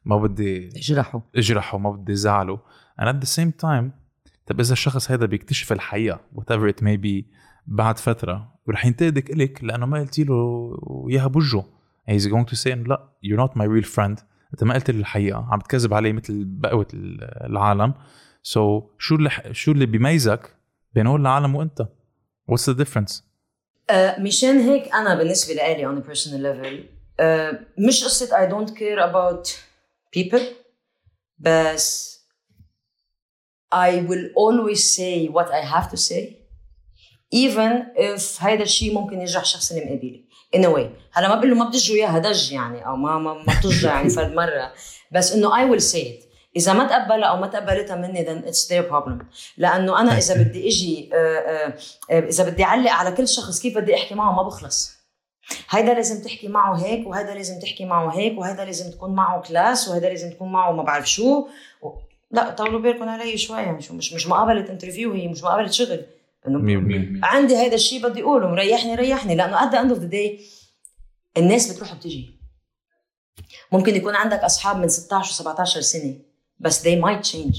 ما بدي اجرحوا. اجرحه ما بدي زعله and at the same time طب إذا الشخص هذا بيكتشف الحقيقة whatever it may be بعد فترة ورح ينتقدك إلك لأنه ما قلتي له إياها بوجهه. He's going to say إنه لأ you're not my real friend. أنت ما قلت لي الحقيقة. عم بتكذب علي مثل بقوة العالم. سو so, شو اللي شو اللي بيميزك بين هول العالم وأنت؟ What's the difference? آه، مشان هيك أنا بالنسبة لي on a personal level uh, مش قصة I don't care about people بس I will always say what I have to say even if هيدا الشيء ممكن يجرح الشخص اللي مقابلي. In a way هلا ما بقول له ما بدجوا اياها دج يعني أو ما ما, ما بتجرى يعني (laughs) فرد مرة بس إنه I will say it. إذا ما تقبلها أو ما تقبلتها مني then it's their problem. لأنه أنا إذا بدي إجي آه، آه، آه، إذا بدي أعلق على كل شخص كيف بدي أحكي معه ما بخلص. هيدا لازم تحكي معه هيك وهيدا لازم تحكي معه هيك وهيدا لازم تكون معه class وهيدا لازم تكون معه ما بعرف شو. و... لا طولوا بالكم علي شوي يعني شو مش مش مقابلة interview هي مش مقابلة شغل. إنه عندي هيدا الشيء بدي أقوله مريحني ريحني. لأنه the end of the day الناس بتروح وبتجي ممكن يكون عندك أصحاب من 16 و17 سنة. بس they might change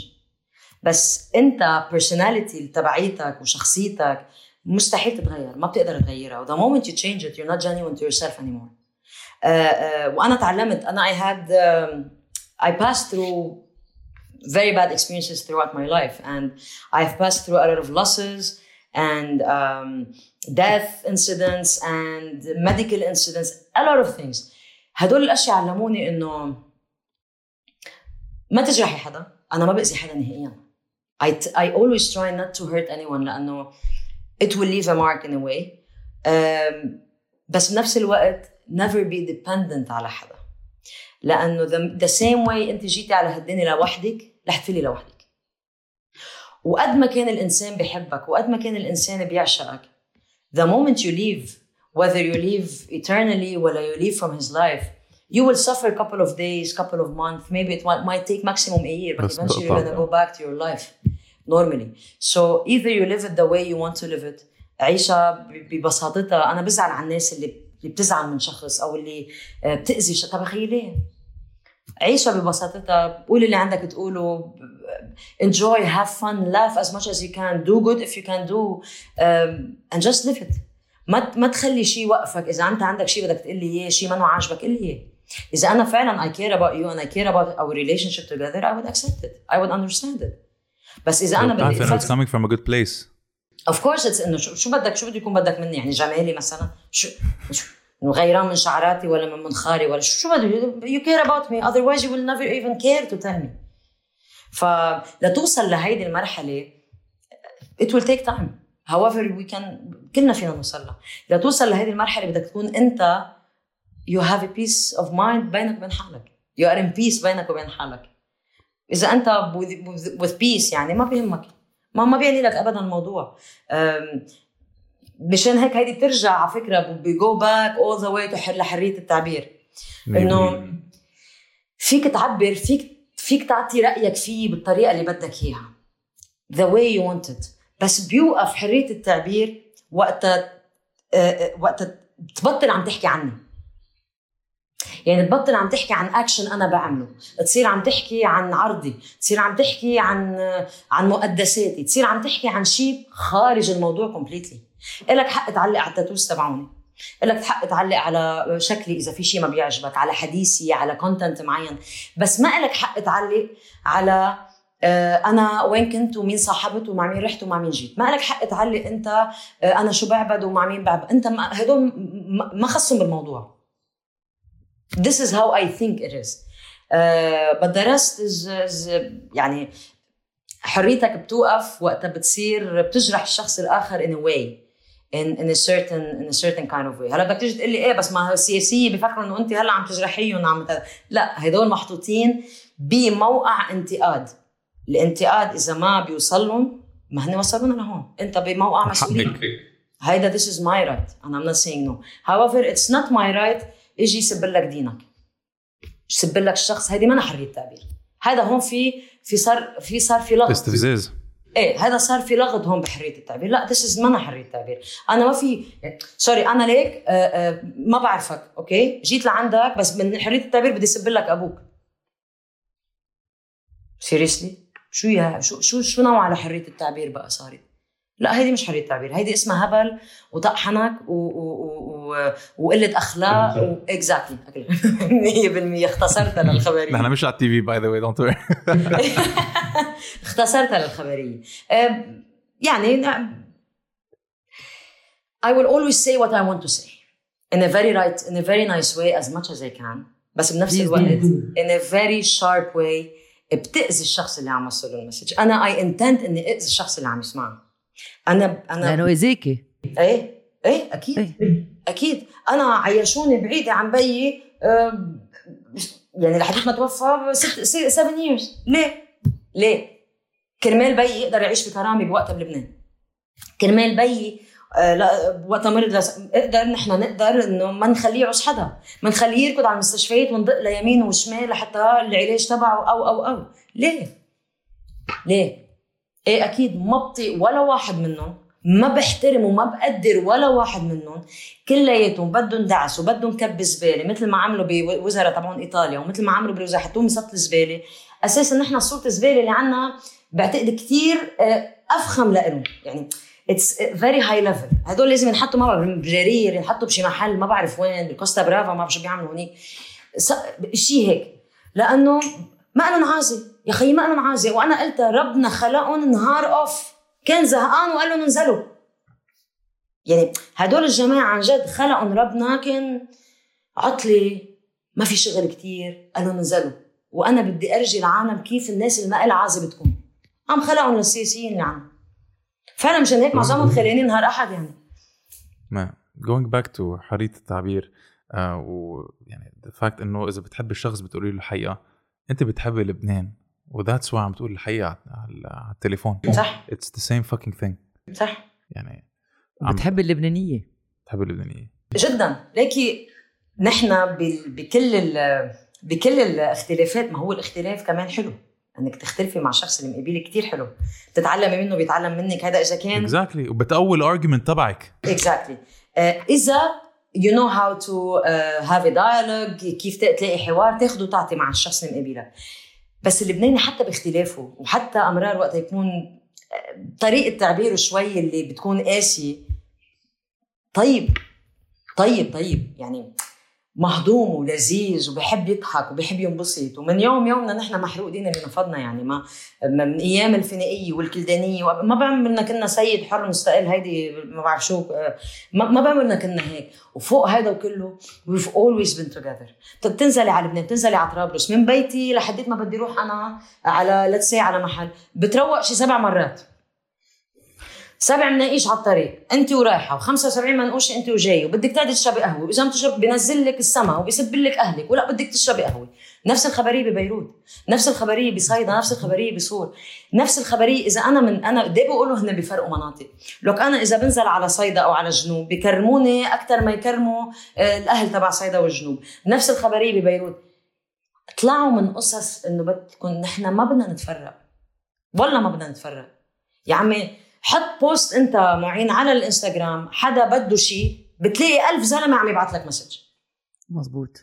بس انت personality تبعيتك وشخصيتك مستحيل تتغير ما بتقدر تغيرها و the moment you change it you're not genuine to yourself anymore uh, uh, وانا تعلمت انا I had um, I passed through very bad experiences throughout my life and I've passed through a lot of losses and um, death incidents and medical incidents a lot of things هدول الاشياء علموني انه ما تجرحي حدا أنا ما باذي حدا نهائيا I, I always try not to hurt anyone لأنه it will leave a mark in a way um, بس بنفس الوقت never be dependent على حدا لأنه the, the same way انت جيتي على هالدنيا لوحدك رح تفلي لوحدك وقد ما كان الانسان بحبك وقد ما كان الانسان بيعشقك the moment you leave whether you leave eternally ولا you leave from his life you will suffer a couple of days, couple of months, maybe it might, might take maximum a year, but بس eventually you're gonna go back to your life normally. So either you live it the way you want to live it عيشها ببساطتها أنا بزعل على الناس اللي اللي بتزعل من شخص أو اللي آه، بتأذي شخص طب أخي ليه؟ عيشها ببساطتها قول اللي عندك تقوله enjoy have fun laugh as much as you can do good if you can do um, and just live it ما ما تخلي شيء يوقفك اذا انت عندك شيء بدك تقول لي اياه شيء ما عاجبك قل لي اياه إذا أنا فعلا I care about you and I care about our relationship together I would accept it. I would understand it. بس إذا أنا بدي انه it's coming from a good place. of course it's إنه شو بدك شو بده يكون بدك مني؟ يعني جمالي مثلا؟ شو غيران من شعراتي ولا من منخاري ولا شو بده you care about me. Otherwise you will never even care to tell me. فلتوصل لهيدي المرحلة it will take time. However we can كلنا فينا نوصل لها. لتوصل لهيدي المرحلة بدك تكون أنت you have a peace of mind بينك وبين حالك. You are in peace بينك وبين حالك. إذا أنت with, peace يعني ما بيهمك. ما ما بيعني لك ابدا الموضوع. مشان هيك هيدي بترجع على فكرة بي go back all the way لحرية التعبير. إنه فيك تعبر فيك فيك تعطي رأيك فيه بالطريقة اللي بدك إياها. The way you want it. بس بيوقف حرية التعبير وقتها آه، آه، وقتها تبطل عم تحكي عني يعني تبطل عم تحكي عن اكشن أنا بعمله. تصير عم تحكي عن عرضي تصير عم تحكي عن عن مقدساتي تصير عم تحكي عن شيء خارج الموضوع completely إلك حق تعلق على ال tattoos تبعوني. إلك حق تعلق على شكلي إذا في شيء ما بيعجبك على حديثي على content معين. بس ما إلك حق تعلق على آه، أنا وين كنت ومين صاحبت ومع مين رحت ومع مين جيت. ما لك حق تعلق أنت آه، أنا شو بعبد ومع مين بعبد. أنت هدول ما خصهم بالموضوع. This is how I think it is. uh, but the rest is, is يعني حريتك بتوقف وقتها بتصير بتجرح الشخص الآخر in a way in, in a certain in a certain kind of way. هلا بدك تيجي تقول لي إيه بس ما السياسيه بفكروا إنه أنت هلأ عم تجرحيهم عم ت... لا هدول محطوطين بموقع انتقاد. الانتقاد إذا ما بيوصل لهم ما هن وصلونا لهون. أنت بموقع مسؤوليه هيدا this is my right and I'm not saying no. However it's not my right يجي يسب لك دينك. يسب لك الشخص هيدي ما حريه تعبير هذا هون في في صار في صار في لغط. استفزاز. إيه هذا صار في لغط هون بحرية التعبير. لا this is ما حريه التعبير. أنا ما في sorry أنا ليك آه، آه، ما بعرفك okay؟ جيت لعندك بس من حرية التعبير بدي اسب لك أبوك. seriously شو يا شو شو شو نوع على حرية التعبير بقى صارت لا هيدي مش حرية تعبير هيدي اسمها هبل وطق حنك و... و... و... وقلة أخلاق exactly (laughs) 100% اختصرتها للخبرية. نحن مش على ال TV by the way don't اختصرتها للخبرية. يعني I will always say what I want to say. In a very right in a very nice way as much as I can. بس بنفس الوقت in a very sharp way بتأذي الشخص اللي عم يوصل له المسج. أنا I intend إني اذي الشخص اللي عم يسمعني أنا أنا لأنه اذاكي إيه إيه أكيد إيه. أكيد أنا عيشوني بعيدة عن بيي يعني لحد ما توفى ست 7 years ليه؟ ليه؟ كرمال بيي يقدر يعيش بكرامه بوقتها بلبنان كرمال بيي آه لا وقتها مرض. نقدر نحن نقدر إنه ما نخليه يعوز حدا ما نخليه يركض على المستشفيات وندق ليمين وشمال لحتى العلاج تبعه أو أو أو ليه؟ ليه؟ إيه أكيد ما بطيق ولا واحد منهم ما بحترم وما بقدر ولا واحد منهم. كلياتهم بدهم دعس وبدهم كب زبالة مثل ما عملوا بوزراء تبعون إيطاليا ومثل ما عملوا بوزراء حطوهم بسط الزبالة. أساسا نحن صوره الزبالة اللي عنا بعتقد كثير آه، أفخم لهم يعني it's very high level هدول لازم ينحطوا ما بعرف بجرير ينحطوا بشي محل ما بعرف وين بالكوستا برافا ما بعرف شو بيعملوا هونيك. شيء هيك. لأنه ما لهم عازة. يا خيي ما لهم عازه وأنا قلت ربنا خلقهم نهار off. كان زهقان وقال لهم انزلوا. يعني هدول الجماعة عن جد خلقهم ربنا كان عطلة ما في شغل كتير. قال لهم انزلوا. وأنا بدي أرجي العالم كيف الناس اللي ما عازة بتكون عم خلقهم للسياسيين اللي عنا فعلا مشان هيك معظمهم خلقانين نهار أحد يعني. ما going back to حرية التعبير آه ويعني ال fact إنه إذا بتحب الشخص بتقولي له الحقيقة أنت بتحبي لبنان. و that's why عم تقول الحقيقة على التليفون. صح. it's the same fucking thing صح. يعني بتحب اللبنانية. بتحب اللبنانية. جدا. ليكي نحن بكل بكل الاختلافات ما هو الاختلاف كمان حلو. إنك تختلفي مع الشخص اللي مقابلك كثير حلو. بتتعلمي منه بيتعلم منك. هذا إذا كان exactly exactly. وبتقوي ال argument تبعك. exactly exactly. uh, إذا you know how to uh, have a dialogue كيف تلاقي حوار تاخذ وتعطي مع الشخص اللي مقابلك. بس اللبناني حتى باختلافه وحتى أمرار وقت يكون طريقة تعبيره شوي اللي بتكون قاسية. طيب طيب طيب يعني مهضوم ولذيذ وبحب يضحك وبحب ينبسط. ومن يوم يومنا نحن محروق دينا اللي نفضنا يعني ما من أيام الفينيقيه والكلدانية ما بعمرنا كنا سيد حر مستقل هيدي ما بعرف شو ما, بعمرنا كنا هيك. وفوق هذا وكله we've always been together. بتنزلي على لبنان بتنزلي على طرابلس من بيتي لحديت ما بدي أروح أنا على لتس على محل بتروق شي سبع مرات. سبع مناقيش على الطريق. انت ورايحة و75 منقوشة انت وجاي وبدك تقعدي تشربي قهوة وإذا ما تشرب بنزل لك السما وبيسب لك أهلك ولا بدك تشربي قهوة. نفس الخبرية ببيروت. نفس الخبرية بصيدا نفس الخبرية بصور نفس الخبرية إذا أنا من أنا قد بيقولوا هن بفرقوا مناطق. لك أنا إذا بنزل على صيدا أو على الجنوب بكرموني أكثر ما يكرموا آه، الأهل تبع صيدا والجنوب. نفس الخبرية ببيروت. طلعوا من قصص إنه بدكم نحن ما بدنا نتفرق. والله ما بدنا نتفرق. يا عمي حط post انت معين على الانستغرام حدا بده شيء بتلاقي ألف زلمة عم يبعث لك message. مزبوط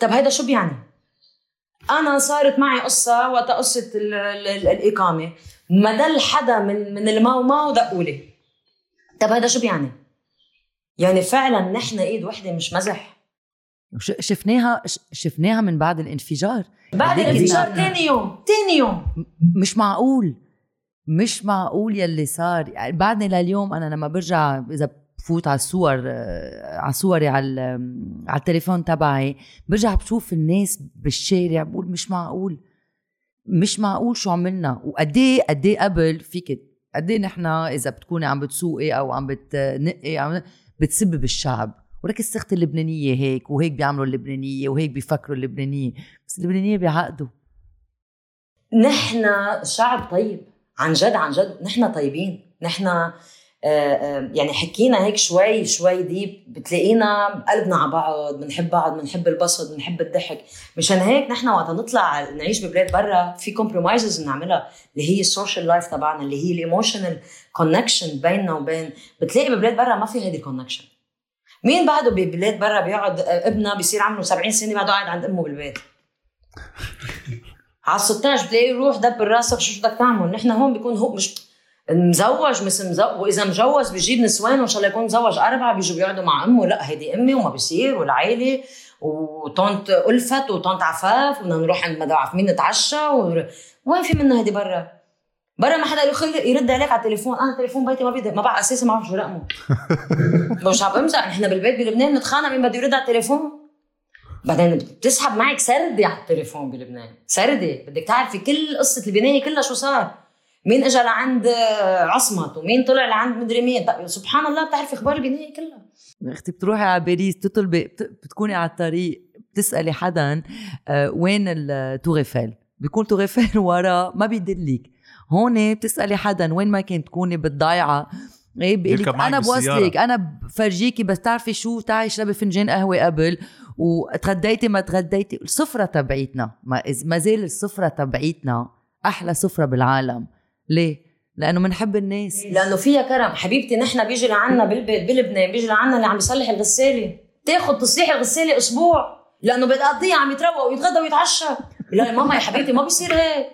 طب هيدا شو بيعني؟ أنا صارت معي قصة وقت قصة ال ال ال الإقامة. ما دل حدا من من الماو ماو دقوا لي طب هذا شو بيعني؟ يعني فعلا نحن إيد وحدة مش مزح. شفناها شفناها من بعد الانفجار. بعد الانفجار ثاني يوم ثاني يوم. مش معقول. مش معقول يلي صار. يعني بعدني لليوم أنا لما برجع إذا بفوت على الصور آه، على صوري على على التليفون تبعي برجع بشوف الناس بالشارع بقول مش معقول مش معقول شو عملنا. وقد إيه قد إيه قبل فيك قد إيه نحن إذا بتكوني عم بتسوقي أو عم بتنقي عم بتسبي بالشعب. ولك السخت اللبنانية هيك وهيك بيعملوا اللبنانية وهيك بيفكروا اللبنانية. بس اللبنانية بيعقدوا نحن شعب طيب. عن جد عن جد نحن طيبين. نحن آه، آه، يعني حكينا هيك شوي شوي deep. بتلاقينا قلبنا على بعض بنحب بعض بنحب البسط بنحب الضحك. مشان هيك نحن وقت نطلع نعيش ببلاد برا في compromises بنعملها اللي هي ال social life تبعنا اللي هي ال emotional connection بيننا وبين. بتلاقي ببلاد برا ما في هيدي ال connection مين بعده ببلاد برا بيقعد ابنه بيصير عمره 70 سنة بعده قاعد عند أمه بالبيت؟ على 16 بتلاقيه يروح دبر راسك شو بدك تعمل؟ نحن هون بيكون هو مش مزوج مش مزوج وإذا مجوز بجيب نسوان وإن شاء الله يكون مزوج أربعة بيجوا بيقعدوا مع أمه. لا هيدي أمي وما بيصير والعائله وطنط ألفت وطنط عفاف وبدنا نروح عند مدام عارف مين نتعشى و... وين في منها هيدي برا؟ برا ما حدا يرد عليك على التليفون. أنا تليفون بيتي ما بيدي ما بعرف أساسا ما بعرف شو رقمه. (laughs) مش عم بمزح نحن بالبيت بلبنان نتخانق مين بده يرد على التليفون. بعدين بتسحب معك سردي على التليفون بلبنان. سردي بدك تعرفي كل قصة البنايه كلها شو صار مين اجى لعند عصمت؟ ومين طلع لعند مدري مين؟ طيب، سبحان الله بتعرفي أخبار البنايه كلها. أختي بتروحي على باريس تطلبي بتكوني على الطريق بتسألي حدا آه، وين ال Tour Eiffel بيكون Tour Eiffel (laughs) ورا ما بيدلك. هون بتسألي حدا وين ما كنت تكوني بالضيعه إيه بيقول لك أنا بوصلك أنا بفرجيكي بس تعرفي شو؟ تعي اشربي فنجان قهوة قبل وتغديتي ما تغديتي. السفرة تبعيتنا ما ما زال السفرة تبعيتنا أحلى سفرة بالعالم. ليه؟ لأنه بنحب الناس. لأنه فيها كرم. حبيبتي نحن بيجي لعنا بالبيت بلبنان بيجي لعنا اللي عم يصلح الغسالة. تاخذ تصليح الغسالة أسبوع. لأنه بتقضيها عم يتروق ويتغدى ويتعشى. لا ماما يا حبيبتي ما بيصير هيك.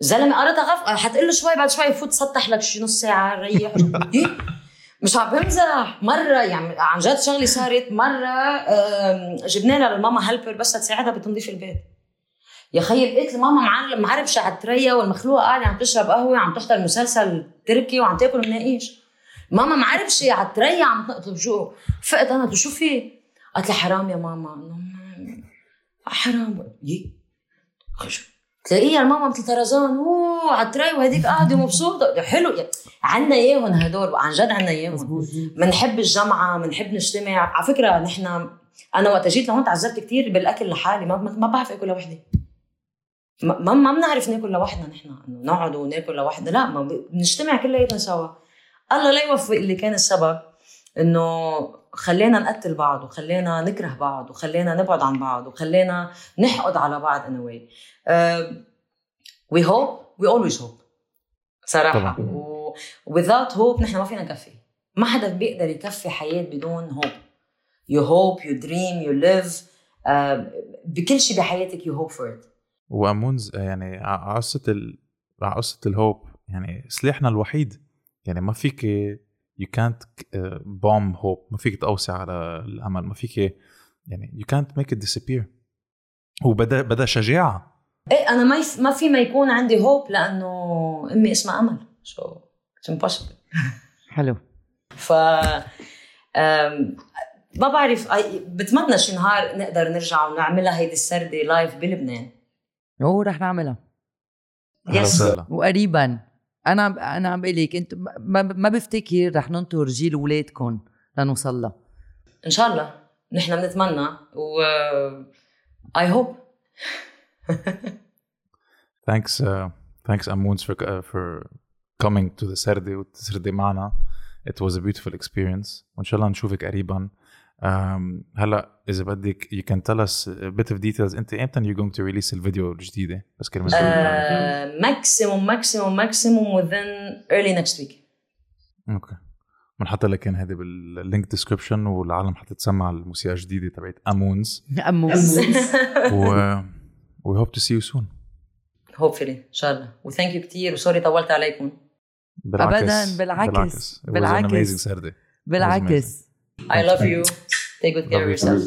زلمة قريتها غف حتقول له شوي بعد شوي يفوت سطح لك شي نص ساعة ريح. (laughs) إيه؟ مش عم بمزح. مرة يعني عن جد شغله صارت مرة جبنا لها للماما هيلبر بس تساعدها بتنظيف البيت. يا خيي لقيت الماما معلم معربشة على التريا والمخلوقة قاعدة عم تشرب قهوة عم تحضر مسلسل تركي وعم تاكل مناقيش ماما معربشة على التريا عم طب شو فقت أنا شو في؟ قالت لي حرام يا ماما. حرام. يي. تلاقيها الماما مثل طرزان أوه على التريا وهديك قاعدة مبسوطة. حلو يعني عنا إياهم هدول عن جد عنا إياهم. بنحب الجمعة بنحب نجتمع. على فكرة نحن أنا وقت جيت لهون تعذبت كثير بالأكل لحالي ما ما بعرف آكل لوحدي. ما ما بنعرف ناكل لوحدنا نحن إنه نقعد وناكل لوحدنا. لا ما بنجتمع كلياتنا سوا. الله لا يوفق اللي كان السبب إنه خلينا نقتل بعض وخلينا نكره بعض وخلينا نبعد عن بعض وخلينا نحقد على بعض أنا why we hope we always hope صراحة. و without hope نحن ما فينا نكفي. ما حدا بيقدر يكفي حياة بدون hope you hope you dream you live بكل شيء بحياتك you hope for وأمونز يعني على قصه ال... على قصه ال hope يعني سلاحنا الوحيد. يعني ما فيك يو كانت بوم هوب ما فيك تقوسي على الأمل. ما فيك يعني يو كانت ميك ات ديسابير وبدا بدا شجاعة. إيه أنا ما ما في ما يكون عندي hope لأنه امي اسمها أمل. so it's (laughs) حلو. ف ما بعرف بتمنى شي نهار نقدر نرجع ونعملها هيدي السردة live بلبنان. أوه رح نعملها. yes وقريبا. أنا أنا عم بقول لك انت ما, ما بفتكر رح ننطر جيل اولادكم لنوصل لها. إن شاء الله. نحن بنتمنى و I hope thanks thanks امونز for uh, for coming to the سردة وتسردي معنا it was a beautiful experience. وإن شاء الله نشوفك قريبا. هلا إذا بدك you can tell us a bit of details. أنت إمتى you going to release الفيديو الجديدة؟ بس كرمال maximum maximum maximum within early next week. okay. بنحط لك هذه بال link description والعالم حتتسمع الموسيقى الجديدة تبعت امونز امونز (laughs) و we hope to see you soon. Hopefully إن شاء الله. و thank you كثير و sorry طولت عليكم. بالعكس. ابدا بالعكس. بالعكس. بالعكس. بالعكس. I love you. Take good care of yourself.